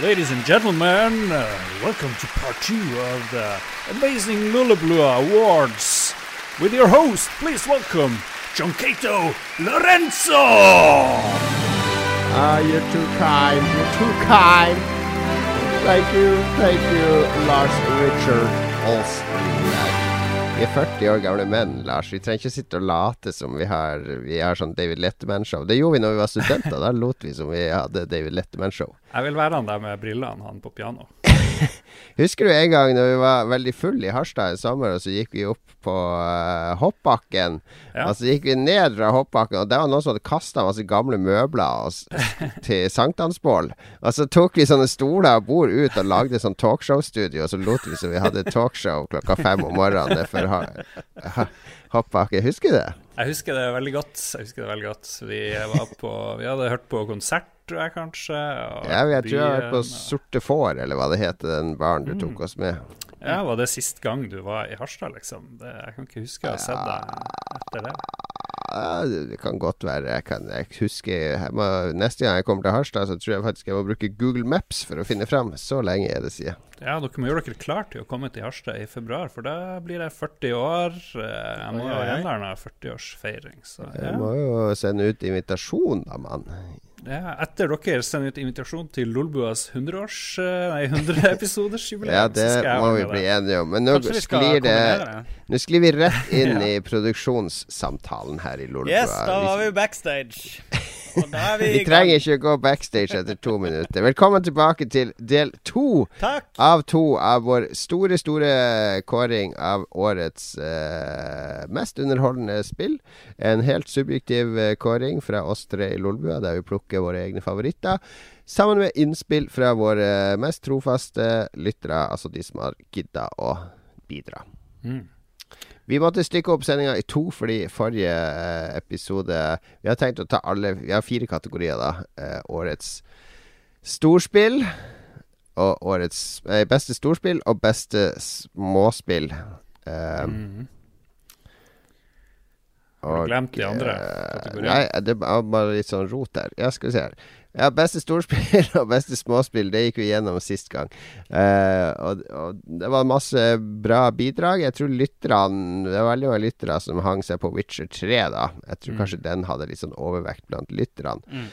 Ladies and gentlemen, uh, welcome to part two of the amazing Lullablua Awards. With your host, please welcome John Lorenzo. Ah, you're too kind. You're too kind. Thank you, thank you, Lars Richard Olsen. Vi er 40 år gamle menn, Lars. Vi trenger ikke sitte og late som vi har Vi har sånn David Letterman-show. Det gjorde vi når vi var studenter. Da lot vi som vi hadde David Letterman-show. Jeg vil være han der med brillene, han på piano. Husker du en gang når vi var veldig fulle i Harstad i sommer, og så gikk vi opp på uh, hoppbakken? Ja. Og så gikk vi ned fra hoppbakken, og det var noen som hadde kasta masse gamle møbler til sankthansbål. Og så tok vi sånne stoler og bord ut og lagde sånn talkshow-studio, og så lot vi som vi hadde talkshow klokka fem om morgenen for ha, ha, hoppbakken. Husker du det? Jeg husker det veldig godt. Jeg husker det veldig godt. Vi, var på, vi hadde hørt på konsert, tror jeg kanskje. Ja, jeg tror jeg har vært på Sorte får, eller hva det heter, den baren du Mm. tok oss med. Ja, Var det sist gang du var i Harstad, liksom? Det, jeg kan ikke huske å ha sett deg etter det. Ja, det kan godt være. Jeg, kan, jeg husker jeg må, Neste gang jeg kommer til Harstad, så tror jeg faktisk jeg må bruke Google Maps for å finne fram. Så lenge er det siden. Ja, dere må gjøre dere klar til å komme til Harstad i februar, for da blir jeg 40 år. Eh, Jeg må jo en 40-årsfeiring, så Jeg må jo sende ut invitasjon, da, mann. Ja. Etter dere sender ut invitasjon til Lolbuas 100-års eh, 100-episodersjubileum, Ja, det må vi bli enige om. Men nå sklir det? Nå sklir vi rett inn i produksjonssamtalen her i Lolbua. Yes, da var vi backstage. Vi vi trenger ikke å gå backstage etter to minutter. Velkommen tilbake til del to Takk. av to av vår store, store kåring av årets eh, mest underholdende spill. En helt subjektiv eh, kåring fra oss tre i Lolbua, der vi plukker våre egne favoritter. Sammen med innspill fra våre mest trofaste lyttere, altså de som har gidda å bidra. Mm. Vi måtte stykke opp sendinga i to fordi forrige eh, episode Vi har tenkt å ta alle Vi har fire kategorier, da. Eh, årets storspill. Og årets beste storspill og beste småspill. Eh, Mm. Har du glemt de andre kategoriene? Nei, det var bare litt sånn rot der. Ja, skal vi se her. Ja, beste storspill og beste småspill, det gikk vi gjennom sist gang. Uh, og, og det var masse bra bidrag. Jeg tror lytterne Det var veldig mange lyttere som hang seg på Witcher 3, da. Jeg tror Mm. kanskje den hadde litt sånn overvekt blant lytterne. Mm.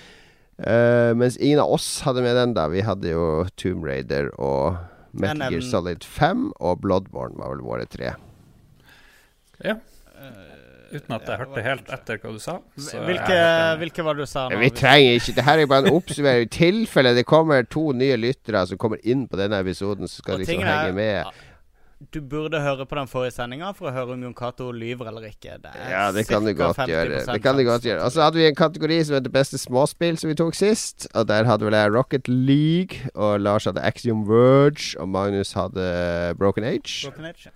Uh, mens ingen av oss hadde med den, da. Vi hadde jo Tomb Raider og Metal Gear Solid 5, og Bloodborne var vel våre tre. Ja, uten at jeg hørte helt etter hva du sa. så Hvilke, hvilke var det du sa nå? Vi trenger ikke Det her er bare en oppsummering. I tilfelle det kommer to nye lyttere som kommer inn på denne episoden, så skal de liksom henge med. Du burde høre på den forrige sendinga for å høre om Jon Cato lyver eller ikke. Det er Ja, det kan du godt 50% gjøre. Det kan du godt gjøre. Og så hadde vi en kategori som heter beste småspill, som vi tok sist. Og der hadde vel jeg Rocket League, og Lars hadde Axiom Verge, og Magnus hadde Broken Age. Broken Age.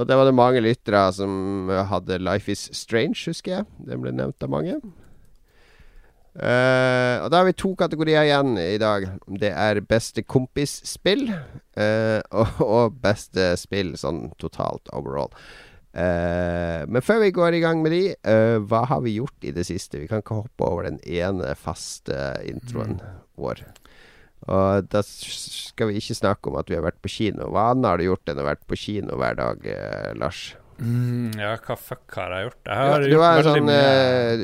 Og det var det mange lyttere som hadde Life Is Strange, husker jeg. Den ble nevnt av mange. Uh, og da har vi to kategorier igjen i dag. Det er beste kompisspill uh, og, og beste spill sånn totalt overall. Uh, men før vi går i gang med de, hva har vi gjort i det siste? Vi kan ikke hoppe over den ene faste introen vår. Og da skal vi ikke snakke om at vi har vært på kino. Hva annet har du gjort enn å vært på kino hver dag, eh, Lars? Mm, ja, hva fuck har jeg gjort? Jeg Du, har du har sånn, mye.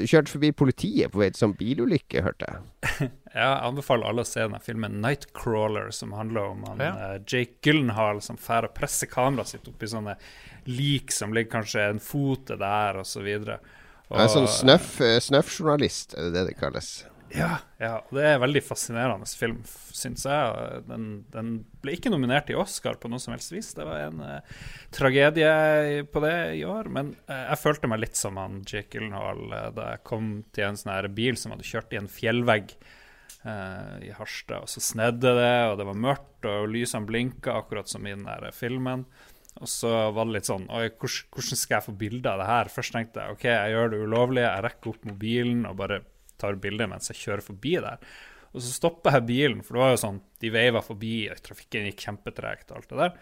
eh, du forbi politiet på vei til sånn bilulykke, hørte jeg. Jeg anbefaler alle å se denne filmen 'Nightcrawler', som handler om han, Ja. uh, Jake Gyllenhaal som fær og presser kameraet sitt oppi sånne lik som ligger kanskje en fot der, der, og så. Han er en sånn snøff, eh, snøffjournalist, er det det det kalles? Ja, ja, det er en veldig fascinerende film, syns jeg. Den, den ble ikke nominert til Oscar på noe som helst vis. Det var en uh, tragedie på det i år. Men uh, jeg følte meg litt som han Jake Gyllenhaal uh, da jeg kom til en sånn bil som hadde kjørt i en fjellvegg i Harstad, og så snedde det, og det var mørkt, og lysene blinka, akkurat som i den der filmen. Og så var det litt sånn Oi, hvordan, skal jeg få bilde av det her? Først tenkte jeg OK, jeg gjør det ulovlig, jeg rekker opp mobilen og bare tar bilde mens jeg kjører forbi der. Og så stoppa jeg bilen, for det var jo sånn De veiva forbi, og trafikken gikk kjempetregt og alt det der.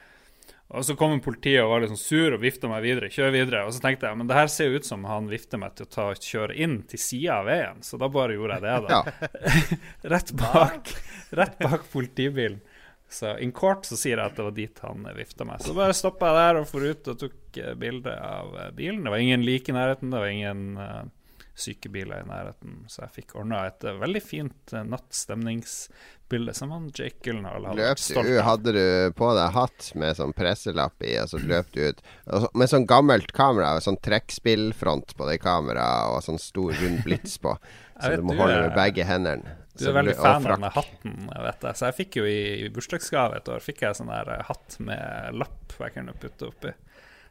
Og så kom politiet og var litt sånn sur og vifta meg videre. Kjør videre. Og så tenkte jeg men det her ser jo ut som han vifter meg til å ta kjøre inn til sida av veien, så da bare gjorde jeg det, da. Ja. rett bak Rett bak politibilen. Så in court så sier jeg at det var dit han vifta meg. Så bare stoppa jeg der og for ut og tok eh, bilde av eh, bilen. Det var ingen like i nærheten, det var ingen uh, sykebiler i nærheten, så jeg fikk ordna et uh, veldig fint uh, nattstemningsbilde som han Jake Gyllenhaal hadde Løp stolt av. hadde du på deg hatt med sånn presselapp i, og så løp du ut og så, med sånn gammelt kamera, sånn trekkspillfront på det kameraet, og sånn stor, rund blits på, så vet du må holde med begge hendene. Du er veldig fan av hatten, vet jeg. Så jeg fikk jo i, i bursdagsgave et år Fikk jeg sånn der eh, hatt med lapp jeg kunne putte oppi.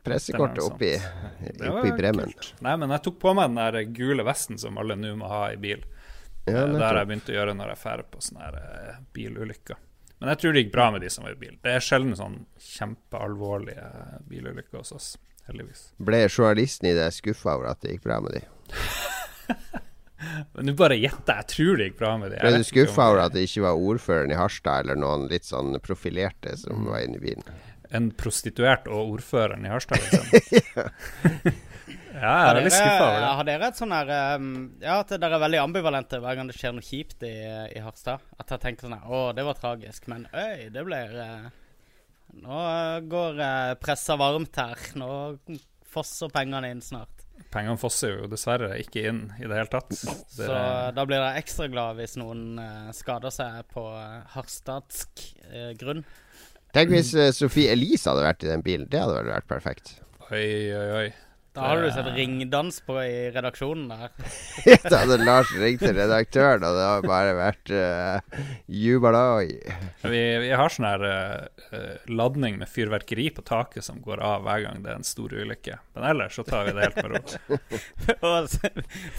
Pressekortet oppi, oppi bremmen. kult. Nei, men jeg tok på meg den der gule vesten som alle nå må ha i bil. Ja, Eh, det har jeg begynt å gjøre når jeg drar på sånne her, eh, bilulykker. Men jeg tror det gikk bra med de som var i bil. Det er sjelden sånn kjempealvorlige bilulykker hos oss, heldigvis. Ble journalisten i deg skuffa over at det gikk bra med de? Men nå bare gjetter jeg. Tror det gikk bra med de. Ble du skuffa over at det ikke var ordføreren i Harstad eller noen litt sånn profilerte som var inne i bilen? En prostituert og ordføreren i Harstad, liksom. ja, jeg er veldig skuffa over det. Har dere et sånn her um, Ja, at dere er veldig ambivalente hver gang det skjer noe kjipt i, i Harstad? At dere tenker sånn her Å, det var tragisk, men øy, det blir eh, Nå går uh, pressa varmt her. Nå fosser pengene inn snart. Pengene fosser jo dessverre ikke inn i det hele tatt. Det, Så da blir dere ekstra glad hvis noen eh, skader seg på harstadsk eh, grunn. Tenk hvis eh, Sophie Elise hadde vært i den bilen. Det hadde vel vært perfekt. oi, oi, oi. Da hadde du sett ringdans på i redaksjonen der. da hadde Lars ringt til redaktøren, og det hadde bare vært uh, jubalai. Vi, vi har sånn her eh, eh, ladning med fyrverkeri på taket som går av hver gang det er en stor ulykke. Men ellers så tar vi det helt med ro. Og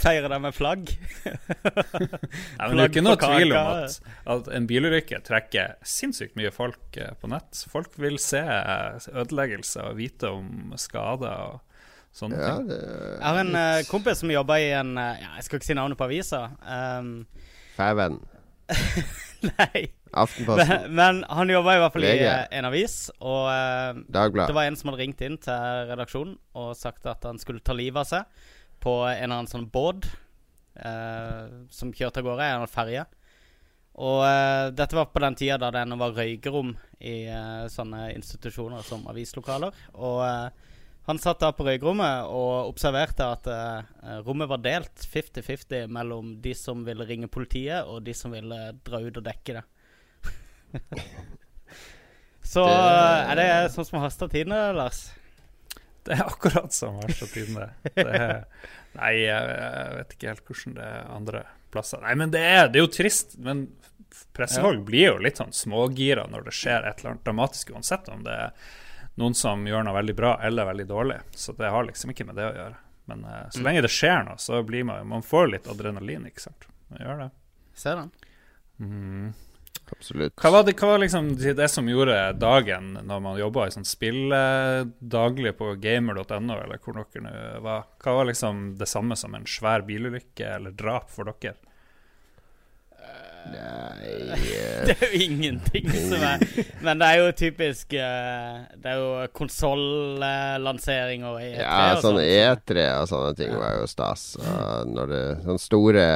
feirer det med flagg. Nei, men det er ikke noe tvil om at, at en bilulykke trekker sinnssykt mye folk eh, på nett. Folk vil se eh, ødeleggelser og vite om skader og sånne Ja, ting. det, Jeg har en uh, kompis som jobber i en uh, ja, Jeg skal ikke si navnet på avisa. Um, Fæven. nei. Aftenposten. Men, men han jobber i hvert fall i VG. eh, en avis, og eh, det var en som hadde ringt inn til redaksjonen og sagt at han skulle ta livet av seg på en eller annen sånn båt uh, som kjørte av gårde, en eller annen ferje. Og uh, dette var på den tida da det ennå var røykerom i sånne institusjoner som avislokaler. Og han satt da på røykerommet og observerte at uh, rommet var delt 50-50 mellom de som ville ringe politiet, og de som ville dra ut og dekke det. Så Det- eh, er det sånn som haster tidene, Lars? Det er akkurat som haster tidene. Nei, jeg, vet ikke helt hvordan det er andre plasser. Nei, men det er, det er jo trist. Men pressefolk blir jo litt sånn smågira når det skjer et eller annet dramatisk, uansett om det er noen som gjør noe veldig bra eller veldig dårlig. Så det har liksom ikke med det å gjøre. Men uh, så lenge det skjer noe, så blir man Man får litt adrenalin, ikke sant. Man gjør det. Ser den. Mm. Absolutt. Hva var, det, hva var liksom det som gjorde dagen når man jobba i sånn spill eh, daglig på gamer.no, eller hvor dere nå var? Hva var liksom det samme som en svær bilulykke eller drap for dere? Nei Det er jo ingenting som er Men det er jo typisk eh, Det er jo konsollansering og E3 Ja, og sånn sånt. E3 og sånne ting var jo stas. Når det Sånne store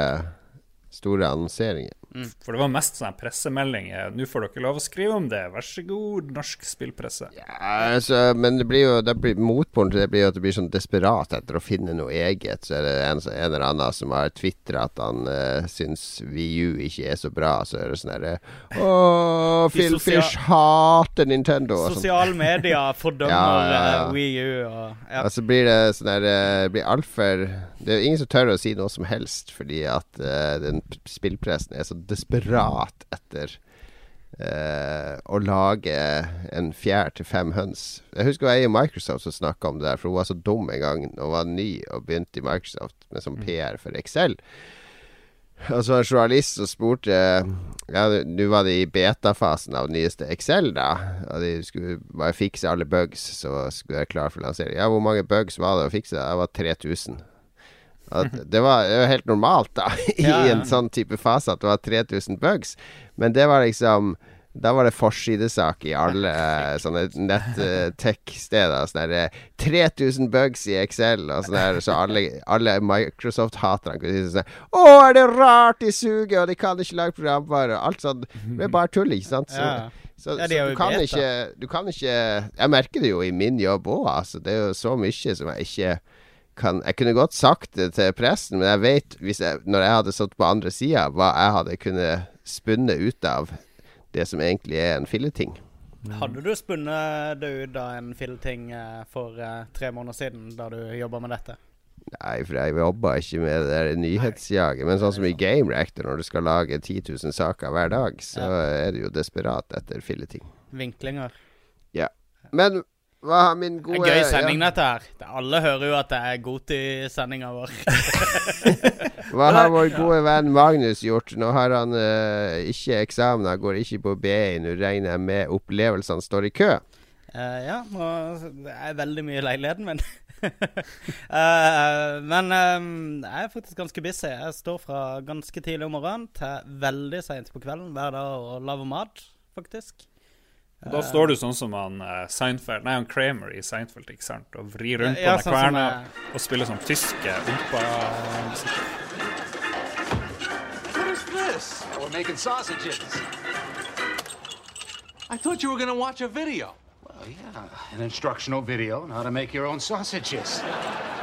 Store annonseringer. For det var mest sånne pressemeldinger. 'Nå får dere lov å skrive om det. Vær så god, norsk spillpresse'. Ja, altså, men det blir jo det blir, Motpolen til det blir jo at det blir sånn desperat etter å finne noe eget. Så er det en, en eller annen som har tvitra at han uh, syns VU ikke er så bra. Så er det sånn herre Å, Phil Fish hater Nintendo. Sånn. Sosiale medier fordømmer Ja, ja, ja. eh, Wii U og ja. Og så blir det sånn der eh, blir altfor Det er jo ingen som tør å si noe som helst, fordi at uh, den spillpressen er så desperat etter eh, å lage en fjær til fem høns. Jeg husker ei i Microsoft som snakka om det der, for hun var så dum en gang da hun var ny og begynte i Microsoft med sånn PR for Excel. Og så var en journalist som spurte Ja, nå var det i beta-fasen av nyeste Excel, da. Og de skulle bare fikse alle bugs, så skulle jeg være klar for lansering. Ja, hvor mange bugs var det å fikse? Det var 3000. Det var jo helt normalt, da, i Ja, ja. en sånn type fase, at det var 3000 bugs. Men det var liksom Da var det forsidesak i alle eh, sånne nett-tech-steder. Sånn der, eh, 3000 bugs i Excel, og sånn der, så alle, alle Microsoft-haterne kunne si sånn Å, er det rart de suger, og de kan ikke lage programvare? Alt sånt. Det er bare tull, ikke sant? Så, Ja. så, Ja, så du, kan vet, ikke, du kan ikke Jeg merker det jo i min jobb òg, altså. Det er jo så mye som jeg ikke kan Jeg kunne godt sagt det til pressen, men jeg vet, hvis jeg, når jeg hadde stått på andre sida, hva jeg hadde kunnet spunne ut av det som egentlig er en filleting. Hadde du spunnet det ut av en filleting eh, for eh, tre måneder siden, da du jobba med dette? Nei, for jeg jobba ikke med det der nyhetsjaget. Men sånn som i Game Reactor, når du skal lage 10 000 saker hver dag, så er du jo desperat etter filleting. Vinklinger. Ja. Men hva har min gode gøy sending, dette her. Alle hører jo at det er Goti-sendinga vår. Hva har vår gode venn Magnus gjort? Nå har han uh, ikke eksamener, går ikke på BI. Nå regner jeg med opplevelsene står i kø. Uh, ja, og det er veldig mye i leiligheten min. uh, men um, jeg er faktisk ganske busy. Jeg står fra ganske tidlig om morgenen til veldig seint på kvelden hver dag og lager mat, faktisk. Da står du sånn som han eh, Seinfeld Nei, han Kramer i Seinfeld, ikke sant? Og vrir rundt på Ja, sånn kverna jeg- og spiller sånn tyske ompa What is? Oh, we're making sausages. I thought you were going to watch a video. Well, yeah, an instructional video on how to make your own sausages.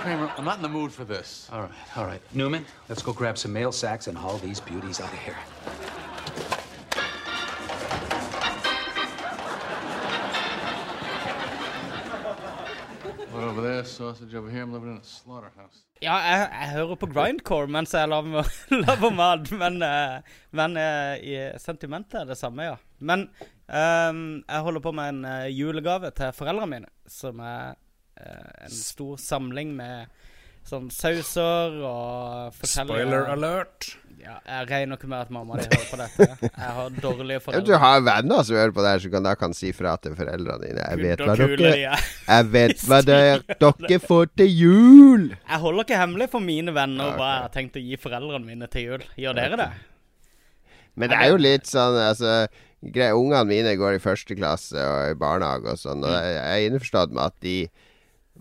Kramer, I'm not in the mood for this. All right, all right. Newman, let's go grab some mail sacks and haul these beauties out of here. Ja, jeg, jeg hører på grindcore mens jeg lager, lager mat, men, eh, men eh, sentimentet er det samme, ja. Men um, jeg holder på med en eh, julegave til foreldrene mine, som er en stor samling med sånn sauser og forskjellige Spoiler alert. Ja, jeg regner ikke med at mamma di hører på dette. Jeg har dårlige foreldre. Du har venner som hører på det her, som kan, da kan si fra til foreldrene dine. Jeg vet hva dere er. Jeg vet hva dere, får til jul! Jeg holder ikke hemmelig for mine venner hva jeg har tenkt å gi foreldrene mine til jul. Gjør dere det? Men det er jo litt sånn altså Ungene mine går i første klasse og i barnehage og sånn, og jeg er innforstått med at de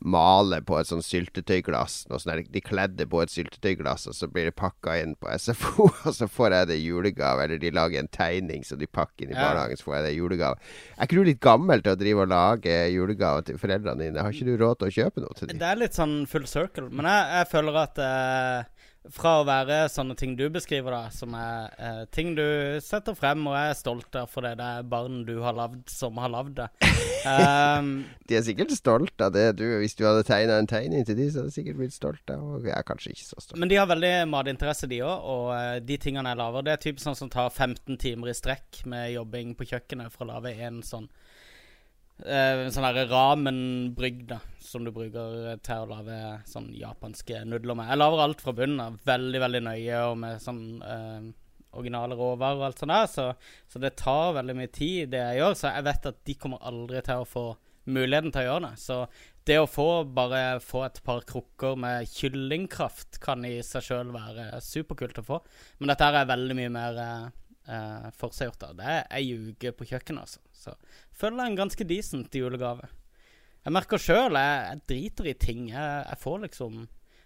maler på et sånn syltetøyglass. Sånn de kledde på et syltetøyglass, og så blir det pakka inn på SFO, og så får jeg det i julegave. Eller de lager en tegning som de pakker inn i barnehagen, så får jeg det i julegave. Er ikke du litt gammel til å drive og lage julegave til foreldrene dine? Har ikke du råd til å kjøpe noe til dem? Det er litt sånn full circle. Men jeg, jeg føler at eh, fra å være sånne ting du beskriver, da, som er eh, ting du setter frem og er stolt av fordi det er barn du har lagd, som har lagd det Um, De er sikkert stolt av det. Du, hvis du hadde tegna en tegning til de, så hadde de sikkert blitt stolt av Og jeg er kanskje ikke så stolt. Men de har veldig matinteresse, de òg. Og eh, de tingene jeg lager, det er typisk sånn som tar 15 timer i strekk med jobbing på kjøkkenet for å lage en sånn uh, Sånn derre ramen-brygg, da. Som du bruker til å lage sånn japanske nudler med. Jeg lager alt fra bunnen av. Veldig, veldig nøye og med sånn eh, originale råvarer og alt sånt der. Så, så det tar veldig mye tid, det jeg gjør. Så jeg vet at de kommer aldri til å få muligheten til å gjøre det. Så det å få bare få et par krukker med kyllingkraft kan i seg sjøl være superkult å få. Men dette her er veldig mye mer eh, eh, forseggjort. da. Det er ei uke på kjøkkenet, altså. Så føler jeg en ganske decent julegave. Jeg merker sjøl jeg, jeg driter i ting. Jeg, jeg får liksom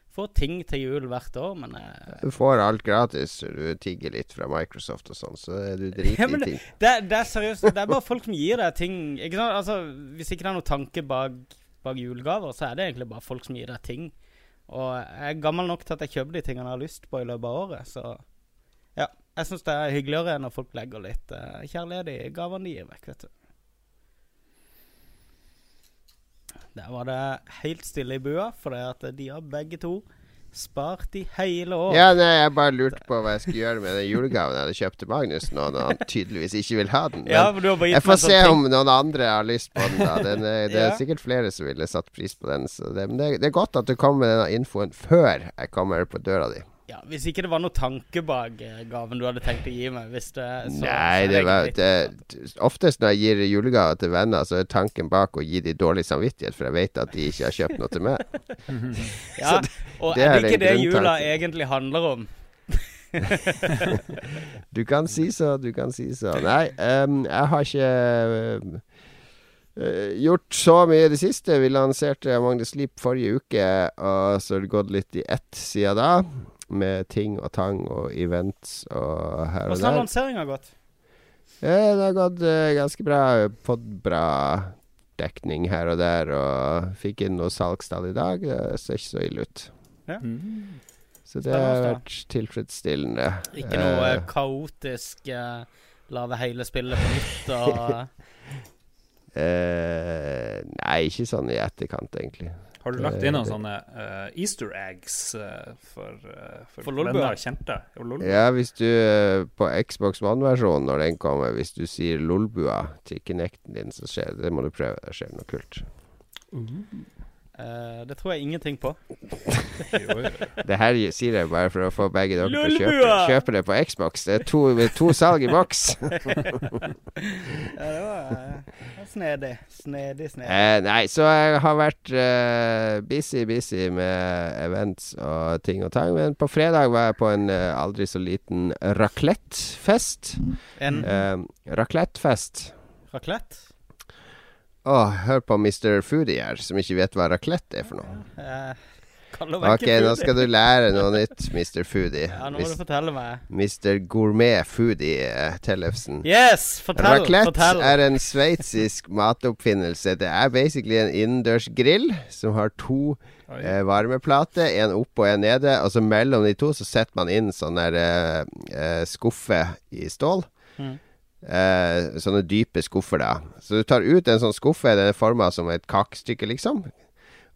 får ting til jul hvert år, men jeg, Du får alt gratis. Du tigger litt fra Microsoft og sånn, så du driter Ja, i ting. det, det er seriøst. Det er bare folk som gir deg ting. Ikke sant? Altså, hvis ikke det er noe tanke bak, bak julegaver, så er det egentlig bare folk som gir deg ting. Og jeg er gammel nok til at jeg kjøper de tingene jeg har lyst på i løpet av året. Så ja, jeg syns det er hyggeligere når folk legger litt uh, kjærlighet i gavene de gir vekk, vet du. Der var det helt stille i bua, for det at de har begge to spart i hele år. Ja, nei, jeg bare lurte på hva jeg skulle gjøre med den julegaven jeg hadde kjøpt til Magnus nå, når han tydeligvis ikke vil ha den. Men Ja, jeg får sånn se om noen andre har lyst på den. da den er, Det er Ja. sikkert flere som ville satt pris på den. Så det, men det, det er godt at du kommer med denne infoen før jeg kommer på døra di. Ja, Hvis ikke det var noe tanke bak gaven du hadde tenkt å gi meg det, så, Nei, det var det, Oftest når jeg gir julegaver til venner, så er tanken bak å gi dem dårlig samvittighet, for jeg vet at de ikke har kjøpt noe til meg. Ja, og det er det ikke det jula egentlig handler om? Du kan si så, du kan si så. Nei, um, jeg har ikke eh, gjort så mye i det siste. Vi lanserte Magnus Sleep forrige uke, og så har det gått litt i ett siden da. Med ting og tang og events og her og Hvordan har der. lanseringa gått? Ja, det har gått uh, ganske bra. Fått bra dekning her og der, og fikk inn noe salgstall i dag. Det ser ikke så ille ut. Mm. Så det har vært tilfredsstillende. Ikke noe uh, kaotisk La lage hele spillet på nytt og uh, Nei, ikke sånn i etterkant, egentlig. Har du lagt inn noen sånne uh, easter eggs eh, for, uh, for, For venner og kjente? Og Ja, hvis du eh, På Xbox One-versjonen, når den kommer, hvis du sier Lolbua til Kinecten din, så skjer det. Det må du prøve. Det skjer noe kult. Eh, Det tror jeg ingenting på. Det her sier jeg bare for å få begge dere til å kjøpe, kjøpe det på Xbox. Det er to, to salg i boks. Ja, det var eh, snedig. Snedig, snedig. Uh, nei, så jeg har vært busy, busy med events og ting og tang. Men på fredag var jeg på en aldri så liten raclettefest. En Raclette-fest raclette? Å, hør på Mr. Foodie her, som ikke vet hva raclette er for noe. Eh, Ok, nå skal du lære noe nytt, Mr. Foodie. Ja, nå må Mis- du fortelle meg. Mr. Gourmet Foodie uh, Tellefsen. Yes! Fortell! Raclette fortell. er en sveitsisk matoppfinnelse. Det er basically en innendørs grill som har to eh, varmeplater, en oppe og en nede. Og så mellom de to så setter man inn sånn der eh, eh, skuffe i stål. Mm. Eh, sånne dype skuffer, da. Så du tar ut en sånn skuffe, den er forma som et kakestykke, liksom.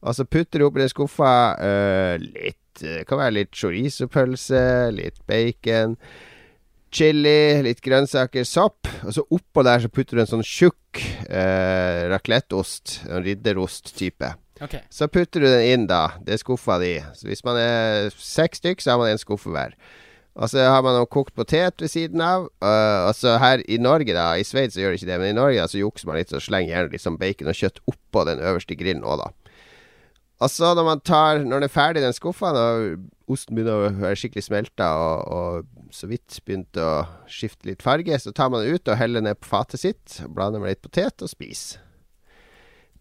Og så putter du oppi den skuffa eh, litt Det kan være litt chorizo-pølse, litt bacon, chili, litt grønnsaker, sopp. Og så oppå der så putter du en sånn tjukk eh, racletteost. En ridderost-type. Okay. Så putter du den inn, da. Det er skuffa di. Så hvis man er seks stykk, så har man en skuffe hver. Og så har man noe kokt potet ved siden av. Uh, og så her i Norge, da. I Sveits gjør det ikke det, men i Norge da, så jukser man litt og slenger gjerne sånn bacon og kjøtt oppå den øverste grillen òg, da. Og så når man tar Når den er ferdig, den skuffa, og osten begynner å være skikkelig smelta og, og så vidt begynt å skifte litt farge, så tar man den ut og heller ned på fatet sitt. Blander med litt potet og spiser.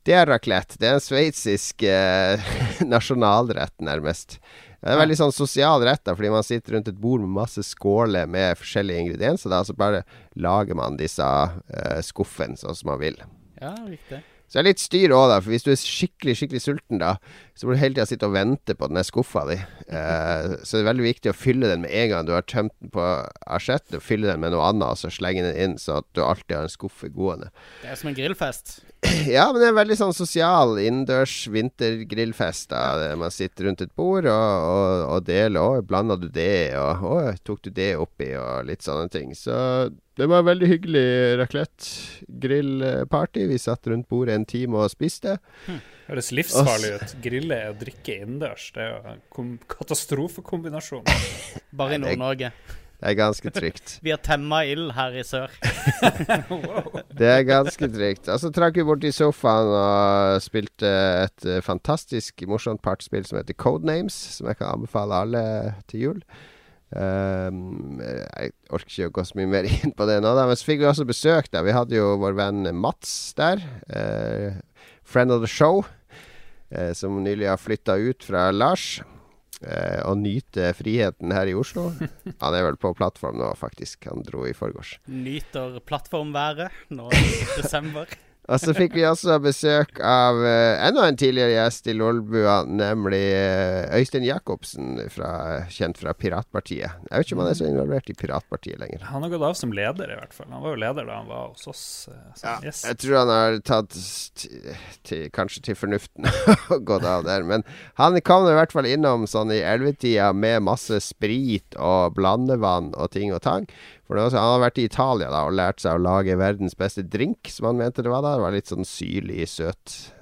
Det er raclette. Det er en sveitsisk eh, nasjonalrett, nærmest. Det er veldig sånn sosial rett, da, fordi man sitter rundt et bord med masse skåler med forskjellige ingredienser. Da, så bare lager man disse uh, skuffene sånn som man vil. Ja, riktig. Så det er litt styr òg, da. For hvis du er skikkelig skikkelig sulten, da, så må du hele tida sitte og vente på den skuffa di. Eh, så det er veldig viktig å fylle den med en gang du har tømt den på asjett. Fylle den med noe annet, og så slenge den inn, så at du alltid har en skuffe gående. Det er som en grillfest. Ja, men det er veldig sånn sosial innendørs vintergrillfest. da Man sitter rundt et bord og, og, og deler. Å, blanda du det? Og å, tok du det oppi? Og litt sånne ting. Så det var veldig hyggelig raclette-grillparty. Vi satt rundt bordet en time og spiste. Høres livsfarlig ut. Grille og drikke innendørs. Det er jo en katastrofekombinasjon. Bare i Nord-Norge. Det er ganske trygt. Vi har temma ild her i sør. Det er ganske trygt. Og så trakk vi bort i sofaen og spilte et eh, fantastisk morsomt partspill som heter Codenames, som jeg kan anbefale alle til jul. Um, jeg orker ikke å gå så mye mer inn på det nå, da. Men så fikk vi også besøk. da Vi hadde jo vår venn Mats der. Uh, friend of the show. Uh, som nylig har flytta ut fra Lars. Eh, og nyte friheten her i Oslo. Han er vel på plattform nå, faktisk. Han dro i forgårs. Nyter plattformværet nå i desember. Og så fikk vi også besøk av uh, enda en tidligere gjest i Lolbua, nemlig uh, Øystein Jacobsen, fra, kjent fra Piratpartiet. Jeg vet ikke om han er så involvert i Piratpartiet lenger. Han har gått av som leder, i hvert fall. Han var jo leder da han var hos oss. eh, Ja, gjest. jeg tror han har tatt til, til, kanskje til fornuften og gått av der. Men han kom i hvert fall innom sånn i ellevetida med masse sprit og blandevann og ting og tang. For det var, så- Han har vært i Italia da og lært seg å lage verdens beste drink, som han mente det var da. Det var litt sånn syrlig, søt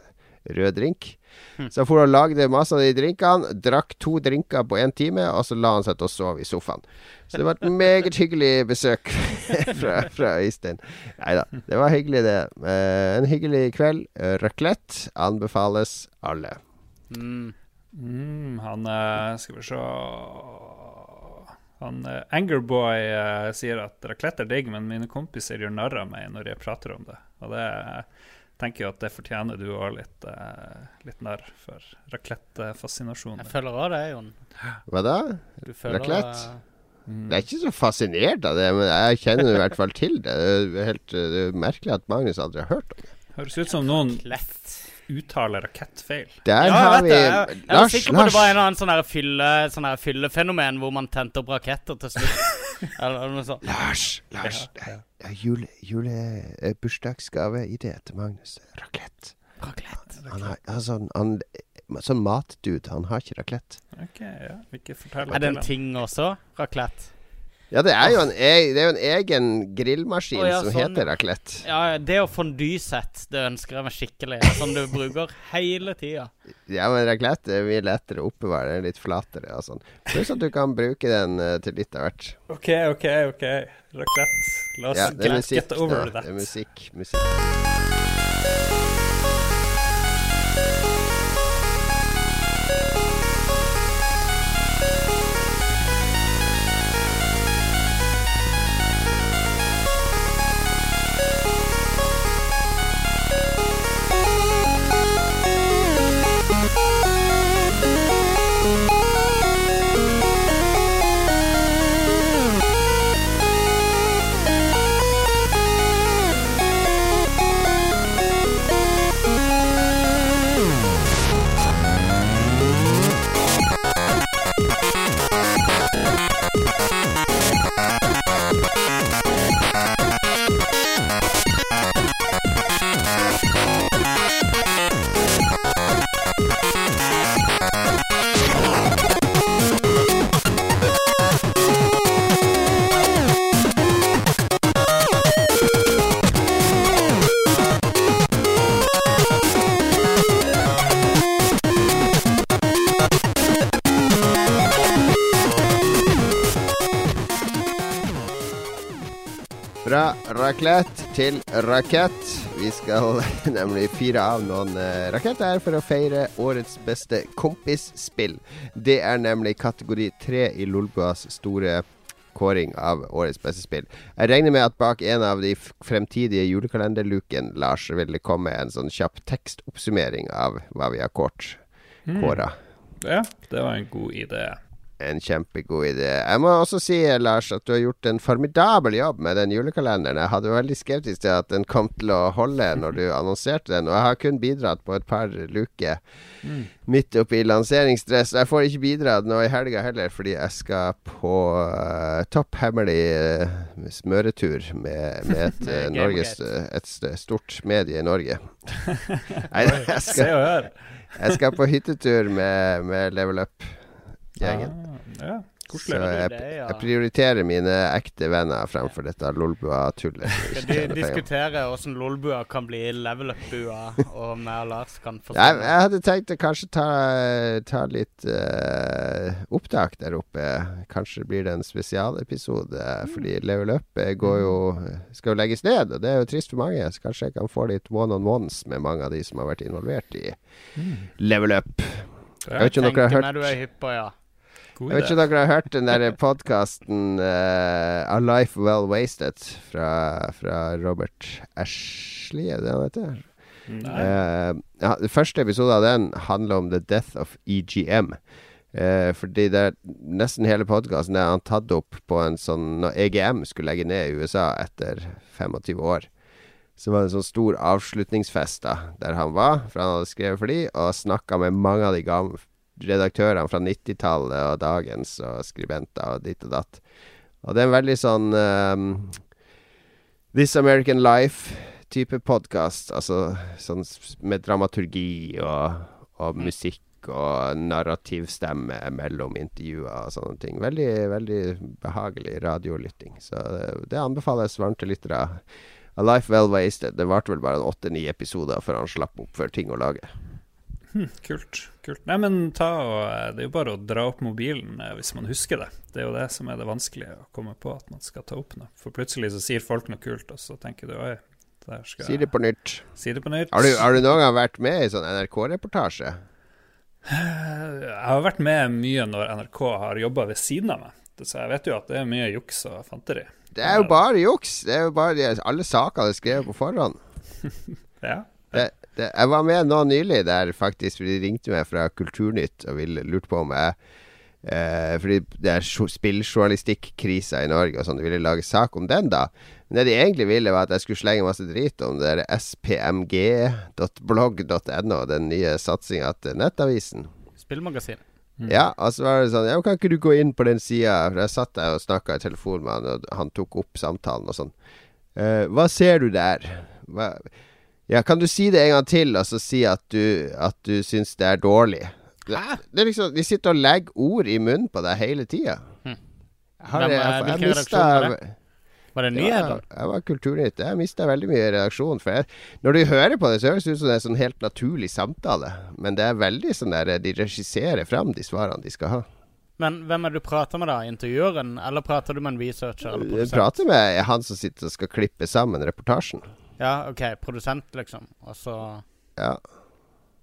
rød drink. Så han for å lagde masse av de drinkene. Drakk to drinker på én time, og så la han seg til å sove i sofaen. Så det var et meget hyggelig besøk fra, fra Øystein. Nei da, det var hyggelig, det. Eh, en hyggelig kveld. Raclette anbefales alle. Mm. Mm, han eh, Skal vi se Han uh, Angerboy uh, sier at raclette er digg, men mine kompiser gjør narr av meg når jeg prater om det. Og det uh, tenker jo at det fortjener du òg litt, uh, litt narr for raclette-fascinasjonen. Jeg føler òg det, Jon. Hva da? Raclette? eh, Jeg er ikke så fascinert av det, men jeg kjenner i hvert fall til det. Det er, helt, det er merkelig at Magnus aldri har hørt om det. Høres ut som noen. Uttaler rakettfeil. Der Ja, har vi det. Jeg, jeg var sikker på det var en eller annen sånn fylle, sånn fyllefenomen hvor man tente opp raketter til slutt. eller noe sånt. Lars, Lars. Ja, ja. jule, jule eh, bursdagsgaveidé til Magnus. Rakett. Raclette. Han har, altså, han, sånn matdude. Han har ikke raclette. Ok, ja, ikke fortell Er det en ting også? Raclette? Ja, det er jo en, e det er jo en egen grillmaskin oh, ja, som sånn, heter raclette. Ja, det og fondysett, det ønsker jeg meg skikkelig. Sånn du bruker hele tida. Ja, men raclette er mye lettere å oppbevare. Det er litt flatere og sånn. Pluss at du kan bruke den eh, til litt av hvert. OK, OK, OK. Raclette. La oss Ja, er get, musikk. get over da. that. Det er musikk. musikk. Til rakett. Vi skal nemlig fyre av noen uh, raketter for å feire årets beste kompisspill. Det er nemlig kategori tre i Lolbuas store kåring av årets beste spill. Jeg regner med at bak en av de fremtidige julekalenderluken Lars vil det komme en sånn kjapp tekstoppsummering av hva vi har kårt. Kåra. Ja, det var en god idé. En kjempegod idé. Jeg må også si, Lars, at du har gjort en formidabel jobb med den julekalenderen. Jeg hadde veldig skeptisk til at den kom til å holde når du annonserte den, og jeg har kun bidratt på et par luker midt oppi lanseringsstress. Jeg får ikke bidratt nå i helga heller, fordi jeg skal på uh, topp hemmelig eh, smøretur med, med et, uh, Norges, et stort medie i Norge. Nei, jeg skal, jeg skal på hyttetur med, med Level Up-gjengen. Ah, ja, Så jeg, det, ja. jeg prioriterer mine ekte venner fremfor dette Lolbua-tullet. Skal de tjener diskutere åssen LOL-bua kan bli level up-bua, og meg og Lars kan Jeg, jeg hadde tenkt å kanskje ta, ta litt uh, opptak der oppe. Kanskje blir det en spesialepisode. Fordi Level Up eh, går jo, skal jo legges ned, og det er jo trist for mange. Så kanskje jeg kan få litt one on ones med mange av de som har vært involvert i Level Up. Jeg vet ikke om dere har Tenker hørt meg du er hypp på, ja. Jeg vet ikke om dere har hørt den der podkasten A Life Well Wasted fra, fra Robert Ashley, er det han heter? Eh, ja, første episode av den handler om the death of EGM. Uh, fordi det er nesten hele podkasten er han tatt opp på en sånn Når EGM skulle legge ned i USA etter 25 år, så var det en sånn stor avslutningsfest da der han var, for han hadde skrevet for de, og snakka med mange av de gamle redaktørene fra 90-tallet og dagens, og skribenter og ditt og datt. Og det er en veldig sånn um, This American Life-type podkast. Altså sånn med dramaturgi og, og musikk og narrativstemme mellom intervjuer og sånne ting. Veldig, veldig behagelig radiolytting. Så det, det anbefales varmt til lyttere. A Life Well Wasted. Det varte vel bare åtte-ni episoder før han slapp opp for ting å lage. Kult. kult. Nei, men ta og, eh, Det er jo bare å dra opp mobilen eh, hvis man husker det. Det er jo det som er det vanskelige å komme på, at man skal ta opp noe. For plutselig så sier folk noe kult, og så tenker du oi, der skal Si det på nytt. si det på nytt. Har du, har du noen gang vært med i sånn NRK-reportasje? Jeg har vært med mye når NRK har jobba ved siden av meg. så jeg vet jo at det er mye juks og fanteri. Det er jo bare juks. Det er jo bare Alle sakene er skrevet på forhånd. Ja. Det, det, jeg var med nå nylig der faktisk, de ringte meg fra Kulturnytt og ville lurte på om jeg eh, Fordi det er jo- spilljournalistikkrisa i Norge, og sånn. De ville lage sak om den, da. Men det de egentlig ville, var at jeg skulle slenge masse drit om det der spmg.blogg.no, den nye satsinga til Nettavisen. Spillmagasin. Ja, og så var det sånn Ja, kan ikke du gå inn på den sida? For jeg satt der og snakka i telefon med han, og han tok opp samtalen og sånn. Eh, hva ser du der? Hva Ja, kan du si det en gang til, og så si at du, at du syns det er dårlig? Hæ? det er liksom De sitter og legger ord i munnen på deg hele tida. Hm. Hvilken redaksjon var det? Var det nyheter? jeg var Kulturnytt. Jeg mista veldig mye i redaksjonen. For jeg, når du hører på det, så høres det ut som det er en sånn helt naturlig samtale. Men det er veldig sånn der de regisserer fram de svarene de skal ha. Men hvem er det du prater med, da? Intervjueren? Eller prater du med en researcher? Eller Jeg prater med han som sitter og skal klippe sammen reportasjen. Ja, OK. Produsent, liksom. Og så Ja.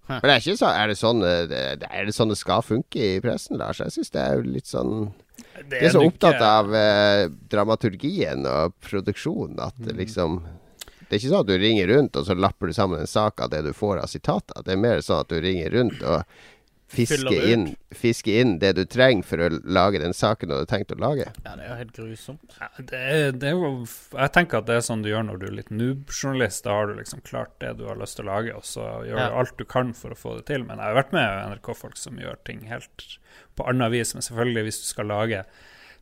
Hæ. Men det er ikke sånn Er det sånn eh, det, er det sånn det skal funke i pressen, Lars? Jeg syns det er jo litt sånn De er så opptatt av eh, dramaturgien og produksjonen at mm. liksom Det er ikke sånn at du ringer rundt og så lapper du sammen en sak av det du får av sitater. Det er mer sånn at du ringer rundt og Ut. inn, fiske inn det du trenger for å lage den saken du hadde tenkt å lage. Ja, det er jo helt grusomt. Ja, det, er, det er jo Jeg tenker at det er sånn du gjør når du er litt noob-journalist. Da har du liksom klart det du har lyst til å lage, og så gjør Ja. du alt du kan for å få det til. Men jeg har vært med NRK-folk som gjør ting helt på annet vis. Men selvfølgelig, hvis du skal lage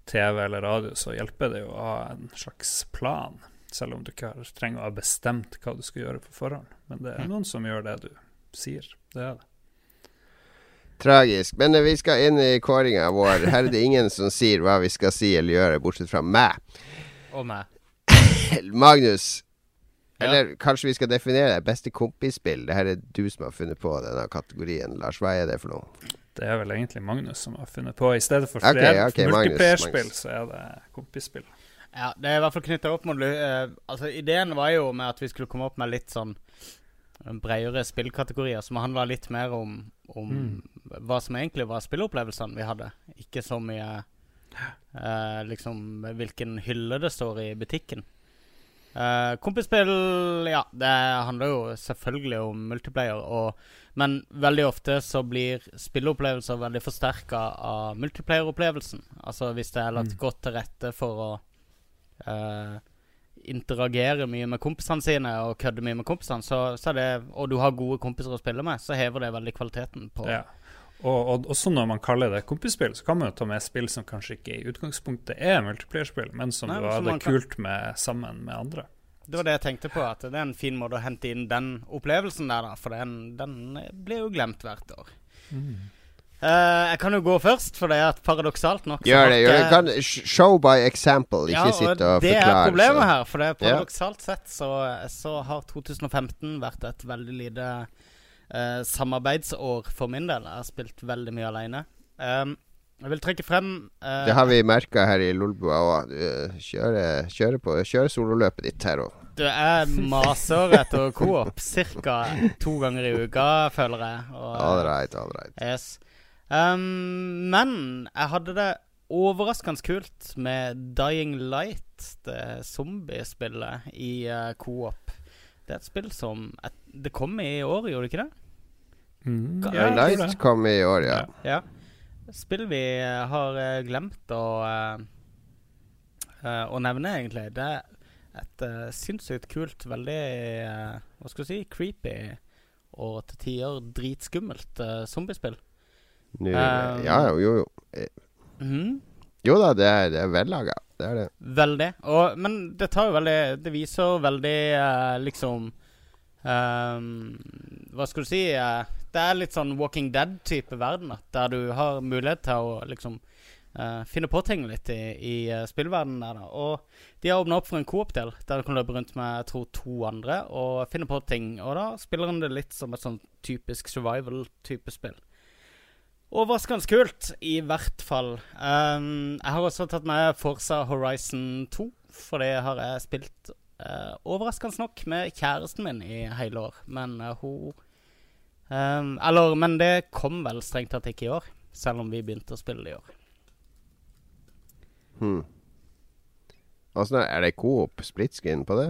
TV eller radio, så hjelper det jo å ha en slags plan. Selv om du ikke trenger å ha bestemt hva du skal gjøre på forhånd. Men det er Mm. noen som gjør det du sier. Det er det. Tragisk. Men eh, vi skal inn i kåringa vår. Her er det ingen som sier hva vi skal si eller gjøre, bortsett fra meg. Og meg. Magnus. Ja. Eller kanskje vi skal definere det beste kompisspill. Det her er du som har funnet på denne kategorien. Lars, hva er det for noe? Det er vel egentlig Magnus som har funnet på. I stedet for Ok, flere ok, Magnus, multiplayerspill, så er det kompisspill. Ja, det er i hvert fall knytta opp mot uh, Altså, ideen var jo med at vi skulle komme opp med litt sånn eh, bredere spillkategorier som handla litt mer om, om hva som egentlig var spillopplevelsene vi hadde. Ikke så mye eh, liksom hvilken hylle det står i butikken. Uh, kompisspill, ja, det handler jo selvfølgelig om multiplayer, og, men veldig ofte så blir spilleopplevelser veldig forsterka av multiplayeropplevelsen. Altså hvis det er lagt godt til rette for å eh, interagere mye med kompisene sine og kødde mye med kompisene, så, så det, og du har gode kompiser å spille med, så hever det veldig kvaliteten på Ja. Og, og også når man kaller det kompisspill, så kan man jo ta med spill som kanskje ikke i utgangspunktet er multiplierspill, men som Nei, du kan- kult med sammen med andre. Det var det jeg tenkte på, at det er en fin måte å hente inn den opplevelsen der, da, for den, den blir jo glemt hvert år. Eh, jeg kan jo gå først, for det er at paradoksalt nok Gjør det. gjør det Kan, show by example, ikke sitt og forklare. det er problemet så- her. For det er paradoksalt paradoksalt sett så, så har 2015 vært et veldig lite eh, samarbeidsår for min del. Jeg har spilt veldig mye alene. Um, jeg vil trekke frem eh, Det har vi merka her i Lolbua òg. Du kjører, kjører, på- kjører sololøpet ditt her òg. Du er maser etter coop ca. to ganger i uka, føler jeg. Og, All right, all right. Yes. Um, men jeg hadde det overraskende kult med Dying Light, det zombiespillet, i uh, coop. Det er et spill som et, Det kom i år, gjorde det ikke det? Mm, Ja, ja, Light det. kom i år, ja. Ja. Spill vi eh, har eh, glemt å uh, eh, Å nevne, egentlig. Det er et uh, sinnssykt kult, veldig uh, Hva skal du si creepy og til tider dritskummelt uh, zombiespill. Nå, Um, ja, jo, jo. Mhm. Jo da, det er, det er vellaga. Det er det. Veldig. Og, men det tar jo veldig Det viser veldig eh, liksom um, Hva skal du si? eh, det er litt sånn Walking Dead-type verden. Der du har mulighet til å liksom eh, finne på ting litt i, i uh, spillverdenen der. Da. Og de har åpna opp for en coop-del, der du kan løpe rundt med jeg tror, to andre og finne på ting. Og da spiller en det litt som et sånn typisk survival-type spill. Overraskende kult, i hvert fall. Um, jeg har også tatt med Forsa Horizon 2, for det har jeg spilt uh, overraskende nok med kjæresten min i hele år. Men uh, hun um, Eller, men det kom vel strengt tatt ikke i år, selv om vi begynte å spille det i år. Hmm. Altså, er, det coop split screen på det?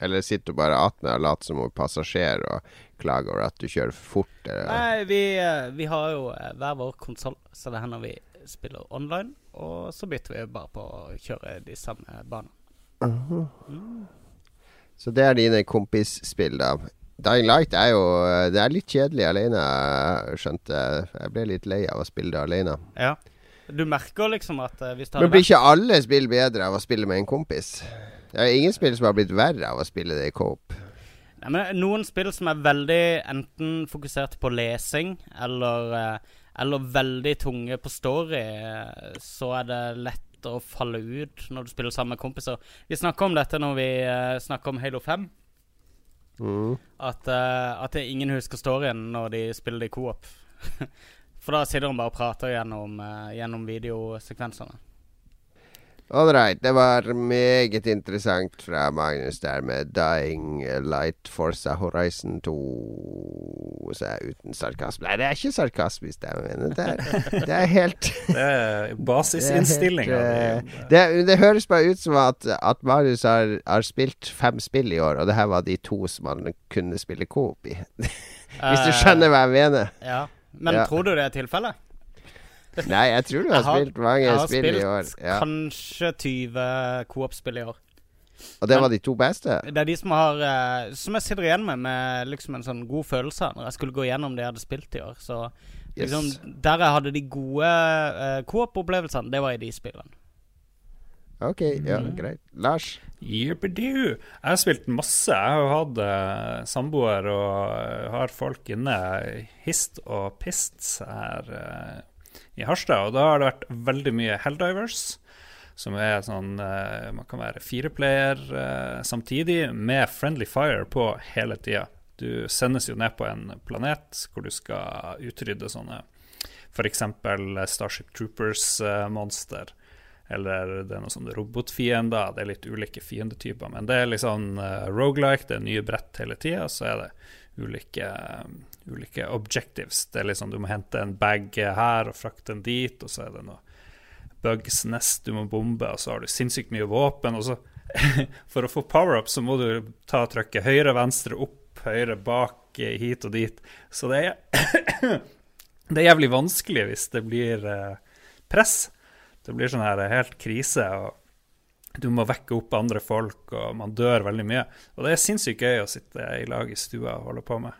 Eller sitter du bare attmed og later som om passasjer og klager over at du kjører for fort? Eller? Nei, vi, eh, vi har jo eh, hver vår konsoll, så det hender vi spiller online. Og så bytter vi bare på å kjøre de samme banene. Så det er dine kompisspill, da. Dying Light er jo Det er litt kjedelig alene, skjønte jeg. Jeg ble litt lei av å spille det alene. Ja. Du merker liksom at eh, hvis det Men blir ikke alle spill bedre av å spille med en kompis? Det er ingen spill som har blitt verre av å spille det i coop. Men Noen spill som er veldig enten fokusert på lesing eller, eh, eller veldig tunge på story, eh, så er det lett å falle ut når du spiller sammen med kompiser. Vi snakka om dette når vi uh, snakka om Halo 5. Mm. At, eh, at ingen husker storyen når de spiller det i coop. For da sitter han bare og prater gjennom, eh, gjennom videosekvensene. Right. Det var meget interessant fra Magnus der med Dying Light Forza Horizon 2. Så jeg uten sarkasme. Nei, det er ikke sarkasmisk, det jeg mener. Det er, det er helt Det er basisinnstillinga. Det, eh, det, det høres bare ut som at, at Marius har, har spilt fem spill i år, og det her var de to som han kunne spille coop i. Hvis du Eh, skjønner hva jeg mener. Ja. Men Ja. tror du det er tilfellet? Nei, jeg tror du har, har- spilt mange Jeg har spill spilt i år. Ja. kanskje 20 coop-spill i år. Og det men- var de to beste? Det er de som har uh, Som jeg sitter igjen med med liksom en sånn god følelse når jeg skulle gå gjennom det jeg hadde spilt i år. Så liksom Yes. Der jeg hadde de gode uh, coop-opplevelsene, det var i de spillene. Ok, ja, Mm. greit. Lars? Yippee-doo. Jeg har spilt masse. Jeg har hatt uh, samboer og har folk inne hist og pist her eh, i Harstad. Og da har det vært veldig mye Helldivers, som er sånn eh, Man kan være fireplayer eh, samtidig med Friendly Fire på hele tida. Du sendes jo ned på en planet hvor du skal utrydde sånne f.eks. Starship Troopers-monster. Eller det er noen sånne robotfiender. Det er litt ulike fiendetyper. Men det er liksom uh, rogelike, det er nye brett hele tida, så er det ulike, ulike objectives. Det er liksom Du må hente en bag her og frakte den dit, og så er det noe bugs nest du må bombe, og så har du sinnssykt mye våpen. Og så For å få power-up så må du ta trykke høyre, venstre, opp, høyre, bak, eh, hit og dit. Så det er Det er jævlig vanskelig hvis det blir eh, press. Det blir sånn her helt krise, og du må vekke opp andre folk, og man dør veldig mye. Og det er sinnssykt gøy å sitte i lag i stua og holde på med.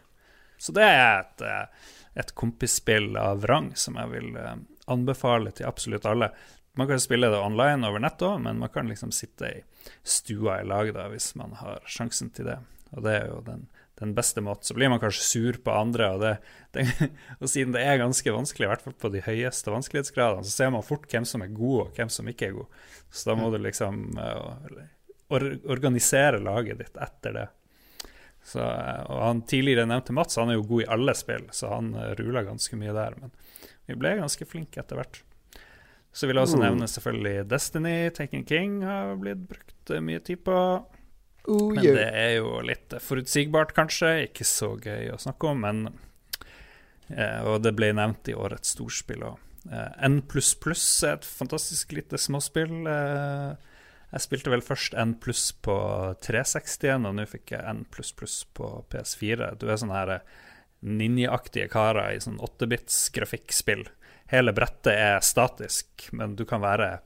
Så det er et, eh, et kompisspill av rang som jeg vil eh, anbefale til absolutt alle. Man kan spille det online over nett òg, men man kan liksom sitte i stua i lag da, hvis man har sjansen til det. Og det er jo den, den beste måten. Så blir man kanskje sur på andre, og, det, det, og siden det er ganske vanskelig, i hvert fall på de høyeste vanskelighetsgradene, så ser man fort hvem som er god, og hvem som ikke er god. Så da må du liksom uh, or organisere laget ditt etter det. Så, uh, og han tidligere nevnte Mats, han er jo god i alle spill, så han uh, ruler ganske mye der. Men vi ble ganske flinke etter hvert. Så vil jeg også Mm. nevne selvfølgelig Destiny, Taken King har blitt brukt uh, mye tid på. Oh, Men yeah. det er jo litt forutsigbart, kanskje. Ikke så gøy å snakke om, men eh, Og det ble nevnt i årets storspill òg. Eh, N er et fantastisk lite småspill. Eh, jeg spilte vel først N pluss på 360-en, og nå fikk jeg N pluss pluss på PS4. Du er sånne her ninjeaktige ninjaaktige karer i sånn 8-bits grafikkspill. Hele brettet er statisk, men du kan være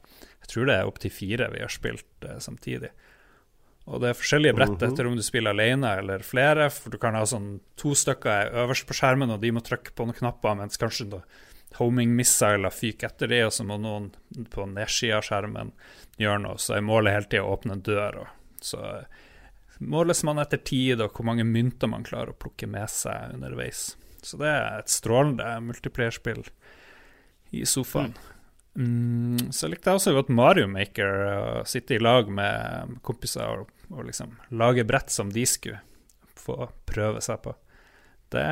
Jeg tror det er opptil fire vi har spilt eh, samtidig. Og det er forskjellige brett Mhm. etter om du spiller alene eller flere. For du kan ha sånn to stykker er øverst på skjermen, og de må trykke på noen knapper, mens kanskje da homing missiler fyker etter det, og så må noen på nedsida av skjermen gjøre noe. Så er målet hele tida å åpne en dør. Og så eh, måles man etter tid og hvor mange mynter man klarer å plukke med seg underveis. Så det er et strålende multiplierspill i sofaen. Mm, så likte jeg også godt Mario Maker, å sitte i lag med kompiser og, og liksom lage brett som de skulle få prøve seg på. Det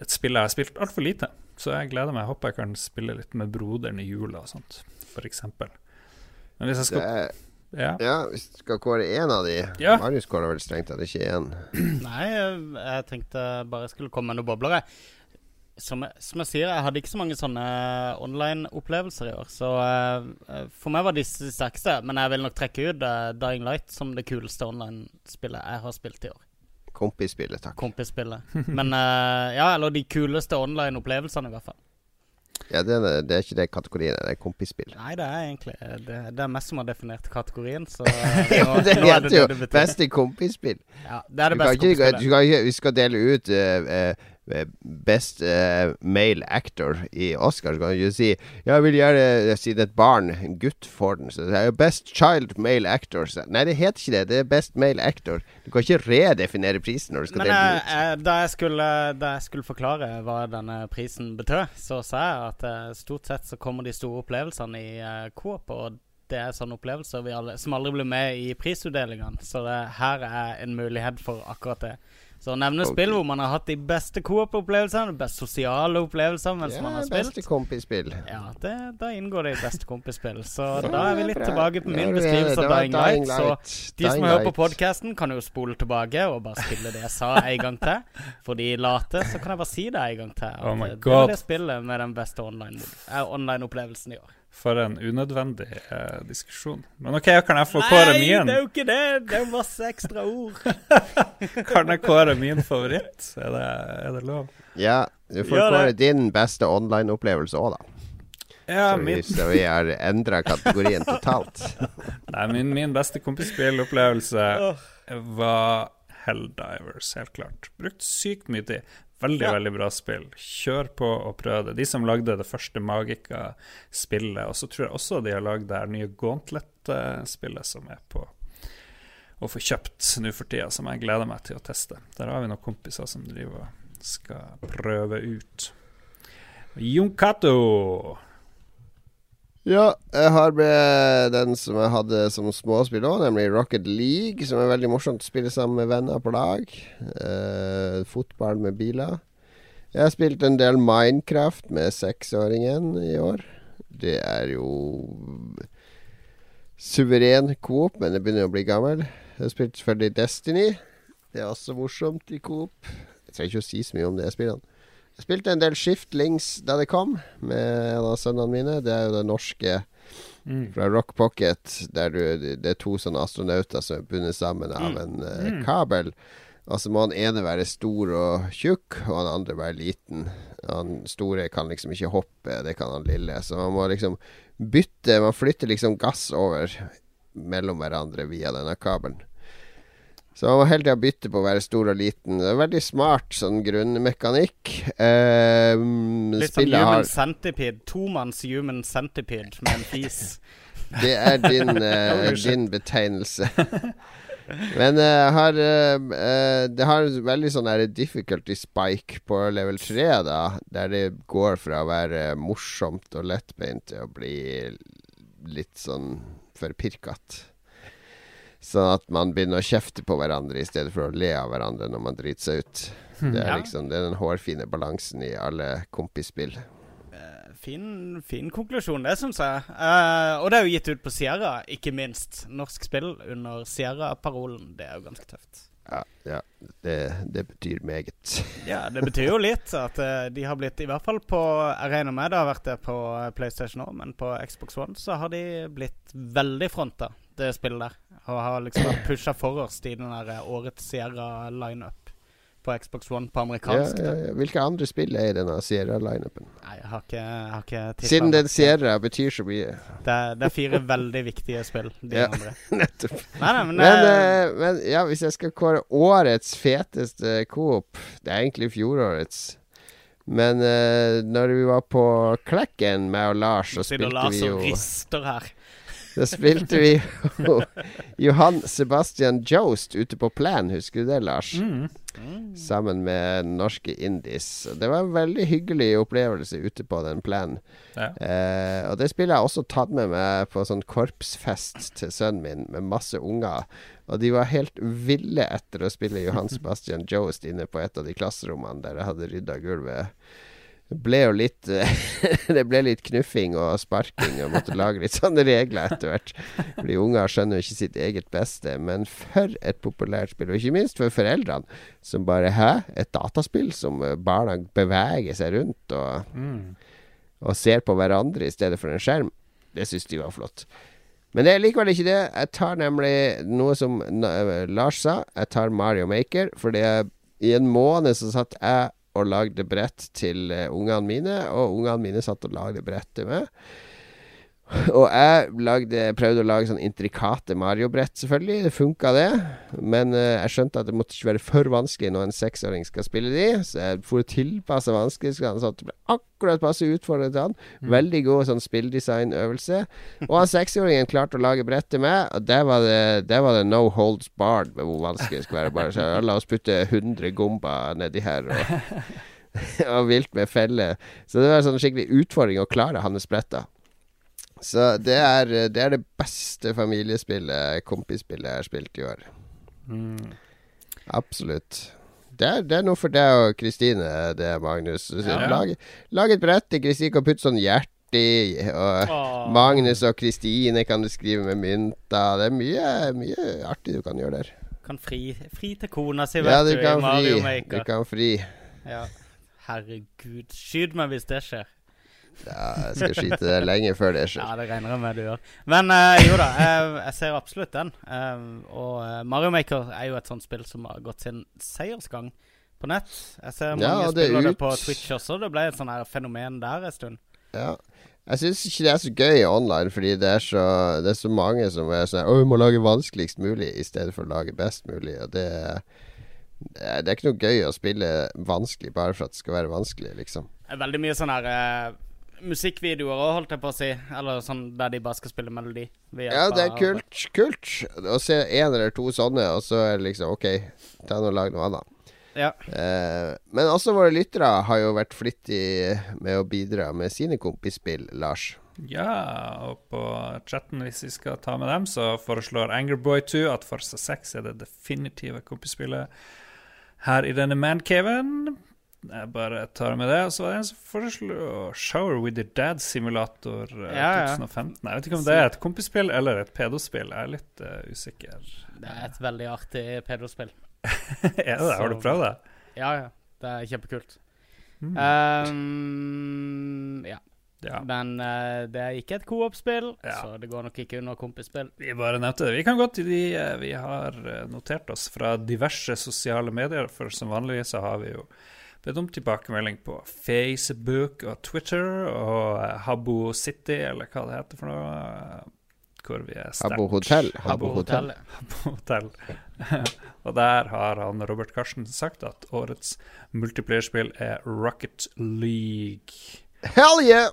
et spill jeg har spilt altfor lite, så jeg gleder meg. Jeg håper jeg kan spille litt med broderen i jula og sånt, f.eks. Men hvis jeg skal er, Ja. ja, hvis du skal kåre én av de Ja. Marius kårer vel strengt tatt ikke én. Nei, jeg, tenkte bare jeg skulle komme med noen bobler. jeg. som, jeg- som jeg sier, jeg hadde ikke så mange sånne online-opplevelser i år. Så uh, for meg var disse de sterkeste. Men jeg vil nok trekke ut uh, Dying Light som det kuleste online-spillet jeg har spilt i år. Kompisspillet, takk. Kompisspillet. Men uh, ja, eller de kuleste online-opplevelsene, i hvert fall. Ja, det, er, det er ikke det kategorien, det er kompisspill. Nei, det er egentlig det, det er meg som har definert kategorien, så eh, det er heter jo beste kompisspill. Ja, det er det beste kompisspillet. du kan ikke, vi skal dele ut uh, eh, Best uh, male actor i Oscar. Så kan du ikke si jeg vil gjerne eh, si det et barn, en gutt, får den. Så det er jo Best child male actor. Så, nei, det heter ikke det. Det er Best male actor. Du kan ikke redefinere prisen når du skal Men dele den eh, ut. eh, da, jeg skulle, da jeg skulle forklare hva denne prisen betød, så sa jeg at eh, stort sett så kommer de store opplevelsene i uh, Coop, og det er sånne opplevelser vi alle, som aldri blir med i prisutdelingene. Så det, her er en mulighet for akkurat det. Så å nevne okay. spill hvor man har hatt de beste Coop-opplevelsene, de beste sosiale opplevelsene mens man har spilt. beste kompisspill. Ja, det, da inngår det i beste kompisspill. Så da er vi litt bra. tilbake på min ja, beskrivelse av Dying Light. Så de de som Dying hører på Light. podkasten, kan jo spole tilbake og bare spille det jeg sa en gang til. For de late, så kan jeg bare si det en gang til. Oh my det er var det spillet med den beste online- eh, online-opplevelsen i år. For en unødvendig eh, diskusjon. Men OK, kan jeg få kåre min? Nei, det er jo ikke det! Det er jo masse ekstra ord. Kan jeg kåre min favoritt? Er det, er det lov? Ja, du får Gjør kåre det. din beste online-opplevelse òg, da. Ja, så, vi, min, så vi har endra kategorien totalt. nei, min, min beste kompisspillopplevelse var Helldivers, helt klart. Brukt sykt mye tid. Veldig, Ja. veldig bra spill. Kjør på og prøv det. De som lagde det første Magica-spillet, og så tror jeg også de har lagd det her nye Gauntlet-spillet som er på å få kjøpt nå for tida, som jeg gleder meg til å teste. Der har vi noen kompiser som driver og skal prøve ut. Jon Cato. Ja, jeg har med den som jeg hadde som småspill òg, nemlig Rocket League, som er veldig morsomt å spille sammen med venner på lag. Eh, fotball med biler. Jeg har spilt en del Minecraft med seksåringen i år. Det er jo suveren coop, men det begynner å bli gammel. Jeg har spilt selvfølgelig Destiny. Det er også morsomt i coop. Jeg trenger ikke å si så mye om det spillene. Jeg spilte en del Shiftlings da det kom, med en av sønnene mine. Det er jo det norske Mm. fra Rock Pocket, der du, det er to sånne astronauter som er bundet sammen av en uh, kabel. Og så må han ene være stor og tjukk, og han andre være liten. Han store kan liksom ikke hoppe, det kan han lille. Så man må liksom bytte Man flytter liksom gass over mellom hverandre via denne kabelen. Så man må hele tida bytte på å være stor og liten. Det er veldig smart sånn grunnmekanikk. Eh, Litt sånn human har centipede. Tomanns human centipede med en fis. Det er din, eh, din betegnelse. Men uh, har uh, Det har veldig sånn her difficulty spike på level 3, da. Der det går fra å være morsomt og lettbeint til å bli litt sånn for pirkete. Sånn at man begynner å kjefte på hverandre i stedet for å le av hverandre når man driter seg ut. Det er liksom Det er den hårfine balansen i alle kompisspill. Eh, Fin, fin konklusjon, det syns jeg. Uh, og det er jo gitt ut på Sierra, ikke minst. Norsk spill under Sierra-parolen. Det er jo ganske tøft. Ja, ja det, det betyr meget. Ja, det betyr jo litt at uh, de har blitt, i hvert fall på Jeg regner med det har vært det på PlayStation òg, men på Xbox One så har de blitt veldig fronta, det spillet der. Og har liksom vært pusha forrest i den der eh, årets Sierra-lineup på Xbox One på amerikansk. ja, ja. Hvilke andre spill er i denne Sierra-lineupen? Nei, jeg har ikke, jeg har ikke Siden den Sierra betyr så mye. det, det er fire veldig viktige spill, de Ja. andre. Nettopp. Nei, nei, men, Men, eh, men ja, hvis jeg skal kåre årets feteste Coop Det er egentlig fjorårets. Men uh, når vi var på Klekken, med og Lars, så spilte Lars vi og jo rister her. Da spilte vi Johan Sebastian Jost ute på Plan, husker du det, Lars? Mm. Sammen med norske Indies. Det var en veldig hyggelig opplevelse ute på den planen. Ja. Eh, og det spillet har jeg også tatt med meg på sånn korpsfest til sønnen min, med masse unger. Og de var helt ville etter å spille Johan Sebastian Jost inne på et av de klasserommene der jeg hadde rydda gulvet. Det ble jo litt Det ble litt knuffing og sparking og måtte lage litt sånne regler etter hvert. Fordi unger skjønner jo ikke sitt eget beste. Men for et populært spill, og ikke minst for foreldrene, som bare Hæ? Et dataspill som eh, barna beveger seg rundt og, og ser på hverandre i stedet for en skjerm. Det syns de var flott. Men det er likevel ikke det. Jeg tar nemlig noe som Lars sa. Jeg tar Mario Maker. For det er i en måned så satt jeg og lagde brett til eh, ungene mine, og ungene mine satt og lagde brett til meg. Og jeg lagde, prøvde å lage sånn intrikate Mario-brett, selvfølgelig. Det funka, det. Men uh, jeg skjønte at det måtte ikke være for vanskelig når en seksåring skal spille de. Så jeg å tilpasse vanskelighetsgraden sånn at det ble akkurat passe utfordrende til han. Veldig god sånn spilldesignøvelse. Og han seksåringen klarte å lage brett til meg, og der var det, der var det no holds barred med hvor vanskelig det skulle være. Bare så la oss putte 100 gomber nedi her. og og vilt med felle. Så det var sånn skikkelig utfordring å klare hans bretter. Så det er, det er det beste familiespillet, kompisspillet jeg har spilt i år. Absolutt. Det er, det er noe for deg og Kristine, det, Magnus. Ja. Lag, lag et brett til Kristine kan putte sånn hjerte i. Og Åh. Magnus og Kristine kan du skrive med mynter. Det er mye, mye artig du kan gjøre der. Kan fri, fri til kona si, Ja, vet du du, kan i Mario fri. Du kan fri. Ja. Herregud. Skyt meg hvis det skjer. Ja, jeg skal skyte det lenge før det skjer. Ja, det regner jeg med du gjør. Men uh, jo da, jeg, jeg ser absolutt den. Eh, og eh, Mario Maker er jo et sånt spill som har gått sin seiersgang på nett. Jeg ser mange Ja, det er spiller det på Twitch også. Det ble et sånn her fenomen der en stund. Ja. Jeg syns ikke det er så gøy online, fordi det er så, det er så mange som er sånn Å, vi må lage vanskeligst mulig i stedet for å lage best mulig. Og det, er, det er ikke noe gøy å spille vanskelig bare for at det skal være vanskelig, liksom. Veldig mye sånn her eh, musikkvideoer òg, holdt jeg på å si. Eller sånn der de bare skal spille melodi. Ja, det er av- kult. Kult å se én eller to sånne, og så er det liksom OK, ta nå og lag noe annet. Ja. Eh, men også våre lyttere har jo vært flittige med å bidra med sine kompisspill, Lars. Ja, og på chatten, hvis vi skal ta med dem, så foreslår Angerboy2 at Forsa 6 er det definitive kompisspillet her i denne mancaven. Jeg bare tar med det. Og så var det en som foreslo Shower with your dad simulator eh, Ja, ja. 2015. Jeg vet ikke om det er et kompisspill eller et pedospill. Jeg er litt uh, usikker. Det er et veldig artig pedospill. er det det? Har du prøvd det? Ja, ja. Det er kjempekult. Mm. Um, ja. Ja. Men uh, det er ikke et co-op-spill, Ja. så det går nok ikke under kompisspill. Vi bare nevnte det. Vi kan gå til de uh, vi har notert oss fra diverse sosiale medier. For som vanlig så har vi jo bedt om tilbakemelding på Facebook og Twitter og eh, Habbo City, eller hva det heter for noe. eh, Hvor vi er sterkt Habbo Hotel. Habbo Hotell. Hotel. Hotel. Habbo Hotel. og der har han Robert Karsten sagt at årets multiplierspill er Rocket League. Hell yeah!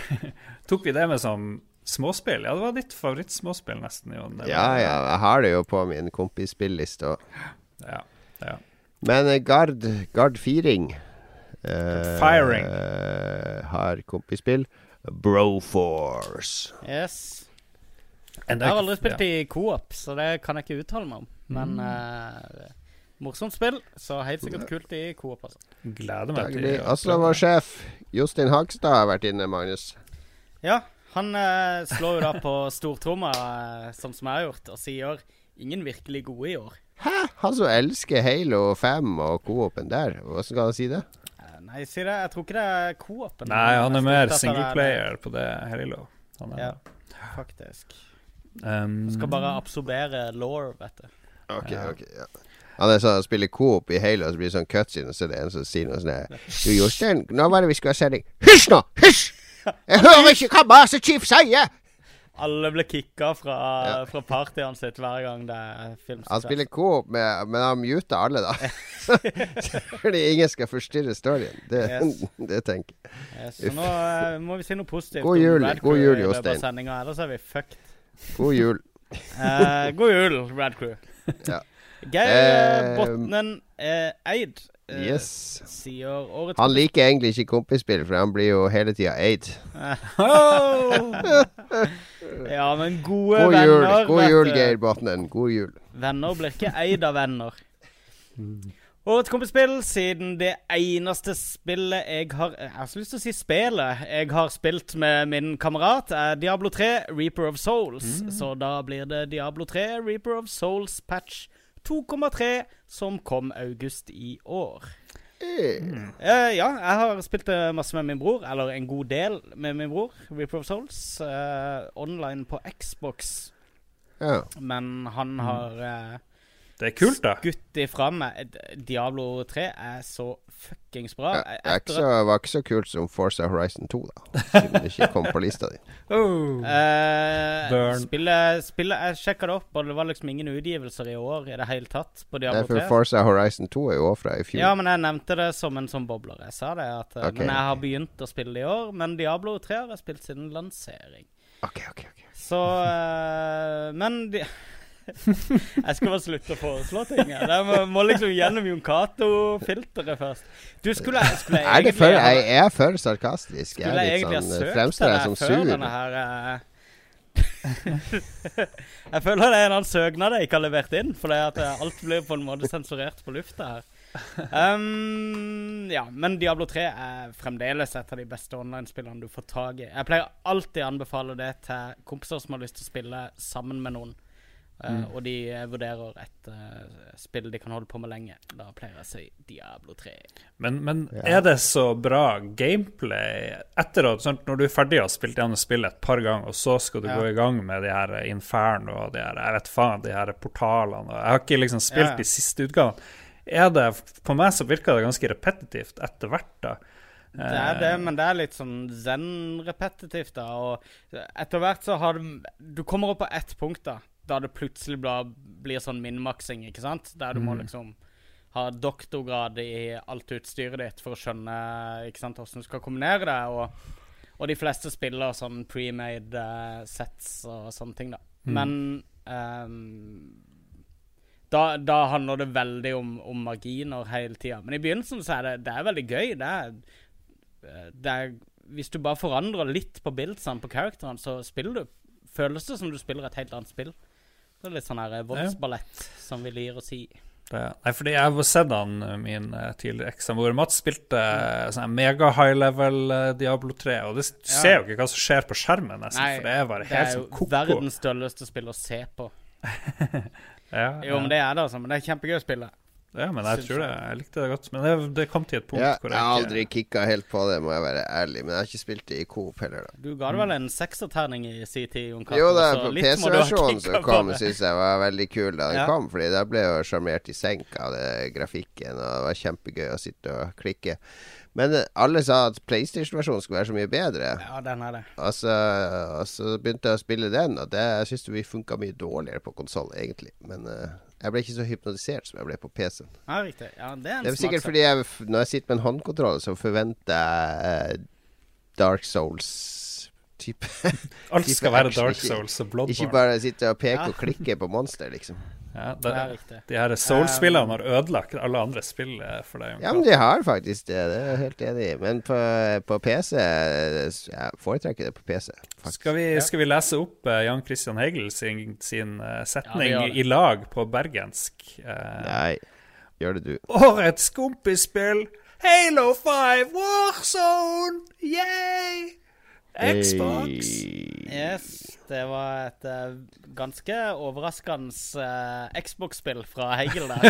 Tok vi det med som småspill? Ja, det var ditt favorittsmåspill, nesten. Jon. Ja, ja, jeg har det jo på min kompisspilliste òg. ja, ja. Men eh, Gard, Gard Firing eh, Firing. eh, har kompisspill. Broforce. Yes. Jeg har aldri spilt i co-op, så det kan jeg ikke uttale meg om. Men Mm. uh, morsomt spill, så helt sikkert kult i co-op. Altså. Gleder meg til det. Altså, vår sjef Justin Hagstad har vært inne, Magnus. Ja, han uh, slår jo da på stortromma, uh, sånn som jeg har gjort, og sier 'ingen virkelig gode i år'. Hæ? Han som elsker Halo 5 og co-open der. Hvordan skal han si det? Eh, nei, sier jeg, Jeg tror ikke det er co-open. Nei, han er mer singleplayer på det Halo. Han er Ja, faktisk. Um, Skal bare absorbere law, vet du. Ok, Ja. ok, ja. Han er sånn, han spiller coop i Halo, og så blir det sånn cutscene, og så er det en som sier noe sånn Du, Jostein, nå var det vi skulle ha sending. Hysj nå! Hysj! Jeg hører ikke hva Master Chief sier! Alle ble kicka fra, Ja. fra partyene sitt hver gang det er film. Han spiller coop, med, men han muter alle, da. Fordi ingen skal forstyrre storyen. Det, Yes. det tenker jeg. Yes, så nå uh, må vi si noe positivt God jul, god jul, Jostein. ellers er vi fucked. God jul. uh, god jul, Rad Crew. Ja. Geir Eh, Botnen eh, Eid eh, Yes. sier årets Han liker egentlig ikke kompisspill, for han blir jo hele tida aid. Ja, men gode God venner jul, god jul. Geir Botnen. God jul. Venner blir ikke eid av venner. Årets kompisspill, siden det eneste spillet jeg har Jeg har så lyst til å si spillet jeg har spilt med min kamerat, er Diablo 3 Reaper of Souls. Så da blir det Diablo 3 Reaper of Souls patch 2,3, som kom august i år. Mm. Uh, ja, jeg har spilt det masse med min bror, eller en god del med min bror. Reaper of Souls. Uh, online på Xbox, Ja. men han har uh, Det er kult, da. skutt ifra meg. Diablo 3 er så fuckings bra. Ja, det ikke så, var ikke så kult som Forza Horizon 2, da. Siden det ikke kom på lista di. Oh. uh, spillet, spillet Jeg sjekka det opp, og det var liksom ingen utgivelser i år i det hele tatt på Det er Diablo for 3. Forza Horizon 2 er jo òg fra i fjor. Ja, men jeg nevnte det som en sånn bobler. Jeg sa det at okay, Men jeg har begynt å spille det i år. Men Diablo 3 har jeg spilt siden lansering. Ok, ok, ok. Så uh, Men de, Jeg skal bare slutte å foreslå ting. jeg. Jeg må, må liksom gjennom Jon Cato-filteret først. Du skulle, skulle jeg det for, egentlig ha- jeg er for sarkastisk. Jeg er litt jeg sånn Fremstår jeg som sur? her eh, Jeg føler det er en annen søknad jeg ikke har levert inn, fordi at eh, alt blir på en måte sensurert på lufta her. Um, ja, men Diablo 3 er fremdeles et av de beste online-spillene du får tak i. Jeg pleier alltid å anbefale det til kompiser som har lyst til å spille sammen med noen. Uh, Og de eh, vurderer et eh, spill de kan holde på med lenge. Da pleier jeg å si Diablo 3. Men, men Ja. er det så bra gameplay etter at sånn, Når du er ferdig og har spilt gjennom spillet et par ganger, og så skal du Ja. gå i gang med de her Inferno og de her Jeg vet faen, de her portalene og Jeg har ikke liksom spilt ja. de siste utgavene. Er det På meg så virker det ganske repetitivt etter hvert, da. Det er det, men det er litt sånn zen-repetitivt, da. Og etter hvert så har du Du kommer opp på ett punkt, da. Da det plutselig blir, blir sånn minnmaksing, ikke sant? Der du må liksom ha doktorgrad i alt utstyret ditt for å skjønne ikke sant, hvordan du skal kombinere det. Og, og de fleste spiller sånn pre-made eh, sets og sånne ting, da. Men um, da, da handler det veldig om, om marginer hele tida. Men i begynnelsen så er det, det er veldig gøy. Det er, eh, det er Hvis du bare forandrer litt på bildsene på karakterene, så spiller du føles det som du spiller et helt annet spill. Det er litt sånn her voldsballett voldsballett, som vi lir å si. Det, nei, fordi jeg har sett han eh, min eh, tidligere ekssamboer Mats spilte sånn mega high level eh, Diablo 3, og du Ja. ser jo ikke hva som skjer på skjermen, nesten, for det er bare helt som koko. Det er jo verdens dølleste spill å se på. Ja, Jo, men det er det, altså. Men det er kjempegøy å spille. Ja, men jeg tror det. jeg. Likte det godt. Men det, det kom til et punkt Ja, hvor jeg har jeg aldri ikke kicka helt på det, må jeg være ærlig. Men jeg har ikke spilt det i Coop heller, da. Du ga det vel en sekserterning i sin tid, Jon Cato? Jo da, er på PC-versjonen som kom, det. syns jeg var veldig kul da den Ja. kom. Fordi da ble jeg jo sjarmert i senk av det grafikken, og det var kjempegøy å sitte og klikke. Men eh, alle sa at PlayStation-versjonen skulle være så mye bedre. Ja, den er det. Og så, og så begynte jeg å spille den, og det jeg vi funka mye dårligere på konsoll, egentlig. Men eh, jeg ble ikke så hypnotisert som jeg ble på PC-en. Ja, riktig. Ja, det er en Det er sikkert fordi jeg, når jeg sitter med en håndkontroll, så forventer jeg eh, Dark Souls-type. Alt type skal være action, Dark Souls og Ikke bare sitte og peke Ja. og klikke på monster, liksom. Ja, Det er riktig. de her Soul-spillene har ødelagt alle andre spill eh, for deg. Ja, men de har faktisk det. Det er jeg helt enig i. Men på, på PC Jeg foretrekker det på PC. Skal vi, skal vi lese opp eh, Jan Christian Hegel sin, sin eh, setning Ja, det. i lag på bergensk? Nei, gjør det du. Årets kompisspill! Halo 5 Warzone! Yay! Xbox! Yes, det var et uh, ganske overraskende uh, Xbox-spill fra Hegel der.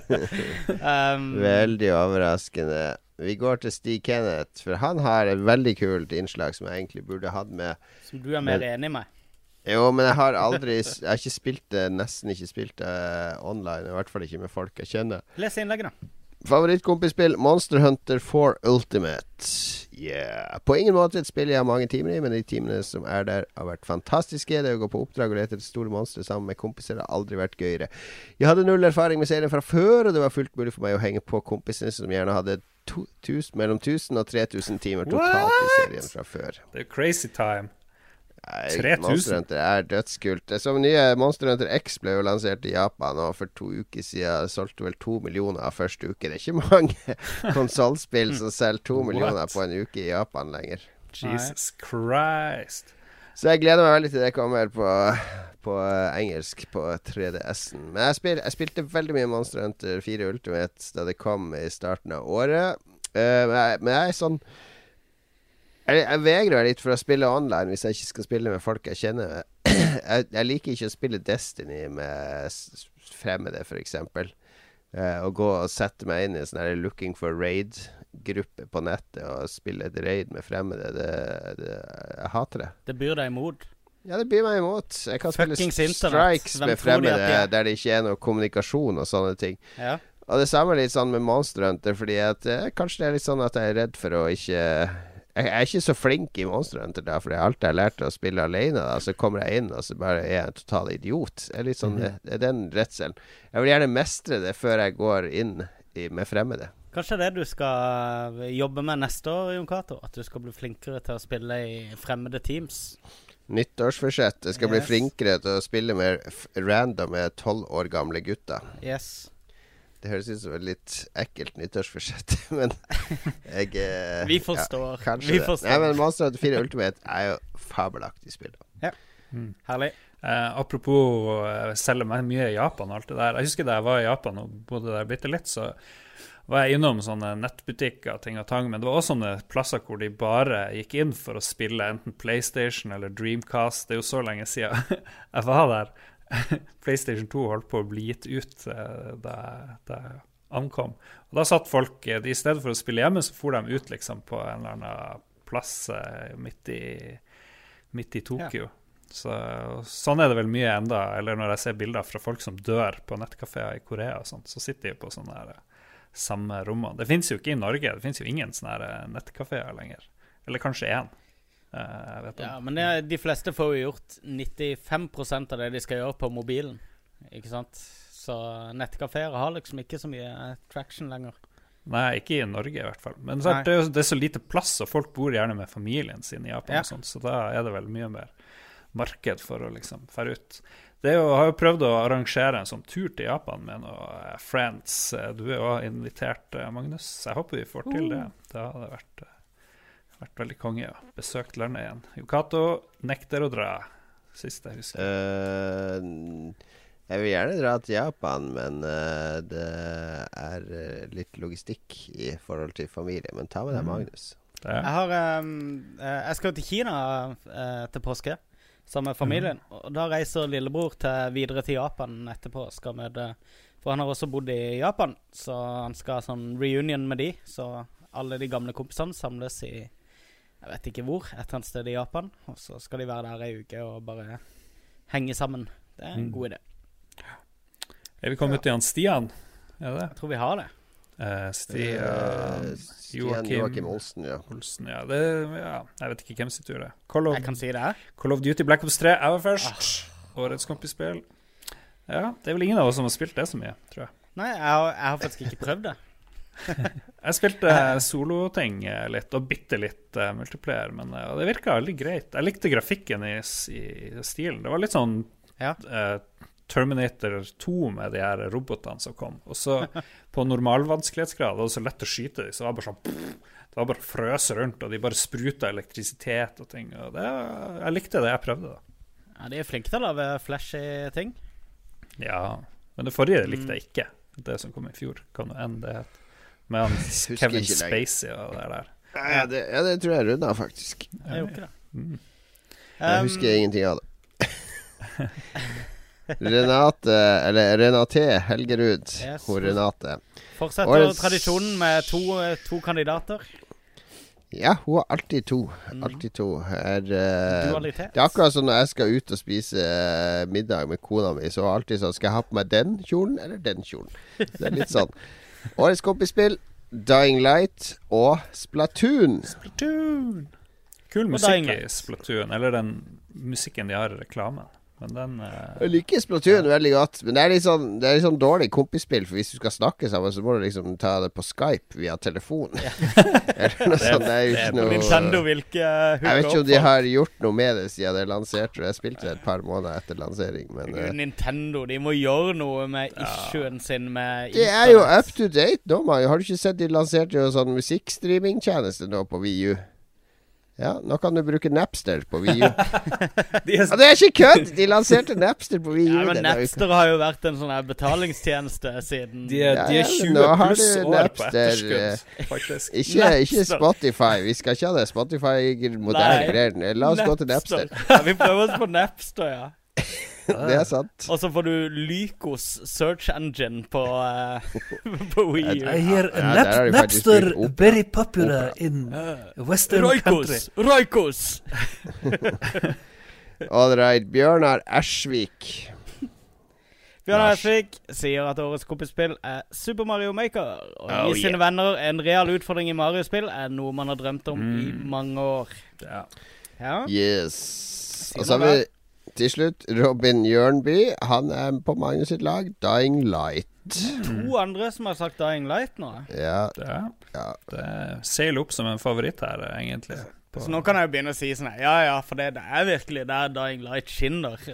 um, Veldig overraskende. Vi går til Stig Kenneth, for han har et veldig kult innslag som jeg egentlig burde hatt med. som du er mer Men- enig med. Jo, men jeg har aldri Jeg har ikke spilt det, nesten ikke spilt det online. I hvert fall ikke med folk jeg kjenner. Les innlegget, da. Favorittkompisspill Monster Hunter 4 Ultimate. Yeah. På ingen måte et spill jeg har mange timer i, men de timene som er der, har vært fantastiske. Det å gå på oppdrag og lete etter store monstre sammen med kompiser har aldri vært gøyere. Jeg hadde null erfaring med serien fra før, og det var fullt mulig for meg å henge på kompisene som gjerne hadde to, tusen, mellom 1000 og 3000 timer totalt i serien fra før. Det er crazy time. Nei, Monster Hunter er dødskult. Det som nye Monster Hunter X ble jo lansert i Japan, og for to uker siden solgte vel to millioner av første uke. Det er ikke mange konsollspill som selger to millioner på en uke i Japan lenger. Jesus Christ. Så jeg gleder meg veldig til det kommer på på eh, engelsk på 3DS-en. Men jeg, spil, jeg spilte veldig mye Monster Hunter 4 Ultimate da det kom i starten av året. Uh, men, jeg, men jeg er sånn jeg, jeg vegrer meg litt for å spille online hvis jeg ikke skal spille med folk jeg kjenner. jeg, jeg liker ikke å spille Destiny med fremmede, f.eks. Uh, å gå og sette meg inn i en sånn Looking for raid-gruppe på nettet og spille et raid med fremmede, det, det, jeg hater det. Det byr deg imot. Ja, det byr meg imot. Jeg kan spille st- strikes med fremmede de er? der det ikke er noe kommunikasjon og sånne ting. Ja. Og det samme litt sånn med Monster Hunter, fordi at eh, kanskje det er litt sånn at jeg er redd for å ikke Jeg er ikke så flink i Monster Hunter da, for jeg alltid har lært å spille alene. Da. Så kommer jeg inn, og så bare er jeg en total idiot. Det er litt sånn, det, det er den redselen. Jeg vil gjerne mestre det før jeg går inn i, med fremmede. Kanskje det du skal jobbe med neste år, Jon Cato? At du skal bli flinkere til å spille i fremmede teams? Nyttårsforsett. Jeg skal bli flinkere til å spille med random randomme tolv år gamle gutter. Yes. Det høres ut som et litt ekkelt nyttårsforsett, men jeg eh, Vi forstår. Ja, kanskje Vi det. forstår. Nei, men Monster Hunter 4 Ultimate er jo fabelaktig spill. Herlig. Eh, apropos uh, selge meg mye i Japan og alt det der. Jeg husker da jeg var i Japan og bodde der bitte litt, så var jeg innom sånne nettbutikker ting og tang, men det var også sånne plasser hvor de bare gikk inn for å spille enten PlayStation eller Dreamcast. Det er jo så lenge siden jeg var der. PlayStation 2 holdt på å bli gitt ut eh, da, da ankom. Og da satt folk eh, I stedet for å spille hjemme, så for de ut liksom på en eller annen plass eh, midt i, midt i Tokyo. Så, sånn er det vel mye enda, eller når jeg ser bilder fra folk som dør på nettkafeer i Korea og sånt, så sitter de på sånne her, samme rommene. Det fins jo ikke i Norge, det fins jo ingen sånne nettkafeer lenger. Eller kanskje én. Ja, men det, de fleste får jo gjort 95% av det de skal gjøre på mobilen. Ikke sant? Så nettkafeer har liksom ikke så mye traction lenger. Nei, ikke i Norge i hvert fall. Men så det, er det er så lite plass, og folk bor gjerne med familien sin i Japan, Ja. og sånt, så da er det vel mye mer marked for å liksom fære ut. Det jo, har jo prøvd å arrangere en sånn tur til Japan med noen friends. Eh, Du er jo invitert, eh, Magnus. Jeg håper vi får til det. Det hadde vært, eh, vært veldig konge. Ja. Besøkt landet igjen. Yokato nekter å dra, sist jeg husker. Uh, jeg vil gjerne dra til Japan, men uh, det er eh, litt logistikk i forhold til familie. Men ta med deg Mm. Magnus. Mm. Jeg har eh, Jeg skal til Kina uh, til påske sammen med familien. Og da reiser lillebror til, videre til Japan etterpå. Skal møte For han har også bodd i Japan, så han skal ha sånn reunion med de. Så alle de gamle kompisene samles i Jeg vet ikke hvor, et eller annet sted i Japan. Og så skal de være der ei uke og bare henge sammen. Det er en Mm. god idé. er vi kommet til han Stian? Er det? Jeg tror vi har det. Eh, Stian Stian Joakim Olsen, ja. Olsen, ja. Det, ja. Jeg vet ikke hvem sin tur det er. Call of, Jeg kan si det. Call of Duty Black Ops 3 jeg var først. Årets kompisspill. Ja, det er vel ingen av oss som har spilt det så mye, tror jeg. Nei, jeg har, jeg har faktisk ikke prøvd det. Jeg spilte soloting eh, litt, og bitte litt uh, multiplayer, men uh, det virka veldig greit. Jeg likte grafikken i, i stilen. Det var litt sånn Ja. uh, Terminator 2 med de her robotene som kom. Og så på normal vanskelighetsgrad var det så lett å skyte dem, så det var bare sånn pff, Det var bare frøs rundt, og de bare spruta elektrisitet og ting. Og det, jeg likte det jeg prøvde, da. Ja, De er flinke til å lage flashy ting. Ja, men det forrige likte jeg ikke. Det som kom i fjor. Hva nå enn det het. Med han Kevin. Spacey og det der. Ja, det, ja, det tror jeg runda, faktisk. Jeg gjorde ikke det. Mm. Jeg Um, husker ingenting av det. Renate, eller Renate Helgerud. Yes. Hun Renate. Fortsetter Årets- tradisjonen med to, to kandidater. Ja, hun har alltid to. Mm. Alltid to. Er, uh, det er akkurat som når jeg skal ut og spise eh, middag med kona mi, så er alltid sånn Skal jeg ha på meg den kjolen eller den kjolen? Det er litt sånn. Årets kompisspill, Dying Light og Splatoon. Splatoon! Kul musikk i Splatoon. Eller den musikken de har i reklamen. Men den eh, Jeg liker Splatoon veldig godt, men det er litt sånn Det er litt sånn dårlig kompisspill. For hvis du skal snakke sammen, så må du liksom ta det på Skype via telefon. Eller noe sånt. Det er jo det er ikke på noe Nintendo vil ikke Jeg vet ikke om opp de for- har gjort noe med det siden det lanserte. Jeg spilte det et par måneder etter lansering, men eh, Nintendo de må gjøre noe med issuen sin med Det er jo internett. up to date nå, Mario. Har du ikke sett de lanserte jo sånn musikkstreamingtjeneste nå på VU? Ja, nå kan du bruke Napster på VU. De er, Og det er ikke kødd! De lanserte Napster på VU. Ja, men uka. Napster har jo vært en sånn betalingstjeneste siden de er, de er 20 nå pluss du år på Napster, etterskudd, faktisk. Ikke, ikke Spotify. Vi skal ikke ha det. Spotify moderne Nei. greier. La oss gå til Napster. Ja, vi prøver oss på Napster, ja. Det er sant. Og så får du Lykos search engine på, eh, på Wii U. I hear Ja, Nap Napster opera. very popular in western country. Roikos! Roikos! All right. Bjørnar Ersvik. Bjørn Ersvik sier at årets kompisspill er Super Mario Maker. Å Oh, gi sine venner en real utfordring i Mario-spill er noe man har drømt om i Mm. mange år. Ja. Ja. Yes. Og så har vi til slutt Robin Jørnby. Han er på Magnus sitt lag. Dying Light. To andre som har sagt Dying Light nå. Ja, Det, ja. det seiler opp som en favoritt her, egentlig. På- Så nå kan jeg jo begynne å si sånn Ja ja, for det, det er virkelig der Dying Light skinner.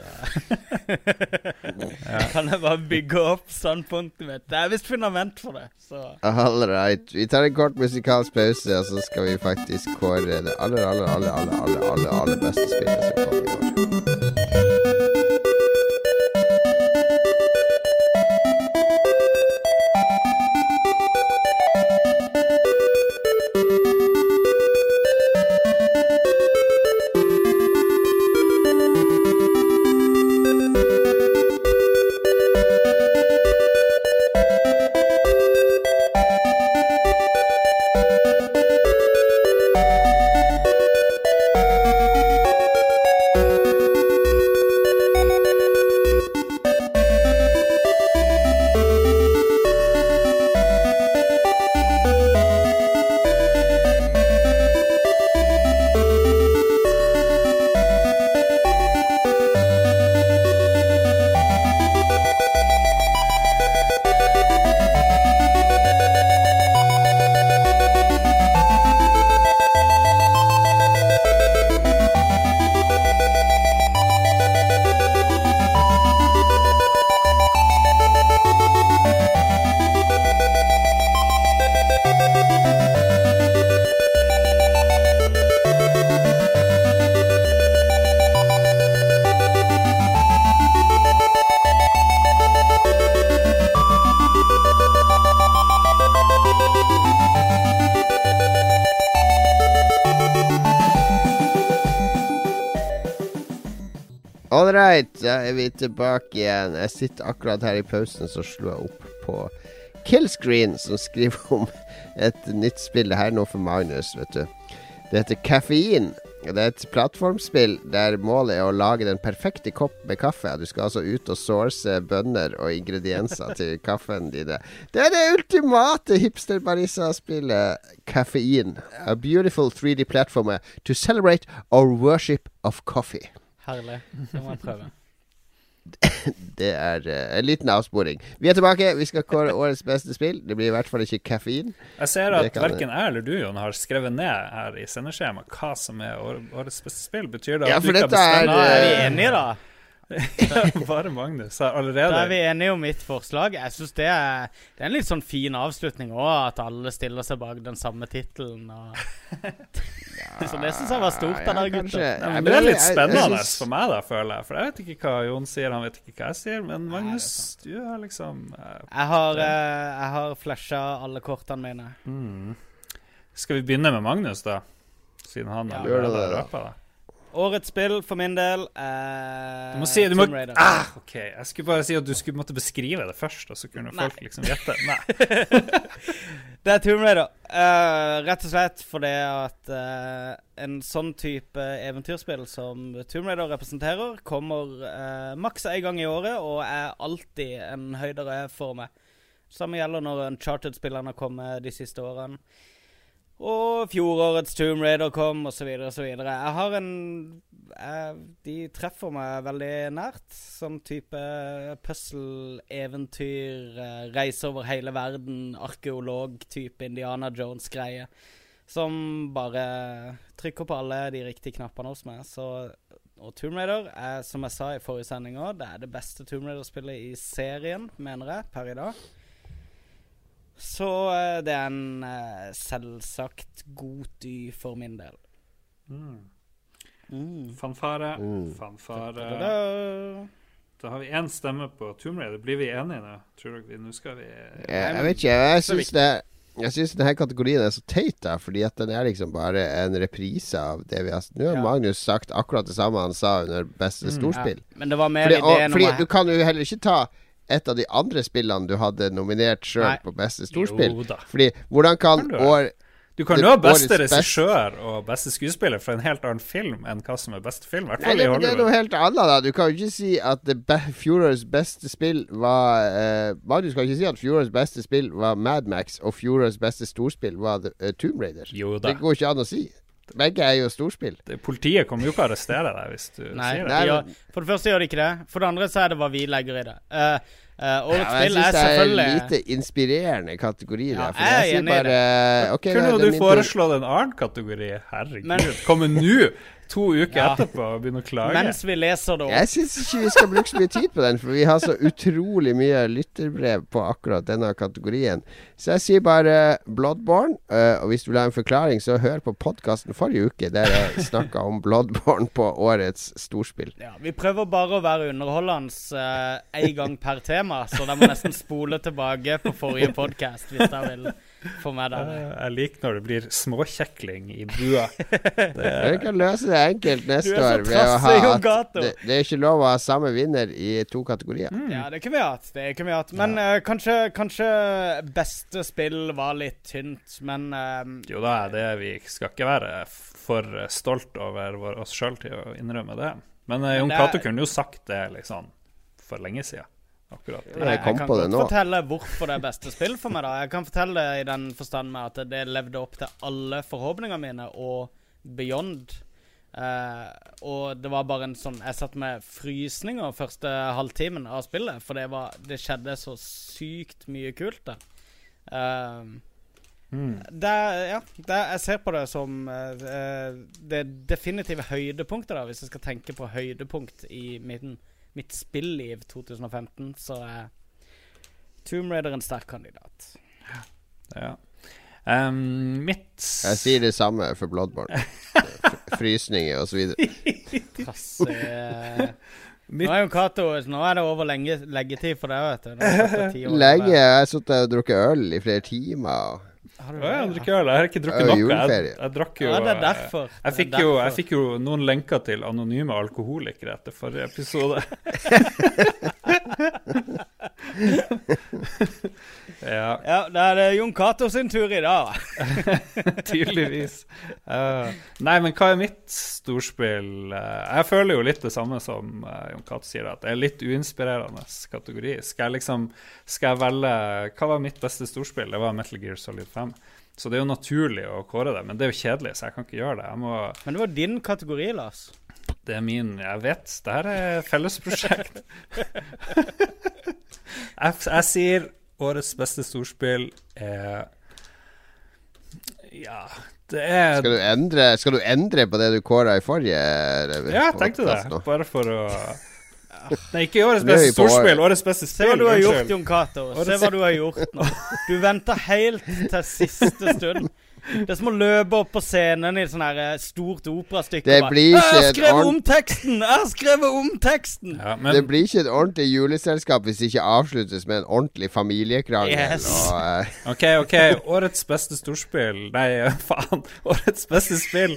Kan jeg bare bygge opp standpunktet mitt? Det er visst fundament for det. Så All right. Vi tar en kort musikalsk pause, og så skal vi faktisk kåre det aller, aller, aller, aller, aller, aller, aller beste spillet som kom i år. Right, da er vi tilbake igjen. Jeg sitter akkurat her i pausen, så slo jeg opp på Killscreen, som skriver om et nytt spill. Det her er noe for Magnus, vet du. Det heter Kaffein. Det er et plattformspill der målet er å lage den perfekte kopp med kaffe. Du skal altså ut og source bønner og ingredienser til kaffen dine. Det er det ultimate hipster-barissa-spillet. Kaffein. A beautiful 3D platformer to celebrate our worship of coffee. Herlig. Det må jeg prøve. Det er uh, en liten avsporing. Vi er tilbake. Vi skal kåre årets beste spill. Det blir i hvert fall ikke kaffein. Jeg ser at verken jeg eller du, Jon, har skrevet ned her i sendeskjemaet hva som er årets beste spill. Betyr det Ja, at du kan ikke har dette er, uh, er vi enige, da. Bare Magnus allerede Da er vi enige om mitt forslag. Jeg syns det, det er en litt sånn fin avslutning òg, at alle stiller seg bak den samme tittelen. Og... Så det syns jeg var stort av dere kanskje. gutter. Ja, men Det er litt jeg- jeg spennende syns- for meg, da, føler jeg. For jeg vet ikke hva Jon sier, han vet ikke hva jeg sier. Men Magnus, du har liksom uh, Jeg har, uh, jeg har flasha alle kortene mine. mm. Skal vi begynne med Magnus, da? Siden han Ja. har det, da. Årets spill for min del er Du må si du må, Tomb Raider. ah, OK. Jeg skulle bare si at du skulle måtte beskrive det først, og så kunne Nei. folk liksom gjette. Nei. Det er Tomb Raider. Uh, rett og slett fordi at uh, en sånn type eventyrspill som Tomb Raider representerer, kommer uh, maks én gang i året og er alltid en høydere for meg. Samme gjelder når Uncharted-spillerne kommer de siste årene. Og fjorårets Tomb Raider kom, osv., osv. Jeg har en jeg, De treffer meg veldig nært. Sånn type puzzle, eventyr, eh, reise over hele verden, arkeolog-type Indiana Jones-greie. Som bare trykker på alle de riktige knappene hos meg. Så, og Tomb Raider er, som jeg sa i forrige sending òg, det er det beste Tomb Raider-spillet i serien, mener jeg, per i dag. Så eh, det er en uh, selvsagt god dy for min del. Mm. Fanfare. Mm. Fanfare. Da-da-da. Da har vi én stemme på Tomb Raider. Blir vi enige nå? Tror dere vi Nå skal vi Jeg, jeg vet ikke, jeg syns det jeg syns denne kategorien er så teit, da, fordi at den er liksom bare en reprise av det vi har Nå har Ja. Magnus sagt akkurat det samme han sa under beste storspill. Ja, men det var mer Fordi, og, ideen fordi om Fordi du kan jo heller ikke ta et av de andre spillene du hadde nominert sjøl på beste storspill. Jo. Fordi hvordan kan Kan du? år Du kan jo ha beste regissør og beste skuespiller fra en helt annen film enn hva som er beste film. Nei, det, det er noe helt annet, da. Du kan jo ikke si at be fjorårets beste spill var uh, Magnus kan ikke si at fjorårets beste spill var Mad Max, og fjorårets beste storspill var The, uh, Tomb Raider. Jo da. Det går ikke an å si. Begge er jo storspill. Det, politiet kommer jo ikke å arrestere deg hvis du Nei, sier det. Nei, de ja, for det første gjør de ikke det. For det andre så er det hva vi legger i det. Uh, årets Ja, spill jeg selvfølgelig Jeg syns det er en lite inspirerende kategori. Ja, der, for jeg er jeg sier enig i bare ok, Kunne det er du foreslått en annen kategori? Herregud. Men- Komme nå, to uker Ja. etterpå, og begynne å klage? Mens vi leser det opp. Jeg syns ikke vi skal bruke så mye tid på den, for vi har så utrolig mye lytterbrev på akkurat denne kategorien. Så jeg sier bare Bloodborne. eh, og hvis du vil ha en forklaring, så hør på podkasten forrige uke, der jeg snakka om Bloodborne på årets storspill. Ja, vi prøver bare å være underholdende én gang per tema, så da må nesten spole tilbake på forrige podkast hvis dere vil få meg der. Jeg liker når det blir småkjekling i bua. Du kan løse det enkelt neste Du så år ved å ha at det, det er ikke lov å ha samme vinner i to kategorier. Ja, det kunne vi hatt. Det kunne vi hatt. Men eh, kanskje, kanskje beste spill var litt tynt, men uh, Jo da, det vi skal ikke være for stolt over oss sjøl til å innrømme det. Men uh, Jon Cato kunne jo sagt det liksom for lenge siden. Akkurat. Ja, jeg kom kan godt fortelle hvorfor det er beste spill for meg. da Jeg kan fortelle det i den forstand med at det levde opp til alle forhåpningene mine og beyond. Eh, og det var bare en sånn Jeg satt med frysninger første halvtimen av spillet, for det, var, det skjedde så sykt mye kult der. Eh, Mm. det, ja, det, jeg ser på det som uh, det definitive høydepunktet, da hvis jeg skal tenke på høydepunkt i midten mitt spilliv 2015, så er Tomb Raider en sterk kandidat. Ja. Um, mitt Jeg sier det samme for Bloodborne. Frysninger og så videre. Trasse Nå er jo Cato Nå er det over lenge, leggetid for deg, vet du. Lenge. Jeg har sittet og drukket øl i flere timer. Har du ja, jeg drikker øl. Jeg har ikke drukket noe. Jeg, jeg drakk jo Ja, det er eh, derfor. Jeg fikk, jo, jeg fikk jo noen lenker til anonyme alkoholikere etter forrige episode. ja, Ja, da er det Jon Cato sin tur i dag. tydeligvis. Uh, nei, men hva er mitt storspill? Uh, jeg føler jo litt det samme som uh, Jon Cato sier, at det er litt uinspirerende kategori. Skal jeg liksom Skal jeg velge Hva var mitt beste storspill? Det var Metal Gear Solid 5. Så det er jo naturlig å kåre det, men det er jo kjedelig, så jeg kan ikke gjøre det. Må Men det var din kategori, Lars. Det er min Jeg vet, det her er fellesprosjekt. jeg, jeg sier årets beste storspill er Ja, det er Skal du endre, skal du endre på det du kåra i forrige Ja, jeg tenkte det. nå? Bare for å Nei, ikke årets beste storspill. Årets beste Se hva du har gjort. Jon Cato. Se hva du har gjort nå. Du venter helt til siste stund. Det er som å løpe opp på scenen i et sånt her eh, stort operastykke. Det blir ikke Jeg har skrevet om teksten! Jeg har skrevet om teksten! Ja, Det blir ikke et ordentlig juleselskap hvis det ikke avsluttes med en ordentlig familiekrangel. Yes. Og, eh, OK, OK. Årets beste storspill Nei, faen. Årets beste spill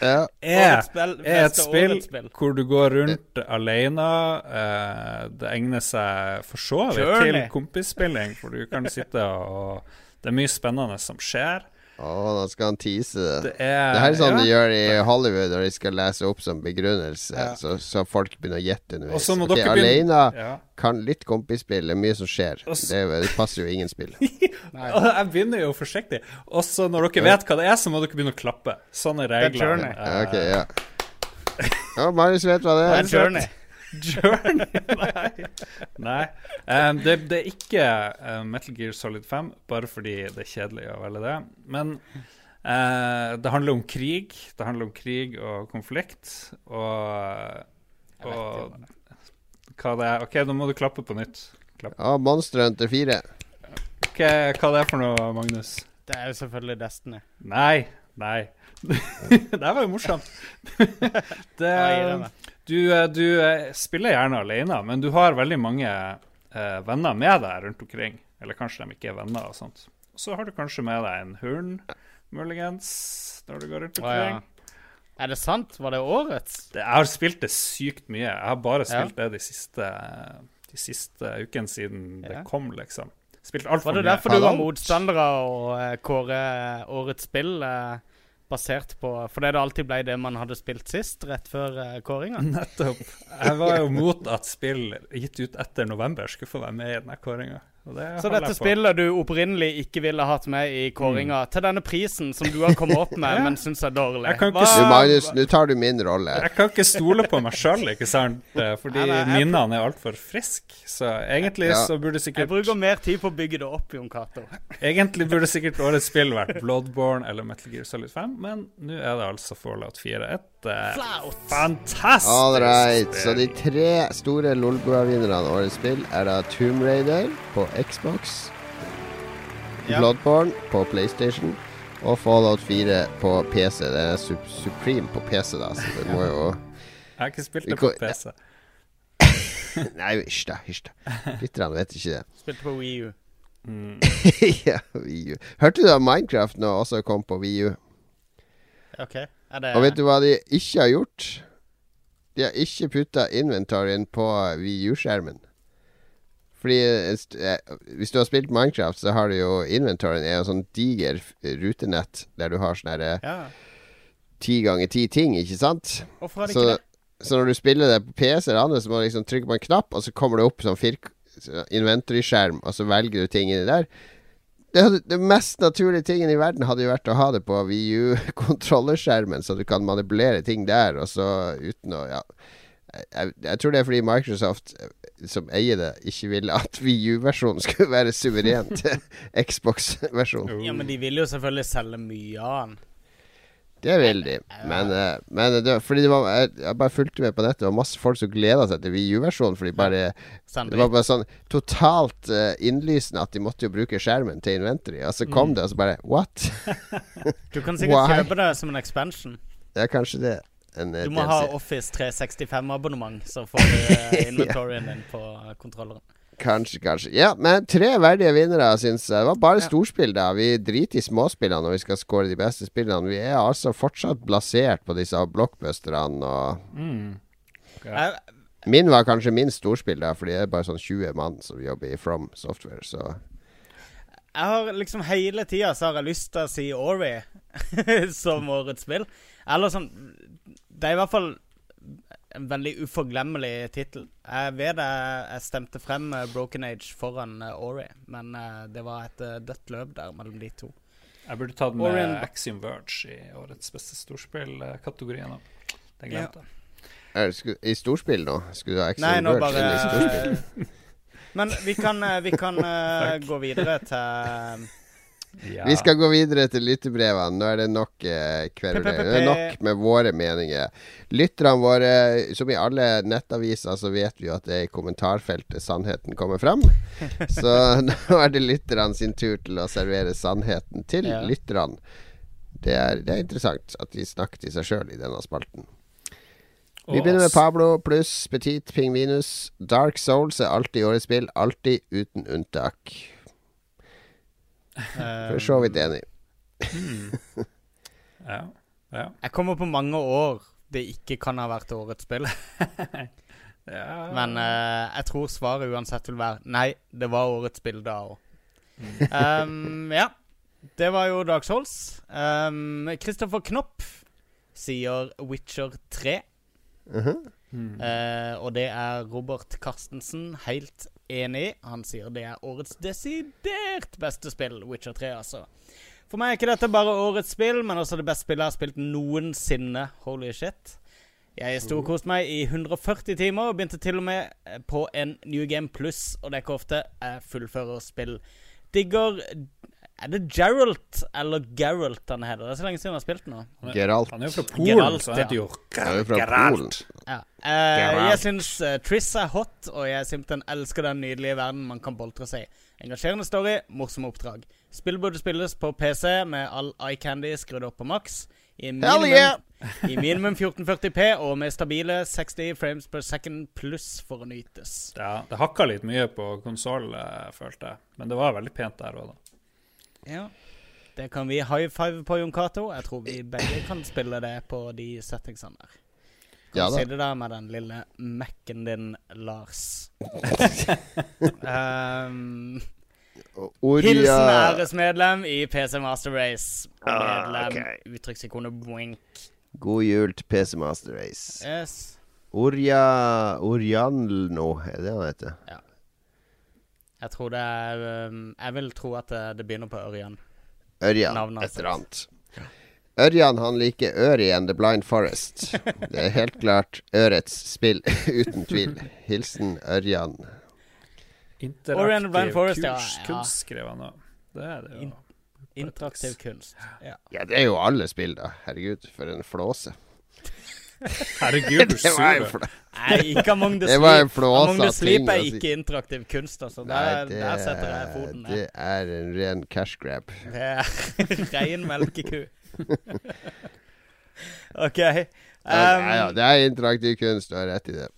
ja. er, er et spill spill. hvor du går rundt alene. Uh, det egner seg for så vidt til kompisspilling, for du kan sitte og Det er mye spennende som skjer. Å, nå skal han tease det. Det er Det her er sånn de gjør i Hollywood når de skal lese opp som begrunnelse, Ja. så, så folk begynner å gjette underveis. må Ok, dere begynne- alene Ja. kan litt kompisspill, det er mye som skjer. Også... Det, det passer jo ingen spill. Jeg begynner jo forsiktig. Og så når dere vet hva det er, så må dere begynne å klappe. Sånn er er reglene. Journey. Ja, Okay, ja. Ja, Marius vet hva det Det er. er Journey. Journey? Nei. Nei. Um, det, det er ikke uh, Metal Gear Solid 5, bare fordi det er kjedelig å velge det. Men uh, det handler om krig. Det handler om krig og konflikt. Og, og hva det er OK, nå må du klappe på nytt. Klapp. Ja, Monster Hunter 4. Ok, hva det er for noe, Magnus? Det er jo selvfølgelig Destiny. Nei, Nei. det var jo morsomt. det, Ja, du, eh, du eh, spiller gjerne alene, men du har veldig mange eh, venner med deg rundt omkring. Eller kanskje de ikke er venner og sånt. Så har du kanskje med deg en hund, muligens, når du går rundt Å, ja. omkring. Er det sant? Var det årets? Det, jeg har spilt det sykt mye. Jeg har bare Ja. spilt det de siste, de siste ukene siden det kom, liksom. Spilt altfor Var det mye. derfor du var motstander av å eh, kåre årets spill eh, basert på Fordi det alltid ble det man hadde spilt sist, rett før uh, kåringa? Nettopp. Jeg var jo mot at spill gitt ut etter november skulle få være med i denne kåringa. Så dette spillet du opprinnelig ikke ville hatt med i kåringa, til denne prisen som du har kommet opp med, Ja. men syns er dårlig Jeg Hva- Du, Magnus, nå tar du min rolle. Jeg kan ikke stole på meg sjøl, ikke sant? Eh, Fordi Nei, nei, jeg- minnene er altfor friske. Så egentlig Ja. så burde Jeg sikkert bruker mer tid på å bygge det opp, Jon Cato. Egentlig burde sikkert årets spill vært Bloodborne eller Metal Gear Solid 5, men nå er det altså Fallout 4. Et. Fantastisk All right. Så de tre store Lolbua-vinnerne av årets spill er da Tomb Raider på Xbox, Ja. Bloodborne på PlayStation og Fallout 4 på PC. Det er Sup Supreme på PC, da, så det må jo Jeg har ikke spilt det på PC. Nei, hysj da, hysj da. Lytterne vet ikke det. Spilte på Wii U. Mm. ja, Wii U. Hørte du at Minecraft nå også kom på Wii U? Det Og vet du hva de ikke har gjort? De har ikke putta inventoryen på Wii U-skjermen. Fordi eh, hvis du har spilt Minecraft, så har du jo inventoryen er jo sånn diger rutenett der du har sånn herre Ja. ti ganger ti ting, ikke sant? Hvorfor har de Så, ikke det? så når du spiller det på PC eller andre, så må du liksom trykke på en knapp, og så kommer det opp sånn firk inventory-skjerm, og så velger du ting inni der. Det, hadde, det mest naturlige tingen i verden hadde jo vært å ha det på VU-kontrollerskjermen, så du kan manipulere ting der, og så uten å Ja. Jeg, jeg tror det er fordi Microsoft, eh, som eier det, ikke ville at VU-versjonen skulle være suverent Xbox-versjonen. Ja, men de vil jo selvfølgelig selge mye av den. Det vil de. Men, eh, men det, fordi det var, jeg, bare fulgte med på nettet. Det var masse folk som gleda seg til VU-versjonen. Fordi bare Det var bare sånn totalt eh, innlysende at de måtte jo bruke skjermen til inventory. Og så kom det, og så bare What? Du kan sikkert Why? kjøpe det som en expansion. Det er kanskje det. En, eh, Du må ha Office 365-abonnement, så får du inventoryen din på kontrolleren. Kanskje, kanskje. Ja, men tre verdige vinnere, syns jeg. Det var bare storspill, da. Vi driter i småspillene når vi skal score de beste spillene. Vi er altså fortsatt blasert på disse blockbusterne og Mm. okay. Min var kanskje minst storspill, da, fordi det er bare sånn 20 mann som jobber i From Software, så jeg har liksom hele tida så har jeg lyst til å si Ori som årets spill. Eller sånn Det er i hvert fall en veldig uforglemmelig tittel. Jeg vet jeg, jeg stemte frem eh, Broken Age foran eh, Ori, men eh, det var et dødt løp der mellom de to. Jeg burde tatt med Orion... Axiom Verge i årets beste storspill-kategorien. Den glemte jeg. Ja. I storspill nå? Skulle du ha Axiom Nei, nå Verge bare i storspill? Men vi kan, vi kan gå videre til Ja. Vi skal gå videre til lyttebrevene. Nå er det nok eh, kverulering. Det er nok med våre meninger. Lytterne våre, som i alle nettaviser, så vet vi jo at det er i kommentarfeltet sannheten kommer fram. Så nå er det lytterne sin tur til å servere sannheten til Ja. lytterne. Det er, det er interessant at de snakker til seg sjøl i denne spalten. Vi begynner med. Pablo pluss Petit Pingvinus. Dark Souls er alltid årets spill. Alltid uten unntak. Eh, For så vidt enig. Ja. ja. Jeg kommer på mange år det ikke kan ha vært årets spill. ja. Men uh, jeg tror svaret uansett vil være nei, det var årets spill da òg. Um, ja. Det var jo Dark Souls. Um, Kristoffer Knopp sier Witcher 3. Mhm. Mm. uh, og det er Robert Carstensen helt enig. Han sier det er årets desidert beste spill, Witcher 3, altså. For meg er ikke dette bare årets spill, men også det beste spillet jeg har spilt noensinne. Holy shit. Jeg storkoste meg i 140 timer og begynte til og med eh, på en New Game Plus, og det er ikke ofte jeg fullfører spill. Digger Er det Geralt eller Geralt han heter? Det er så lenge siden han har spilt nå. Geralt. Han er jo fra Polen, Geralt, så han heter jo er Geralt. Ja. Uh, Geralt. jeg syns uh, Triss er hot, og jeg simpelthen elsker den nydelige verden man kan boltre seg i. Engasjerende story, morsomme oppdrag. Spill burde spilles på PC med all eye candy skrudd opp på maks. I Hell minimum, yeah! I minimum 1440P og med stabile 60 frames per second pluss for å nytes. Ja, det hakka litt mye på konsoll, følte jeg. Men det var veldig pent der òg, da. Ja. Det kan vi high five på, Jon Cato. Jeg tror vi begge kan spille det på de settingsene der. Kan Ja du si det der med den lille Mac-en din, Lars. um, hilsen æresmedlem i PC Master Race. Ah, Medlem, okay. uttrykksikonet boink. God jul til PC Master Race. Yes. Orja Orjanlno, er det han heter? Jeg tror det er um, Jeg vil tro at det, det begynner på Ørjan. Ørjan, Navnet et eller annet. Ørjan han liker Ørjan The Blind Forest. Det er helt klart ørets spill, uten tvil. Hilsen Ørjan. Interaktiv Blind Forest, ja, kurs, ja. kunst, skrev han da. Det er det jo. Interaktiv kunst. Ja. Ja, det er jo alle spill, da. Herregud, for en flåse. Herregud, du Det var en sur. Nei, ikke Among the Sleep. Among the Sleep ting er ikke interaktiv kunst, altså. Nei, Der, det, der setter jeg foten ned. det er en ren cash grab. Det er ren melkeku. OK. Um, ja, det er interaktiv kunst, du har rett i det.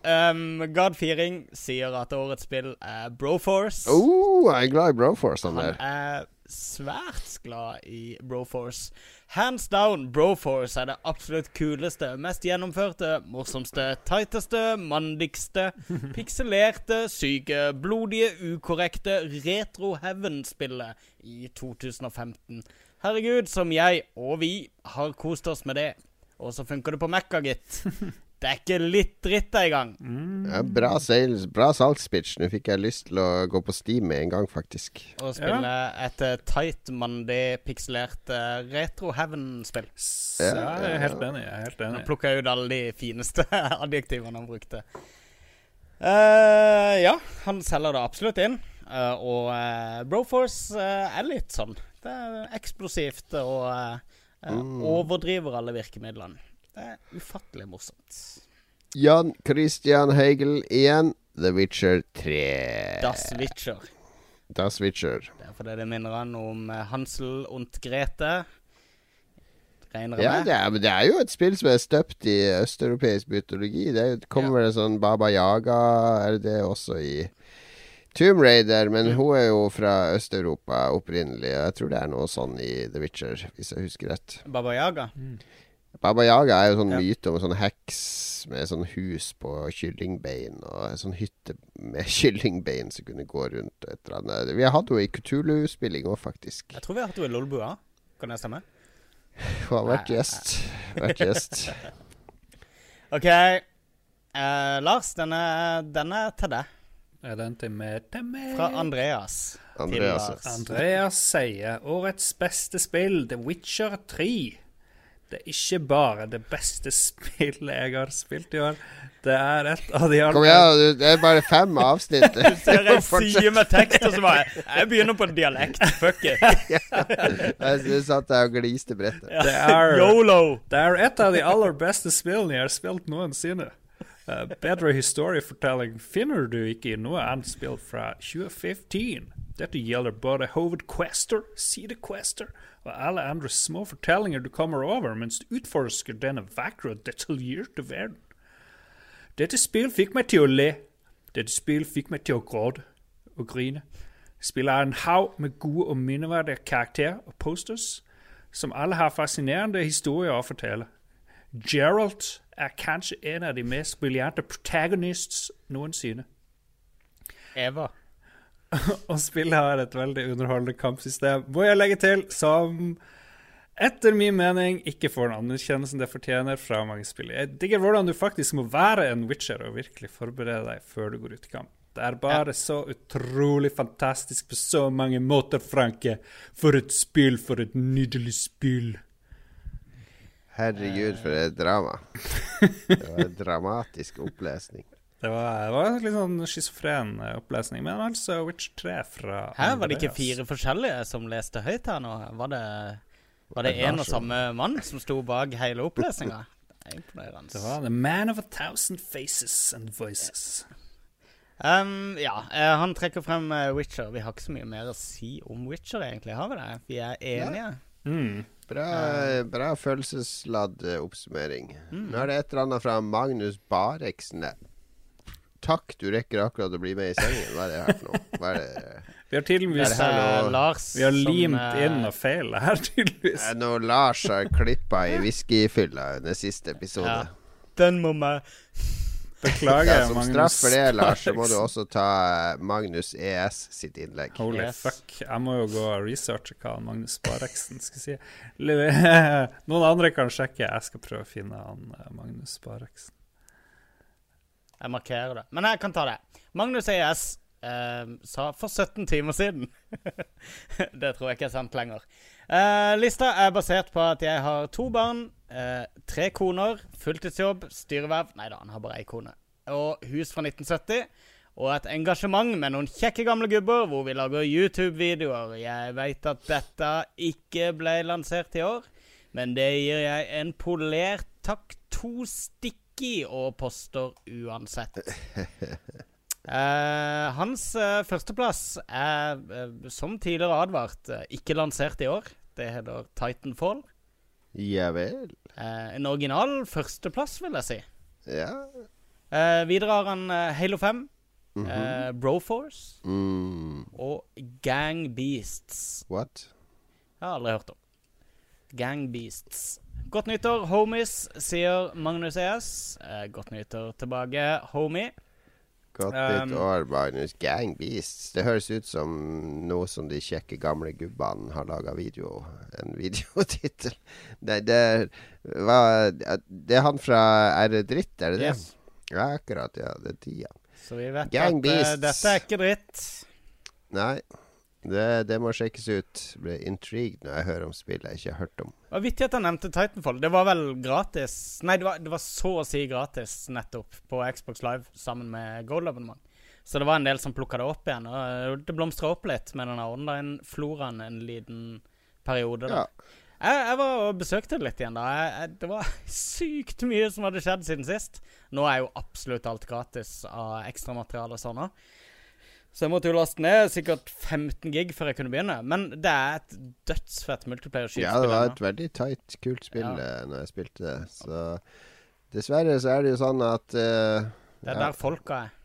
um, God Firing sier at årets spill er Broforce. Oh, jeg er glad i Broforce, han Han er svært glad i Broforce. Hands down, Broforce er det absolutt kuleste, mest gjennomførte, morsomste, tighteste, mandigste, pikselerte, syke, blodige, ukorrekte retro-heaven-spillet i 2015. Herregud, som jeg og vi har kost oss med det. Og så funker det på Mekka, gitt. Det er ikke litt dritt engang. Ja, bra, sales, bra salgspitch. Nå fikk jeg lyst til å gå på Steam med en gang, faktisk. Og spille et uh, tight, mandig, pikselert uh, retro-heaven-spill. Så jeg er helt enig. Jeg er helt Nå plukker plukka jeg ut alle de fineste adjektivene han brukte. Uh, ja, han selger det absolutt inn. Uh, og eh, Broforce eh, er litt sånn. Det er eksplosivt og eh, eh, overdriver alle virkemidlene. Det er ufattelig morsomt. Jan Christian Heigel igjen. The Witcher 3. Das Witcher. Das Witcher. Det er fordi det minner han om eh, Hansel und Grete. Regner Ja, jeg det er, men det er jo et spill som er støpt i østeuropeisk mytologi. Det er, kommer vel en sånn Baba Yaga, er det også i Tomb Raider? Men hun er jo fra Øst-Europa opprinnelig. og Jeg tror det er noe sånn i The Witcher, hvis jeg husker rett. Baba Yaga. Baba Yaga er jo sånn Ja. myte om en sånn heks med sånn hus på kyllingbein, og en sånn hytte med kyllingbein som kunne gå rundt og et eller annet. Vi har hatt henne i Kutulu-spilling òg, faktisk. Jeg tror vi har hatt henne i Lolbua. Kan det stemme? Hun har vært gjest. Vært gjest. OK. Eh, Lars, den er, er til deg. Er den til meg? Til meg? Fra Andreas. Andreas. Til Lars. Andreas sier årets beste spill, The Witcher 3. Det er ikke bare det beste spillet jeg har spilt i år. Det er et av de Kom aller igjen, du, det er bare fem avsnitt. Ser jeg sier med tekst, og så bare Jeg begynner på dialekt. Fuck it. Jeg satt der og gliste brettet. Det er, Yolo. det er et av de aller beste spillene jeg har spilt noensinne. Uh, bedre historiefortelling finner du ikke i noe annet spill fra 2015. Dette gjelder både hovedquester, sidequester og alle andre små fortellinger du kommer over mens du utforsker denne vakre og detaljerte verden. Dette spill fikk meg til å le. Dette spill fikk meg til å gråte og grine. Spillet er en haug med gode og minneverdige karakterer og posters, som alle har fascinerende historier å fortelle. Gerald er kanskje en av de mest briljante protagonists noensinne. Eva. Og spillet har et veldig underholdende kampsystem, må jeg legge til, som etter min mening ikke får den anerkjennelsen det fortjener fra mange spill. Jeg digger hvordan du faktisk må være en witcher og virkelig forberede deg før du går ut i kamp. Det er bare så utrolig fantastisk på så mange måter, Franke. For et spill, for et nydelig spill. Herregud, for et drama. Det var en dramatisk opplesning. Det var, det var litt sånn schizofren eh, opplesning. Men altså Witcher 3 fra Her var det ikke fire forskjellige som leste høyt her nå. Var det, var det en og samme mann som sto bak hele opplesninga? Er imponerende. Det var The Man of a Thousand Faces and Voices. Um, ja, eh, han trekker frem eh, Witcher. Vi har ikke så mye mer å si om Witcher, egentlig. Har vi det? Vi er enige. Mm. Bra, bra følelsesladd oppsummering. Mm. Nå er det et eller annet fra Magnus Bareksen. der. Takk, du rekker akkurat å bli med i sendingen. Hva er det her for noe? Hva er det? Vi har tydeligvis Lars Vi har limt eh, inn noe feil her, tydeligvis. Er noe Lars har klippa i whiskyfylla i den siste episode? Ja. Den må vi Beklager, Ja, som Magnus straff for det, Lars, så må du også ta eh, Magnus ES sitt innlegg. Holy Yes. fuck. Jeg må jo gå og researche hva Magnus Bareksen skal si. Noen andre kan sjekke. Jeg skal prøve å finne han eh, Magnus Bareksen. Jeg markerer det. Men jeg kan ta det. Magnus ES eh, sa for 17 timer siden. det tror jeg ikke er sant lenger. Eh, lista er basert på at jeg har to barn, eh, tre koner, fulltidsjobb, styreverv Nei da, han har bare ei kone. Og hus fra 1970. Og et engasjement med noen kjekke gamle gubber hvor vi lager YouTube-videoer. Jeg veit at dette ikke ble lansert i år, men det gir jeg en polert takk to stikk i og poster uansett. Uh, hans uh, førsteplass er, uh, som tidligere advart, ikke lansert i år. Det heter Titanfall. Ja vel. En original førsteplass, vil jeg si. Ja. Videre har han Halo 5, Mhm. eh, Broforce mm. og Gang Beasts. What? Jeg har aldri hørt om. Gang Beasts. Godt nyttår, homies, sier Magnus ES. Eh, godt nyttår tilbake, homie. Godt Um, nytt år, Magnus. Gang Beasts. Det høres ut som noe som de kjekke gamle gubbene har laga video. En videotittel. Det, det, hva, det er han fra Er det dritt, er det det? Yes. Ja, akkurat. Ja, det er tida. Så vi vet Gang at uh, dette er ikke dritt. Nei, det, det må sjekkes ut. Ble intrigued når jeg hører om spill jeg ikke har hørt om. Det var vittig at han nevnte Titanfall. Det var vel gratis Nei, det var, det var så å si gratis nettopp på Xbox Live sammen med Gold-abonnement. Så det var en del som plukka det opp igjen. Og eh, det blomstra opp litt med denne online-floraen en liten periode. da. Ja. Jeg, jeg var og besøkte det litt igjen. da jeg, jeg, Det var sykt mye som hadde skjedd siden sist. Nå er jo absolutt alt gratis av ekstramateriale og sånn òg. Så jeg måtte jo laste ned sikkert 15 gig før jeg kunne begynne. Men det er et dødsfett multiplayer-skytespill. ja, det var et veldig tight, kult spill Ja. eh, når jeg spilte det. Så dessverre så er det jo sånn at uh, Det er ja, der folka er.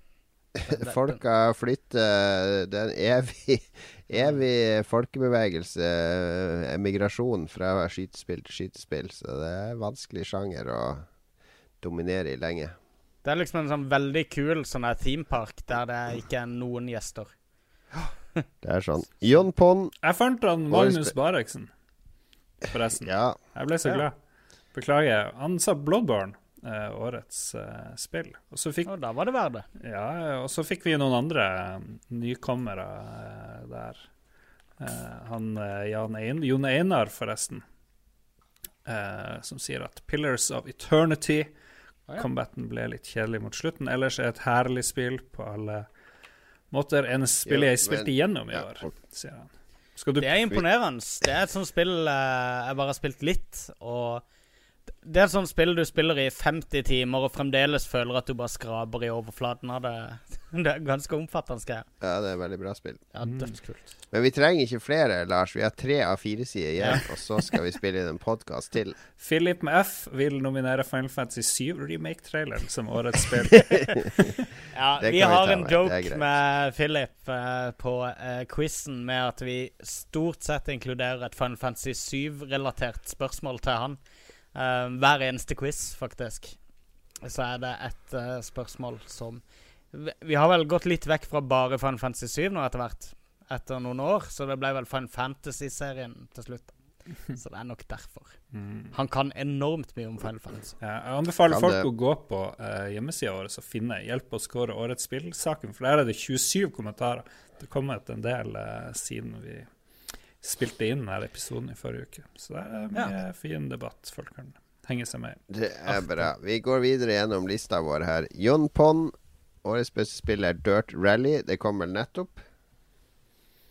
Folka flytter Det er en evig, evig folkebevegelse, eh, emigrasjon fra skytespill til skytespill. Så det er en vanskelig sjanger å dominere i lenge. Det er liksom en sånn veldig kul sånn her themepark der det ikke er noen gjester. Det er sånn. Jon Pon. Jeg fant han Magnus Bareksen, forresten. Ja, Jeg ble så glad. Beklager. Han sa Bloodborne, eh, årets eh, spill. Og så fikk Og da var det verdt det. Ja, og så fikk vi noen andre eh, nykommere eh, der. Eh, han eh, Jan Ein, Jon Einar, forresten, eh, som sier at 'Pillars of Eternity' ja. Combaten ble litt kjedelig mot slutten. Ellers er et herlig spill på alle måter. En spill jeg spilte igjennom i år, sier han. Skal du Det er imponerende. Det er et sånt spill eh, jeg bare har spilt litt, og det er et sånt spill du spiller i 50 timer og fremdeles føler at du bare skraper i overflaten av det. Det er ganske omfattende greier. ja, det er veldig bra spill. Ja, dødskult. Men vi trenger ikke flere, Lars. Vi har tre av fire sider igjen, og så skal vi spille inn en podkast til. Philip med F vil nominere Final Fantasy 7 remake-traileren som årets spill. Ja, Det vi har vi en med. Joke med Philip uh, på uh, quizen med at vi stort sett inkluderer et Final Fantasy 7-relatert spørsmål til han. Eh, hver eneste quiz, faktisk. Så er det et uh, spørsmål som vi, vi har vel gått litt vekk fra bare Final Fantasy 7 nå etter hvert, etter noen år, så det ble vel Final Fantasy-serien til slutt. Så det er nok derfor. Mm. Han kan enormt mye om Final Fantasy. Ja, jeg anbefaler Kan folk det- å gå på uh, hjemmesida vår og finne 'Hjelp å score årets spill'-saken, for der er det 27 kommentarer. Det kommer kommet en del uh, siden vi spilte inn denne episoden i forrige uke. Så det er mye fin debatt folk kan henge seg med. Det er bra. Vi går videre gjennom lista vår her. Jon Pon Årets beste spill er Dirt Rally. Det kom vel nettopp.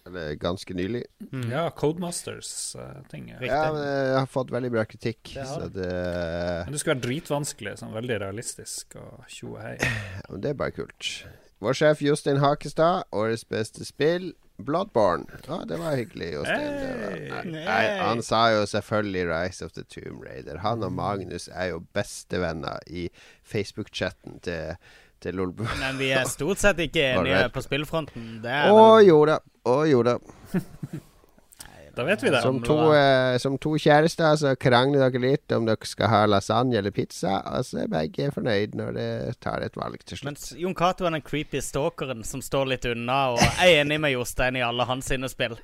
Eller ganske nylig. Ja, Codemasters-ting. Uh, Ja, men Jeg har fått veldig bra kritikk. Det Så det, Men det skulle være dritvanskelig, sånn veldig realistisk og tjo og hei. ja, men det er bare kult. Vår sjef Jostein Hakestad, årets beste spill, Bloodborne. Ja, det var hyggelig, Jostein. Hey. han sa jo selvfølgelig Rise of the Tomb Raider. Han og Magnus er jo bestevenner i Facebook-chatten til, til Lolbu. Men vi er stort sett ikke enige på spillfronten. Det Å vel- jo da. Å jo da. Da vet vi det. Som to, eh, som to kjærester så krangler dere litt om dere skal ha lasagne eller pizza, og så er begge fornøyd når det tar et valg til slutt. Mens Jon Cato er den creepy stalkeren som står litt unna, og er enig med Jostein i alle hans sine spill.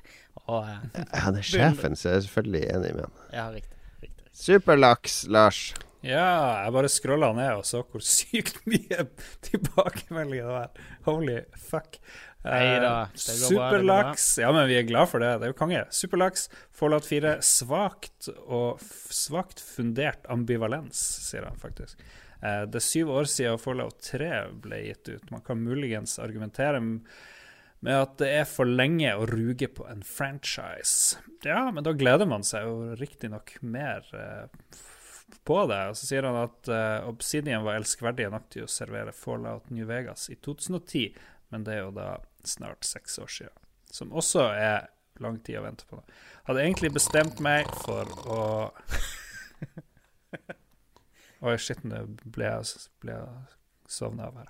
Og eh, Han er sjefen, så jeg er selvfølgelig enig med han. Ja, riktig. riktig. Superlaks, Lars. Ja, jeg bare scrolla ned og så hvor sykt mye tilbakemeldinger det var. Holy fuck. Neida, Eh, Superlaks Ja, men vi er glad for det. Det er jo konge. Superlaks, Fallout 4, svakt og svakt fundert ambivalens, sier han faktisk. Eh, det er syv år siden Fallout 3 ble gitt ut. Man kan muligens argumentere med at det er for lenge å ruge på en franchise. Ja, men da gleder man seg jo riktignok mer eh, på det. Og så sier han at Obsidian var elskverdige nok til å servere Fallout New Vegas i 2010, men det er jo da snart seks år siden. Som også er lang tid å vente på. Hadde egentlig bestemt meg for å Oi, shit, nå ble jeg, ble jeg sovna av her.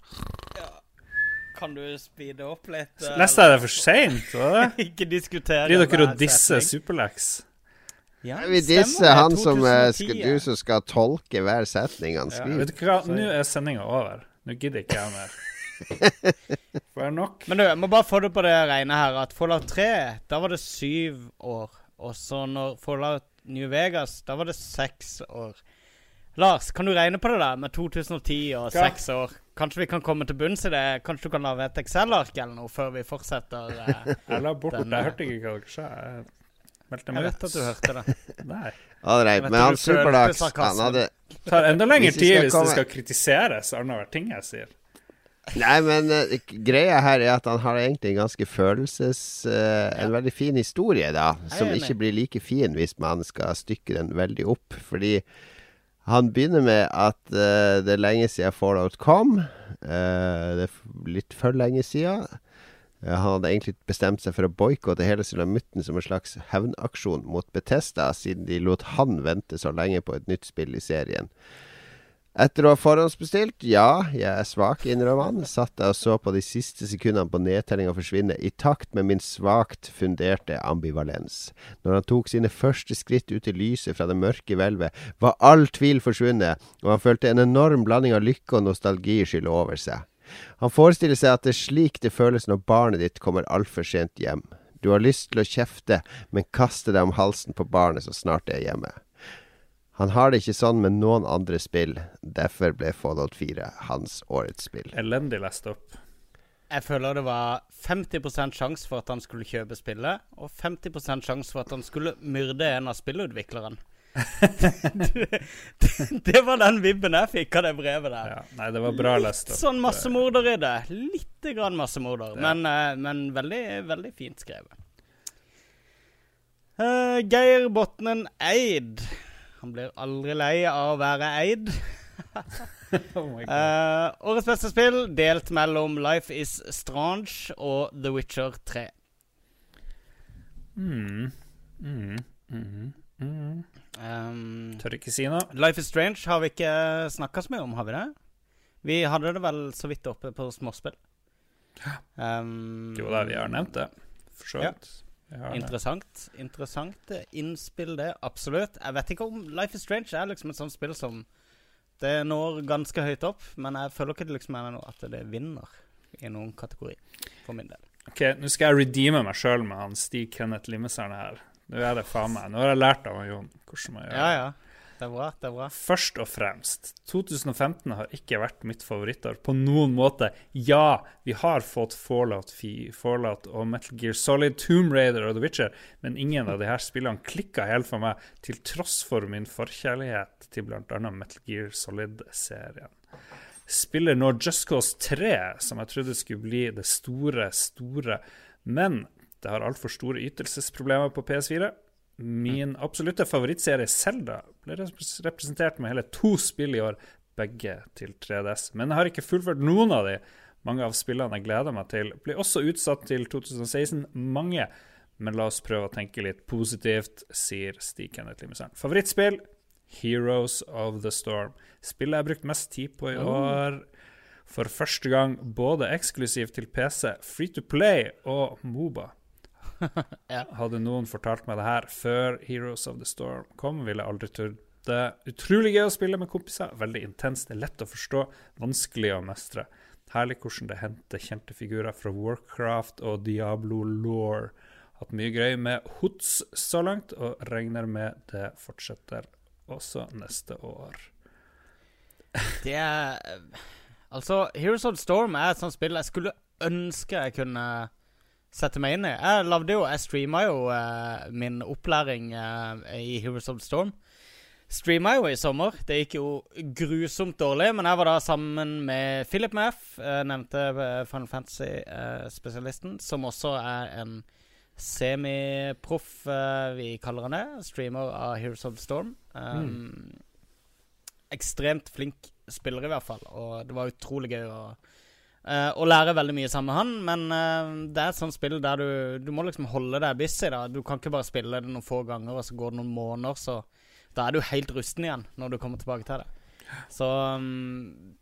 Kan du speede opp litt? eh, Leste jeg det for seint? Ikke diskutere Blir dere å disse. Superlex? Ja, Vi disser han som eh, skal, du som skal tolke hver setning han Ja, vet du hva, nå er sendinga over. Nå gidder ikke jeg mer. Jeg nok? Men du, jeg må bare få det på det rene her at Fallout 3, da var det syv år. Og så når Fallout New Vegas, da var det seks år. Lars, kan du regne på det der med 2010 og seks år? Kanskje vi kan komme til bunns i det? Kanskje du kan lage et Excel-ark eller noe før vi fortsetter? eh? Jeg la bort Den, Jeg hørte ikke hva dere sa. Jeg meldte Jeg vet at du hørte det. Nei. Right, men han Superdags, han hadde Det tar enda lengre tid hvis det skal kritiseres annenhver ting jeg sier. Nei, men uh, greia her er at han har egentlig en ganske følelses... eh, En veldig fin historie, da. Som ikke blir like fin hvis man skal stykke den veldig opp. Fordi han begynner med at uh, det er lenge siden Fallout kom. Det er litt for lenge siden. Han hadde egentlig bestemt seg for å boikotte hele Sulamitten som en slags hevnaksjon mot Betesta, siden de lot han vente så lenge på et nytt spill i serien. Etter å ha forhåndsbestilt, ja, jeg er svak, innrømmer han, satt jeg og så på de siste sekundene på nedtellinga forsvinne, i takt med min svakt funderte ambivalens. Når han tok sine første skritt ut i lyset fra det mørke hvelvet, var all tvil forsvunnet, og han følte en enorm blanding av lykke og nostalgi skylle over seg. Han forestiller seg at det er slik det føles når barnet ditt kommer altfor sent hjem. Du har lyst til å kjefte, men kaste deg om halsen på barnet så snart det er hjemme. Han har det ikke sånn med noen andre spill. Derfor ble Fallout 4 hans årets spill. Elendig lest opp. Jeg føler det var 50% sjanse for at han skulle kjøpe spillet, og 50% sjanse for at han skulle myrde en av spillutvikleren. det, det var den vibben jeg fikk av det brevet der. Ja, nei, det var bra lest opp. Litt Sånn massemorder i det. Lite grann massemorder, Ja. men, eh, men veldig, veldig fint skrevet. Uh, Geir Botnen Eid. Han blir aldri lei av å være eid. Oh my God. Eh, årets beste spill delt mellom Life Is Strange og The Witcher 3. Mm. Mm. Mm. Mm. Um, Tør ikke si noe. Life Is Strange har vi ikke snakka så mye om, har vi det? Vi hadde det vel så vidt oppe på småspill. Um, Jo da, vi har nevnt det. For så vidt. Vi det. Interessant. Interessant innspill, det. Absolutt. Jeg vet ikke om Life is Strange er liksom et sånt spill som Det når ganske høyt opp, men jeg føler ikke det liksom er noe at det vinner i noen kategori, for min del. Ok, Nå skal jeg redeeme meg sjøl med han Stig Kenneth Limeserne her. Nå er det faen meg. Nå har jeg lært av han Jon hvordan man gjør Ja, det. ja. Det er bra. Det er bra. Først og fremst, 2015 har ikke vært mitt favorittår på noen måte. Ja, vi har fått Fallout, Fi- Fallout og Metal Gear Solid, Tomb Raider og The Witcher, men ingen av her spillene klikka helt for meg, til tross for min forkjærlighet til bl.a. Metal Gear Solid-serien. spiller nå Just Cause 3, som jeg trodde skulle bli det store, store. Men det har altfor store ytelsesproblemer på PS4. Min absolutte favorittserie Zelda ble representert med hele to spill i år, begge til 3DS. Men jeg har ikke fullført noen av de. Mange av spillene jeg gleder meg til, blir også utsatt til 2016. Mange. Men la oss prøve å tenke litt positivt, sier Stig Kenneth Limesand. Favorittspill? Heroes of the Storm. Spillet jeg har brukt mest tid på i år. For første gang både eksklusivt til PC, Free to Play og Moba. Ja. Hadde noen fortalt meg det her før Heroes of the Storm kom, ville jeg aldri trodd det. Utrolig gøy å spille med kompiser. Veldig intenst, det lett å forstå, vanskelig å mestre. Herlig hvordan det henter kjente figurer fra Warcraft og Diablo Law. Hatt mye gøy med HOTS så langt, og regner med det fortsetter også neste år. Det er Altså, Heroes of the Storm er et sånt spill jeg skulle ønske jeg kunne sette meg inn i. Jeg lagde jo Jeg streama jo uh, min opplæring uh, i Heroes of the Storm. Streama jo i sommer. Det gikk jo grusomt dårlig, men jeg var da sammen med Philip Meff, uh, nevnte Final Fantasy-spesialisten, som også er en semiproff, vi kaller han det. Streamer av Heroes of the Storm. Um, Ekstremt flink spiller, i hvert fall. Og det var utrolig gøy å, eh, og lære veldig mye sammen med han. Men uh, det er et sånt spill der du, du må liksom holde deg busy. da Du kan ikke bare spille det noen få ganger, og så går det noen måneder, så da er du helt rusten igjen når du kommer tilbake til det. Så um,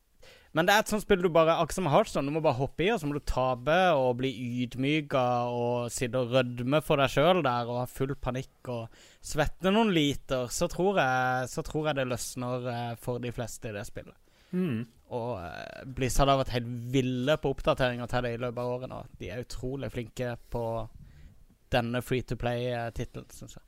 Men det er et sånt spill du bare Akkurat som Heartstone, du må bare hoppe i, og så må du tape og bli ydmyka og sitte og rødme for deg sjøl der og ha full panikk og svette noen liter. Så tror jeg, så tror jeg det løsner uh, for de fleste i det spillet. Mm. Og eh, Blizzard har vært helt ville på oppdateringer til det i løpet av året nå. De er utrolig flinke på denne free to play-tittelen, syns jeg.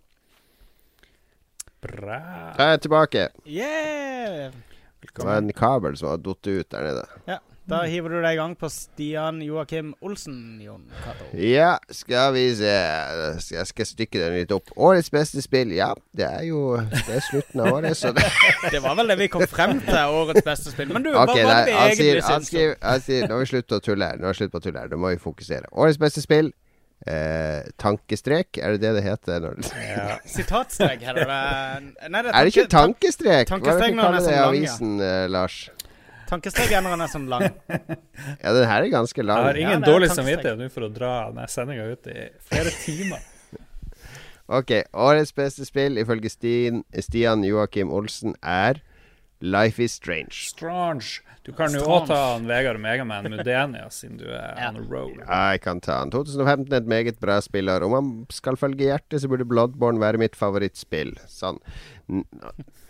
Bra. Jeg er tilbake. Yeah! Det var en kabel som hadde falt ut der nede. Ja, da hiver du deg i gang på Stian Joakim Olsen, Jon Cato. Ja, skal vi se Jeg skal stykke den litt opp. Årets beste spill. Ja, det er jo Det er slutten av året, så det Det var vel det vi kom frem til, årets beste spill. Men du, okay, hva var det vi egentlig syntes? han sier Nå har vi slutt å tulle her. Nå har vi slutt på å tulle her. Nå må vi fokusere. Årets beste spill. Eh, tankestrek, er det det det heter? Ja. Sitatstrek, heter det. Nei, er det ikke tankestrek? Hva er det du kaller er det i avisen, ja. eh, Lars? Tankestrek er sånn lang. Ja, den her er ganske lang. Jeg har ingen Ja, dårlig samvittighet nå for å dra denne sendinga ut i flere timer. Ok, årets beste spill ifølge Stian, Stian Joakim Olsen er Life is Strange. Strange. Du kan jo òg ta han Vegard Megaman Mudenia, siden du er Ja. on road. Ja, Jeg kan ta han. 2015 er et meget bra spiller. Om man skal følge hjertet, så burde Bloodborne være mitt favorittspill. Sånn.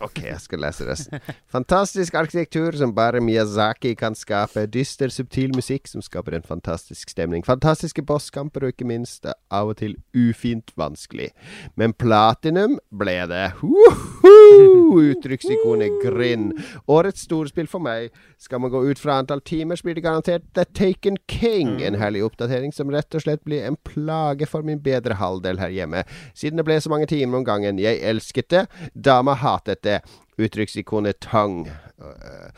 Ok, jeg skal lese resten. Fantastisk arkitektur som bare Miyazaki kan skape. Dyster, subtil musikk som skaper en fantastisk stemning. Fantastiske bosskamper, og ikke minst eh, av og til ufint vanskelig. Men platinum ble det. Uttrykksikonet Grin. Årets storspill for meg. Skal man gå ut fra antall timer, så blir det garantert The Taken King. En herlig oppdatering som rett og slett blir en plage for min bedre halvdel her hjemme. Siden det ble så mange timer om gangen. Jeg elsket det. Dama hatet det. Uttrykksikonet Tang. Øh,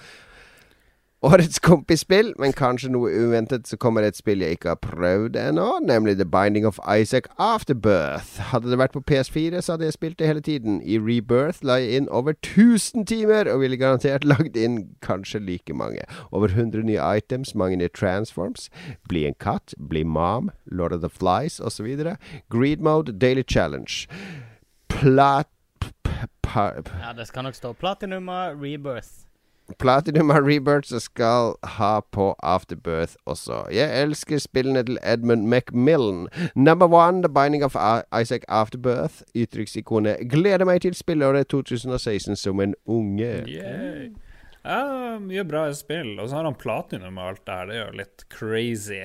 Årets kompisspill, men kanskje noe uventet, så kommer det et spill jeg ikke har prøvd ennå, nemlig The Binding of Isaac Afterbirth. Hadde det vært på PS4, så hadde jeg spilt det hele tiden. I Rebirth la jeg inn over 1000 timer, og ville garantert lagd inn kanskje like mange. Over 100 nye items, mange nye transforms. Bli en katt, bli mom, Lord of the Flies osv. Greed mode, daily challenge. Plat... Ja, det skal nok stå Platinuma Rebirth. Platinum Rebirth som skal ha på Afterbirth også. Jeg elsker spillene til Edmund McMillan. Number one, The Binding of Isaac Afterbirth. Uttrykksikonet. Gleder meg til spillåret 2016 som en unge. Ja, mye bra spill. Og så har han platinum og alt det her. Det er jo litt crazy.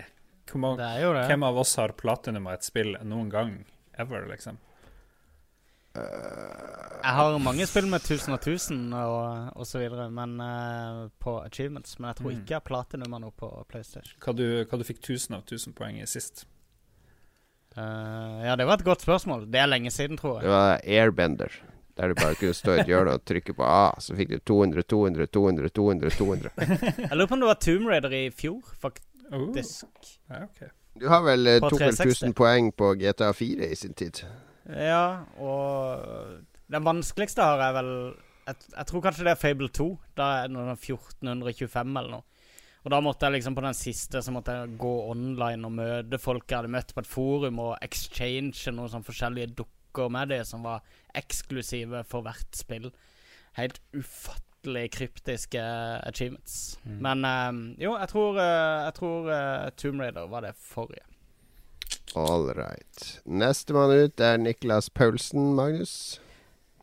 Hvem av, Det er jo det. Hvem av oss har platinum av et spill noen gang? Ever, liksom? Jeg har mange spill med 1000 og 1000 og, og så videre, men uh, på achievements. Men jeg tror ikke jeg har platinummer nå på PlayStation. Hva du, hva du fikk 1000 av 1000 poeng i sist? Uh, ja, det var et godt spørsmål. Det er lenge siden, tror jeg. Det var Airbender. Der du bare kunne stå i et hjørne og trykke på A, så fikk du 200, 200, 200, 200, 200. Jeg lurer på om det var Tomb Raider i fjor, Oh. faktisk. Uh, okay. Du har vel eh, På tok vel 360. 1000 poeng på GTA 4 i sin tid. Ja, og den vanskeligste har jeg vel jeg, jeg tror kanskje det er Fable 2. Da er det noe sånn 1425 eller noe. Og da måtte jeg liksom på den siste Så måtte jeg gå online og møte folk jeg hadde møtt på et forum, og exchange noen sånn forskjellige dukker med det som var eksklusive for hvert spill. Helt ufattelig kryptiske achievements. Men um, jo, jeg tror, eh, jeg tror uh, Tomb Raider var det forrige. All right. Nestemann ut er Niklas Paulsen, Magnus.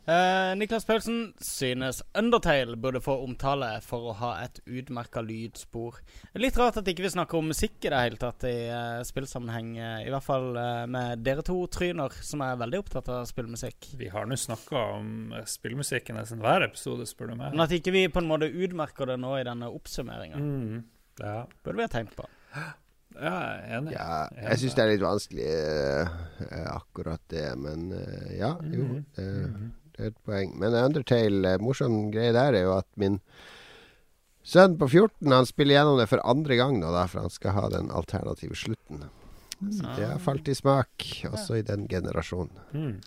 Eh, Niklas Paulsen synes Undertale burde få omtale for å ha et utmerka lydspor. Litt rart at ikke vi snakker om musikk i det hele tatt i uh, spillsammenheng. Uh, I hvert fall uh, med dere to tryner, som er veldig opptatt av spillmusikk. Vi har nå snakka om spillmusikk i nesten hver episode, spør du meg. Men at ikke vi på en måte utmerker det nå i denne oppsummeringa, Mm. Ja. burde vi ha tenkt på. ja, jeg er enig. Ja, Jeg syns det er litt vanskelig, eh, akkurat det. Men eh, ja, jo. Mhm. Det, det er et poeng. Men Undertale, eh, morsom greie der er jo at min sønn på 14 Han spiller gjennom det for andre gang nå, da, for han skal ha den alternative slutten. Så det har falt i smak, også i den generasjonen. Mm.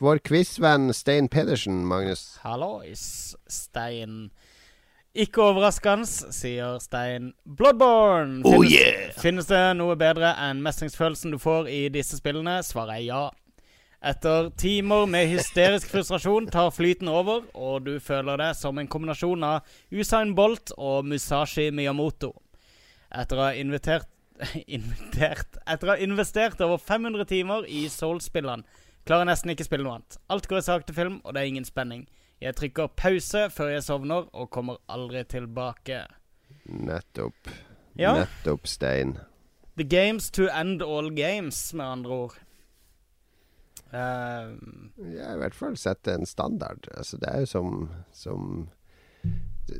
Vår quizvenn Stein Pedersen, Magnus. Hallois, Stein. Ikke overraskende, sier Stein. Bloodborne! Finnes, finnes det noe bedre enn mestringsfølelsen du får i disse spillene? Svarer jeg ja. Etter timer med hysterisk frustrasjon tar flyten over, og du føler det som en kombinasjon av Usain Bolt og Musashi Miyamoto. Etter å ha invitert, invitert Etter å ha investert over 500 timer i Soul-spillene klarer jeg nesten ikke spille noe annet. Alt går i sakte film, og det er ingen spenning. Jeg trykker pause før jeg sovner, og kommer aldri tilbake. Nettopp. Ja, Nettopp, Stein. The games to end all games, med andre ord. Jeg Ja, i hvert fall sette en standard. Altså, det er jo som Som,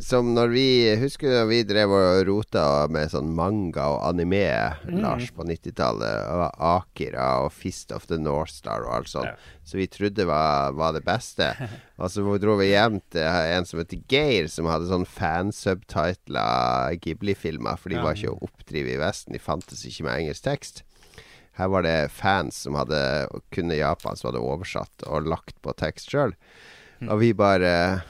som når vi Husker du da vi drev og rota med sånn manga og anime, Lars, på 90-tallet? Og Akira og Fist of the North Star og alt sånt. Ja. Så vi trodde var, var det beste. Og så dro vi hjem til en som heter Geir, som hadde sånn fansubtitla Ghibli-filmer, for de var ikke å oppdrive i Vesten. De fantes ikke med engelsk tekst. Her var det fans som hadde kunne japan, som hadde oversatt og lagt på tekst sjøl. Og vi bare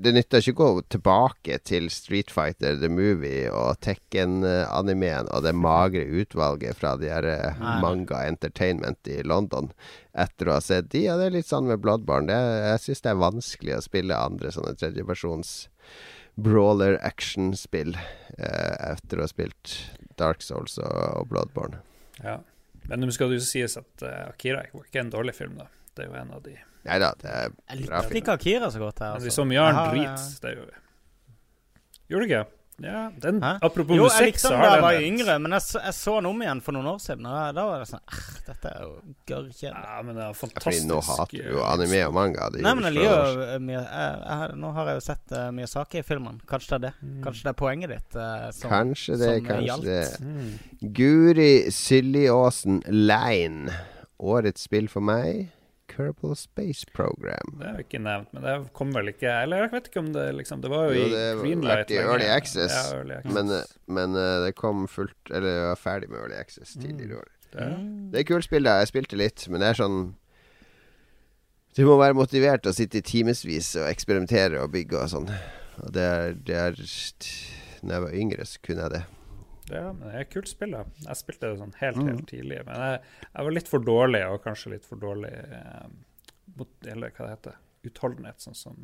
Det nytter ikke å gå tilbake til Street Fighter The Movie og Tekken-animeen og det magre utvalget fra de her eh, Manga Entertainment i London etter å ha sett de. Ja, det er litt sånn med Bloodborne. Det, jeg syns det er vanskelig å spille andre sånne tredjepersons brawler action-spill eh, etter å ha spilt Dark Souls og, og Bloodborne. Ja. Men nå skal det jo sies at uh, Akira var ikke en dårlig film, da. Det er jo en av de Nei da, det er jeg bra likte film. ikke Akira så godt. Jeg, Men vi altså. så mye annen Jeg drit. Det gjorde vi. Gjorde du ikke? Ja, den, Hæ? apropos Jo, jeg musikk, likte så den da har jeg den var yngre, men jeg, så- jeg så den om igjen for noen år siden. Og da, da var det sånn "Ah, Dette er jo gørrkjedelig. Ja, men det er Fordi fantastisk. nå hater du jo eh, anime og manga. Det Nei, men jeg liker jo eh, mye jeg, jeg, Nå har jeg jo sett uh, i filmen Kanskje det er det. Mm. Kanskje det er poenget ditt uh, som, Kanskje det, som kanskje gjaldt. det. Mm. Guri Siljeåsen Lein. Årets spill for meg, Kerbal Space Program. Det er jo ikke nevnt, men det kom vel ikke Eller jeg vet ikke om det liksom Det var jo, Jo, i Greenlight. i. Early Access, Ja, early access. Men, men eh, det kom fullt Eller jeg var ferdig med Early Access tidligere i år. det, Det er kult spill, da. Jeg spilte litt, men det er sånn Du må være motivert og sitte i timevis og eksperimentere og bygge og sånn. Og det er, det er Når jeg var yngre, så kunne jeg det. Ja, men det er et kult spill, da. Jeg spilte det sånn helt, Mm. helt tidlig. Men jeg, jeg var litt for dårlig, og kanskje litt for dårlig eh, mot, Eller hva det heter Utholdenhet, sånn som,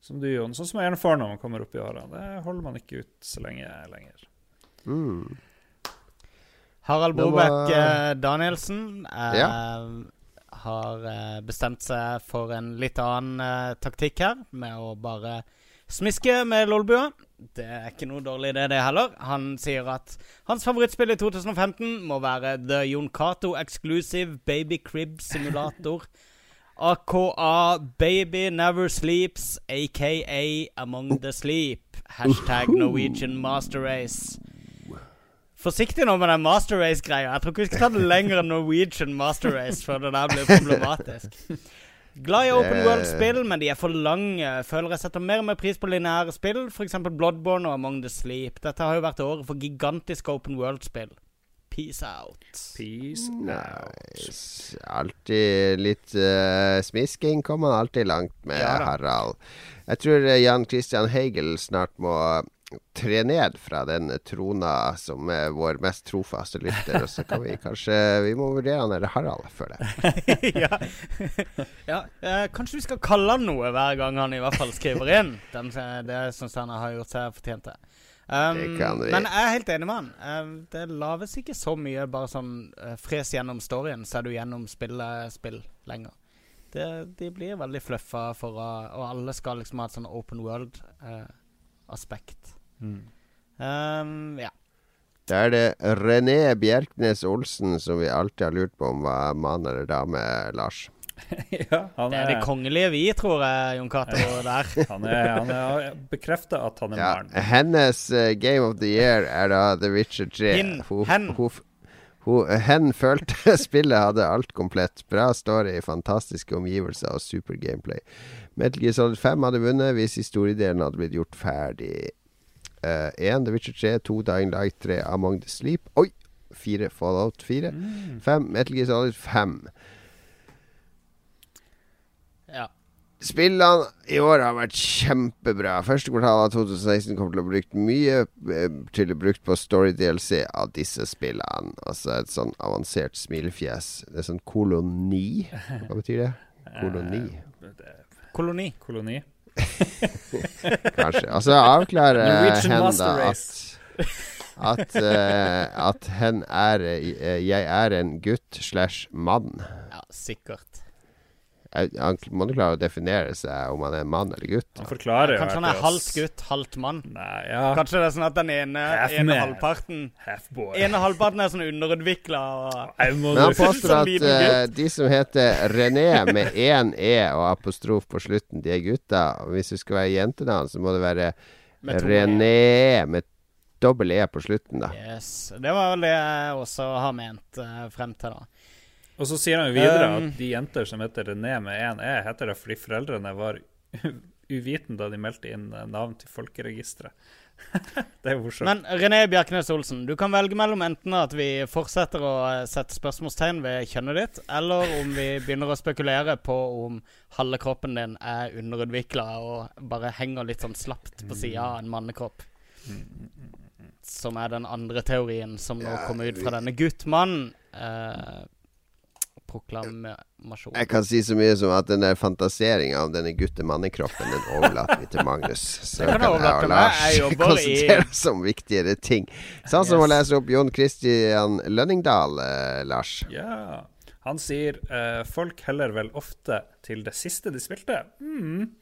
som du gjør. Sånn som jeg gjerne får når man kommer opp i årene. Det holder man ikke ut så lenge lenger. Mm. Harald Det var- eh, Danielsen eh, Ja. har eh, bestemt seg for en litt annen eh, taktikk her, med å bare smiske med lolbua. Det er ikke noe dårlig idé, det heller. Han sier at hans favorittspill i 2015 må være The Jon Cato Exclusive Baby Crib Simulator. AKA Baby Never Sleeps, aka Among the Sleep. Hashtag Norwegian Master Race. Forsiktig nå med den Master Race-greia. Jeg tror ikke vi skal ta det lenger enn Norwegian Master Race før det der blir problematisk. Glad i open Det- world-spill, men de er for lange. Føler jeg setter mer og mer pris på lineære spill, f.eks. Bloodborne og Among the Sleep. Dette har jo vært året for gigantiske open world-spill. Peace out. Peace out. Nice. Alltid litt uh, smisking kommer man alltid langt med, Ja. Harald. Jeg tror eh, Jan Christian Hegel snart må tre ned fra den trona som er vår mest trofaste lytter, og så kan vi kanskje Vi må vurdere han eller Harald før det. ja. ja. Eh, kanskje vi skal kalle han noe hver gang han i hvert fall skriver inn. Den, det syns han har gjort seg fortjent til. Um. Men jeg er helt enig med han. Um, det laves ikke så mye bare sånn uh, fres gjennom storyen, så er du gjennom spillet spill lenger. Det, de blir veldig fluffa for Og alle skal liksom ha et sånn open world-aspekt. Mm. Um, ja. Da er det René Bjerknes Olsen som vi alltid har lurt på om var mann eller dame, Lars. ja, han Det er det er, kongelige vi, tror jeg, Jon Cato, der. han er, han er bekrefta at han er Ja, barn. hennes uh, Game of the Year er da The Witcher 3. Hin. Hun, Hen. hun, hun, hen følte spillet hadde alt komplett. Bra story, fantastiske omgivelser og super gameplay. Metal Gear Solid 5 hadde vunnet hvis historiedelen hadde blitt gjort ferdig. 1 The Witcher 3, 2 Dying Light 3 Among the Sleep. Oi! 4 Fallout 4. 5 Metal Gear Solid 5. Ja. Spillene i år har vært kjempebra. Første kvartal av 2016 kommer til å bli brukt mye eh, til å brukt på Story-DLC av disse spillene. Altså et sånn avansert smilefjes. Det er sånn koloni. Hva betyr det? Koloni, Eh, Koloni. Koloni. kanskje. Altså jeg avklarer hen da at at, uh, at hen er eh, Jeg er en gutt slash mann. Ja, sikkert. Han må jo klare å definere seg om han er mann eller gutt. Han forklarer jo Kanskje han er halvt gutt, halvt mann. Nei, ja. Kanskje det er sånn at den ene, Half ene halvparten ene halvparten er sånn underutvikla Men han påstår at eh, de som heter René med én E og apostrof på slutten, de er gutter. Og hvis det skal være jentenavn, så må det være med René med dobbel E på slutten, da. Yes. Det var vel det jeg også har ment uh, frem til, da. Og så sier han jo videre Um, at de jenter som heter René med én E, heter det fordi foreldrene var uviten da de meldte inn eh, navn til folkeregisteret. det er morsomt. Men René Bjerknes Olsen, du kan velge mellom enten at vi fortsetter å eh, sette spørsmålstegn ved kjønnet ditt, eller om vi begynner å spekulere på om halve kroppen din er underutvikla og bare henger litt sånn slapt på sida av en mannekropp. Som er den andre teorien som nå kommer ut fra denne guttmann. Eh, proklamasjon. Jeg kan si så mye som at den der fantaseringa om denne gutte-mannekroppen, den overlater vi til Magnus. Så kan kan jeg og. Lars Jeg konsentrere oss om viktigere ting. Sånn som å lese opp Jon Christian Lønningdal, eh, Lars. Ja. Han sier eh, folk heller vel ofte til det siste de spilte. Mm.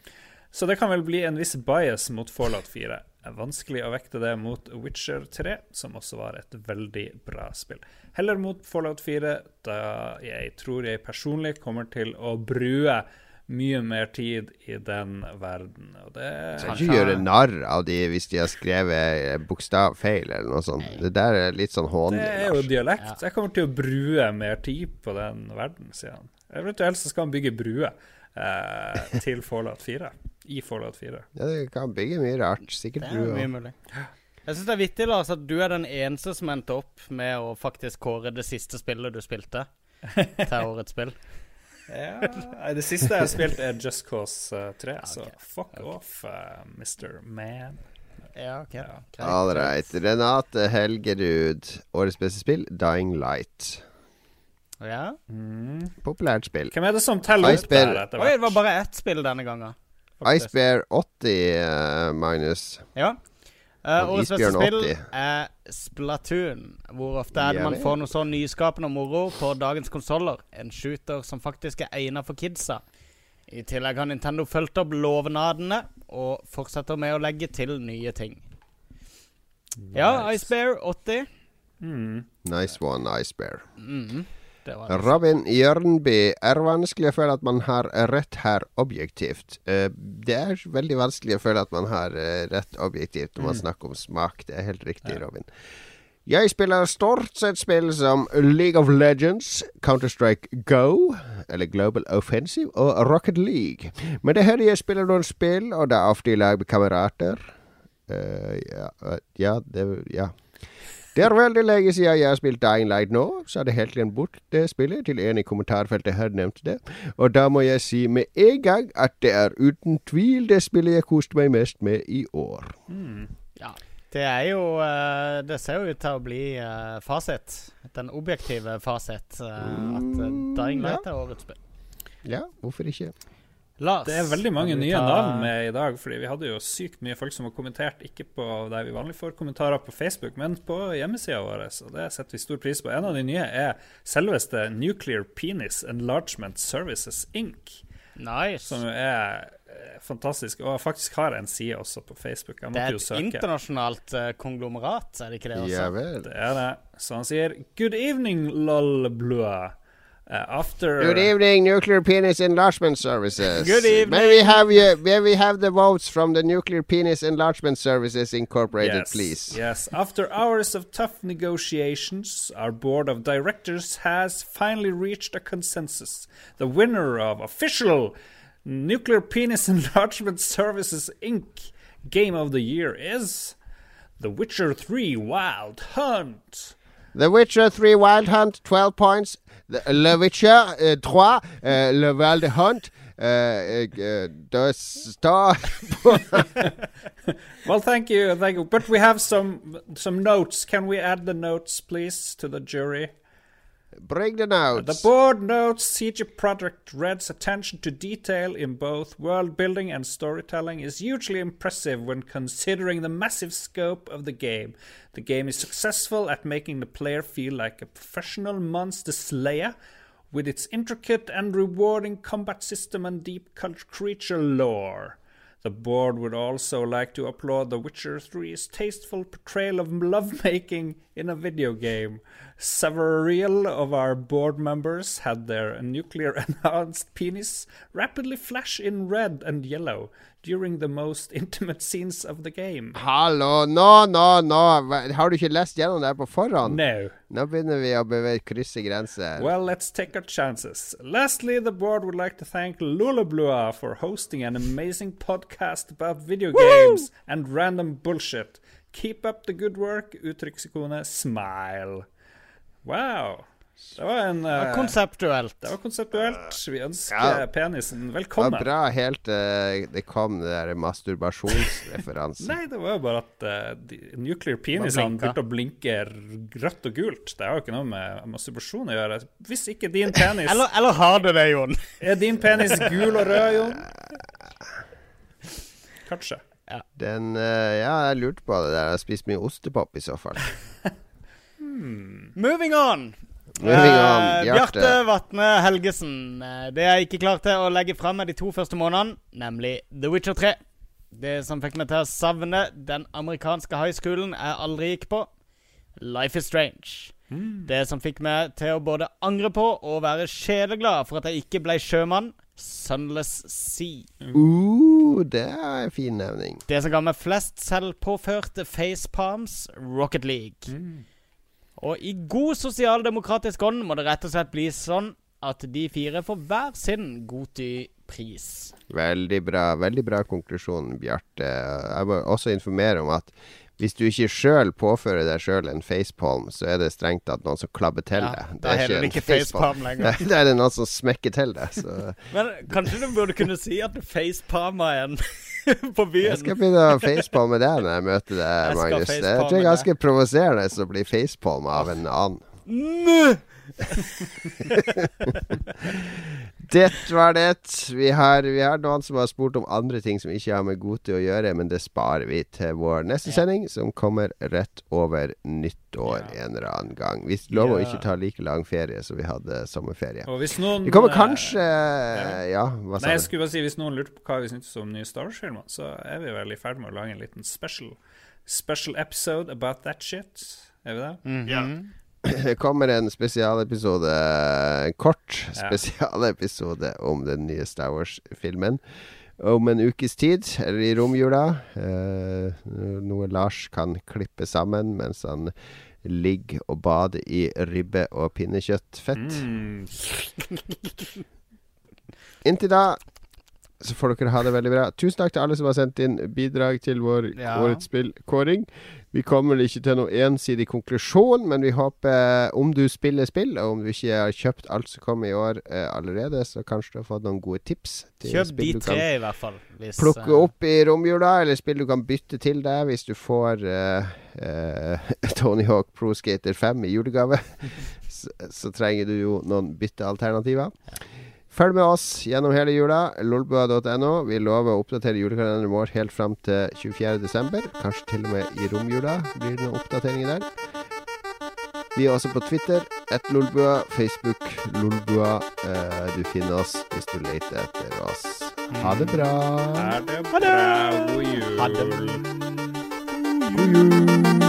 Så det kan vel bli en viss bias mot Fallout 4. Vanskelig å vekte det mot Witcher 3, som også var et veldig bra spill. Heller mot Fallout 4, da jeg tror jeg personlig kommer til å brue mye mer tid i den verden. Og det Skal ikke gjøre narr av de hvis de har skrevet eh, bokstavfeil eller noe sånt. Det der er litt sånn Det er jo dialekt. dialekt. Jeg kommer til å brue mer tid på den verden, sier han. Eventuelt så skal han bygge brue eh, til Fallout 4. I Fallout 4. Ja, du kan bygge mye rart. Det Sikkert er du òg. mulig. Jeg syns det er vittig Lars, at du er den eneste som endte opp med å faktisk kåre det siste spillet du spilte til årets spill. Ja, det siste jeg har spilt, er Just Cause eh, 3, så fuck okay. off, uh, Mr. Man. Ja, ok. Ja. All right. Renate Helgerud. Årets beste spill, Dying Light. Ja. Mm. Populært spill. Hvem er det som teller opp der etter Oi, det var bare ett spill denne gangen. Faktisk. Icebear 80, eh, Magnus. Ja. Uh, årets beste spill 80. er Splatoon. Hvor ofte er det man får noe så nyskapende og moro på dagens konsoller? En shooter som faktisk er egnet for kidsa. I tillegg har Nintendo fulgt opp lovnadene og fortsetter med å legge til nye ting. Ja, Icebear 80. Mm. Nice one, Icebear. Mhm. Det Robin Jørnby. Er vanskelig å føle at man har rett her objektivt. Eh, det er veldig vanskelig å føle at man har eh, rett objektivt når man snakker om smak. Det er helt riktig. Robin. Jeg spiller stort sett spill som League of Legends, Counter-Strike Go, eller Global Offensive, og Rocket League. Men det hender jeg spiller noen spill, og det er ofte i lag med kamerater. Uh, ja, eh, ja, det, ja. Det er veldig lenge siden jeg har spilt Dying Light nå, sa det helt igjen bort det spillet til en i kommentarfeltet her nevnte det. Og da må jeg si med en gang at det er uten tvil det spillet jeg koste meg mest med i år. Ja. Det er jo eh, Det ser jo ut til å bli eh, fasit. Den objektive fasit. eh, at uh, Dying Light er årets spill. Ja, hvorfor ikke? Lars. Det er veldig mange nye ta- navn med i dag, fordi vi hadde jo sykt mye folk som har kommentert, ikke på der vi vanlig får kommentarer på Facebook, men på hjemmesida vår, og det setter vi stor pris på. En av de nye er selveste Nuclear Penis Enlargement Services Inc., Nice. som er eh, fantastisk, og faktisk har en side også på Facebook. Jeg Det er et internasjonalt eh, konglomerat, er det ikke det også? Ja vel. Det er det. Så han sier Good evening, lol, blua. Uh, after Good evening, Nuclear Penis Enlargement Services. Good evening. May we have you, may we have the votes from the Nuclear Penis Enlargement Services Incorporated, yes, please? Yes. After hours of tough negotiations, our board of directors has finally reached a consensus. The winner of official Nuclear Penis Enlargement Services Inc. Game of the Year is The Witcher 3 Wild Hunt. The Witcher 3 Wild Hunt, 12 points. The, Le Witcher uh, 3, uh, Le Wild Hunt, uh, uh, uh, Well, thank you, thank you. But we have some some notes. Can we add the notes, please, to the jury? Bring the notes. The board notes CG Project Red's attention to detail in both world building and storytelling is hugely impressive when considering the massive scope of the game. The game is successful at making the player feel like a professional monster slayer with its intricate and rewarding combat system and deep creature lore. The board would also like to applaud The Witcher 3's tasteful portrayal of lovemaking in a video game. Several of our board members had their nuclear enhanced penis rapidly flash in red and yellow during the most intimate scenes of the game. Hallo, nå, nå, nå. Hva- Har du ikke lest gjennom det her på forhånd? No. Nå begynner vi å bevege krysse grenser. Well, let's take our chances. Lastly, the board would like to thank Lulablua for hosting an amazing podcast about video games and random bullshit. Keep up the good work. Uttrykksikone smile. Wow. Det var en eh, Konseptuelt. Det var konseptuelt. Vi ønsker Ja. penisen Det var bra helt uh, det kom det der masturbasjonsreferansen. Nei, det var jo bare at uh, de nuclear penisene blinka. begynte å blinke rødt og gult. Det har jo ikke noe med masturbasjon å gjøre. Hvis ikke din penis Eller, eller har det det, Jon? Er din penis gul og rød, Jon? Kanskje. Den eh, Ja, jeg lurte på det der. Jeg har spist mye ostepop i så fall. Moving on. Moving on, Eh, Bjarte. Bjarte Vatne Helgesen. Eh, Det jeg ikke klarte å legge fram med de to første månedene, nemlig The Witcher 3. Det som fikk meg til å savne den amerikanske high schoolen jeg aldri gikk på. Life is Strange. Det som fikk meg til å både angre på og være sjeleglad for at jeg ikke ble sjømann. Sunless Sea. Uh, det er en fin nevning. Det som ga meg flest selvpåførte facepalms, Rocket League. Og i god sosialdemokratisk ånd må det rett og slett bli sånn at de fire får hver sin Goti-pris. Veldig bra, veldig bra konklusjon, Bjarte. Jeg må også informere om at hvis du ikke sjøl påfører deg sjøl en facepalm, så er det strengt tatt noen som klabber til Ja, deg. Det er, det en ikke facepalm lenger. Da er det noen som smekker til deg. Så Men kanskje du burde kunne si at du facepalmer en på byen? jeg skal begynne å facepalme deg når jeg møter deg, Jeg Magnus. Det er ganske provoserende å bli facepalma av en annen. Mø! Det var det. Vi har, vi har noen som har spurt om andre ting som ikke har med Goti å gjøre, men det sparer vi til vår neste sending, som kommer rett over nyttår en eller annen gang. Vi lover å Ja. ikke ta like lang ferie som vi hadde sommerferie. Og hvis noen Vi kommer eh, kanskje Ja, hva Nei, sa jeg skulle bare si Hvis noen lurte på hva vi syntes om nye Star Wars-filmer, så er vi vel i ferd med å lage en liten special Special episode about that shit. Er vi det? Mhm. Det kommer en spesialepisode, en kort Ja. spesialepisode om den nye Star Wars-filmen. Om en ukes tid, eller i romjula. Eh, noe Lars kan klippe sammen mens han ligger og bader i ribbe- og pinnekjøttfett. Mm. Inntil da så får dere ha det veldig bra. Tusen takk til alle som har sendt inn bidrag til vår Ja. årets spillkåring. Vi kommer ikke til noen ensidig konklusjon, men vi håper om du spiller spill, og om du ikke har kjøpt alt som kommer i år eh, allerede, så kanskje du har fått noen gode tips. Kjøp de tre, i hvert fall. Hvis, plukke eh, opp i romjula, eller spill du kan bytte til deg hvis du får eh, eh, Tony Hawk Pro Skater 5 i julegave. så, så trenger du jo noen byttealternativer. Følg med oss gjennom hele jula. Lolbua.no. Vi lover å oppdatere julekalenderen vår helt fram til 24.12. Kanskje til og med i romjula blir det noen oppdateringer der. Vi er også på Twitter. ett Lolbua. Facebook Lolbua. Eh, du finner oss hvis du leter etter oss. Ha det bra. Ha det bra? God jul. Ha det. God jul.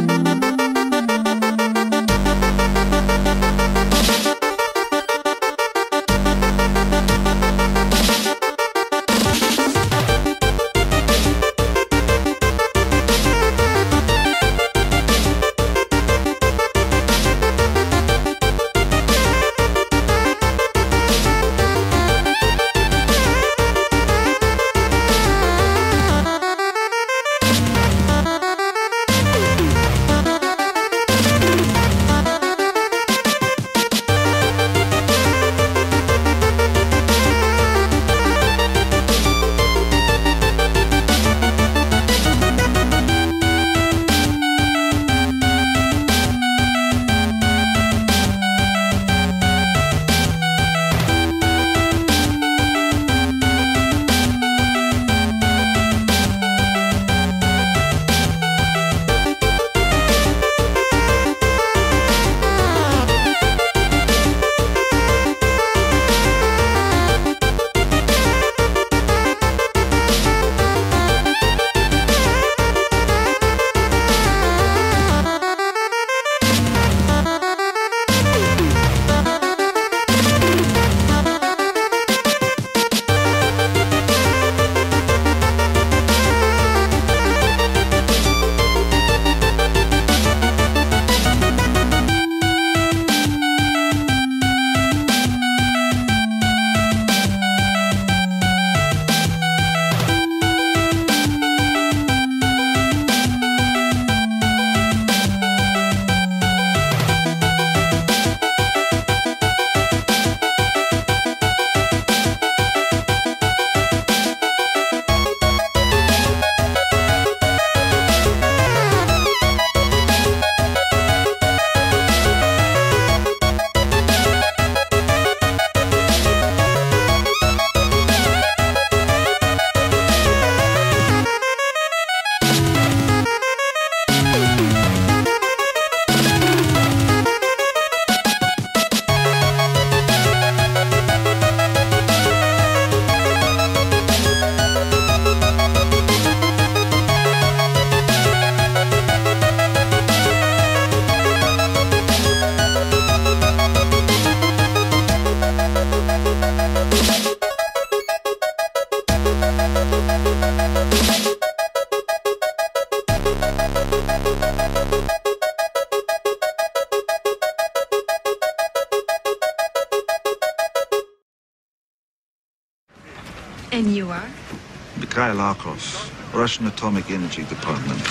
Russian Atomic Energy Department.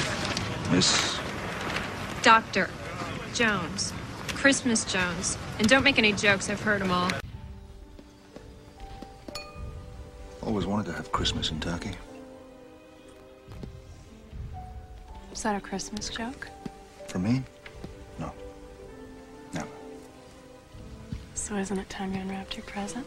Miss. Doctor Jones. Christmas Jones. And don't make any jokes, I've heard them all. Always wanted to have Christmas in Turkey. Is that a Christmas joke? For me? No. Never. So isn't it time you unwrapped your present?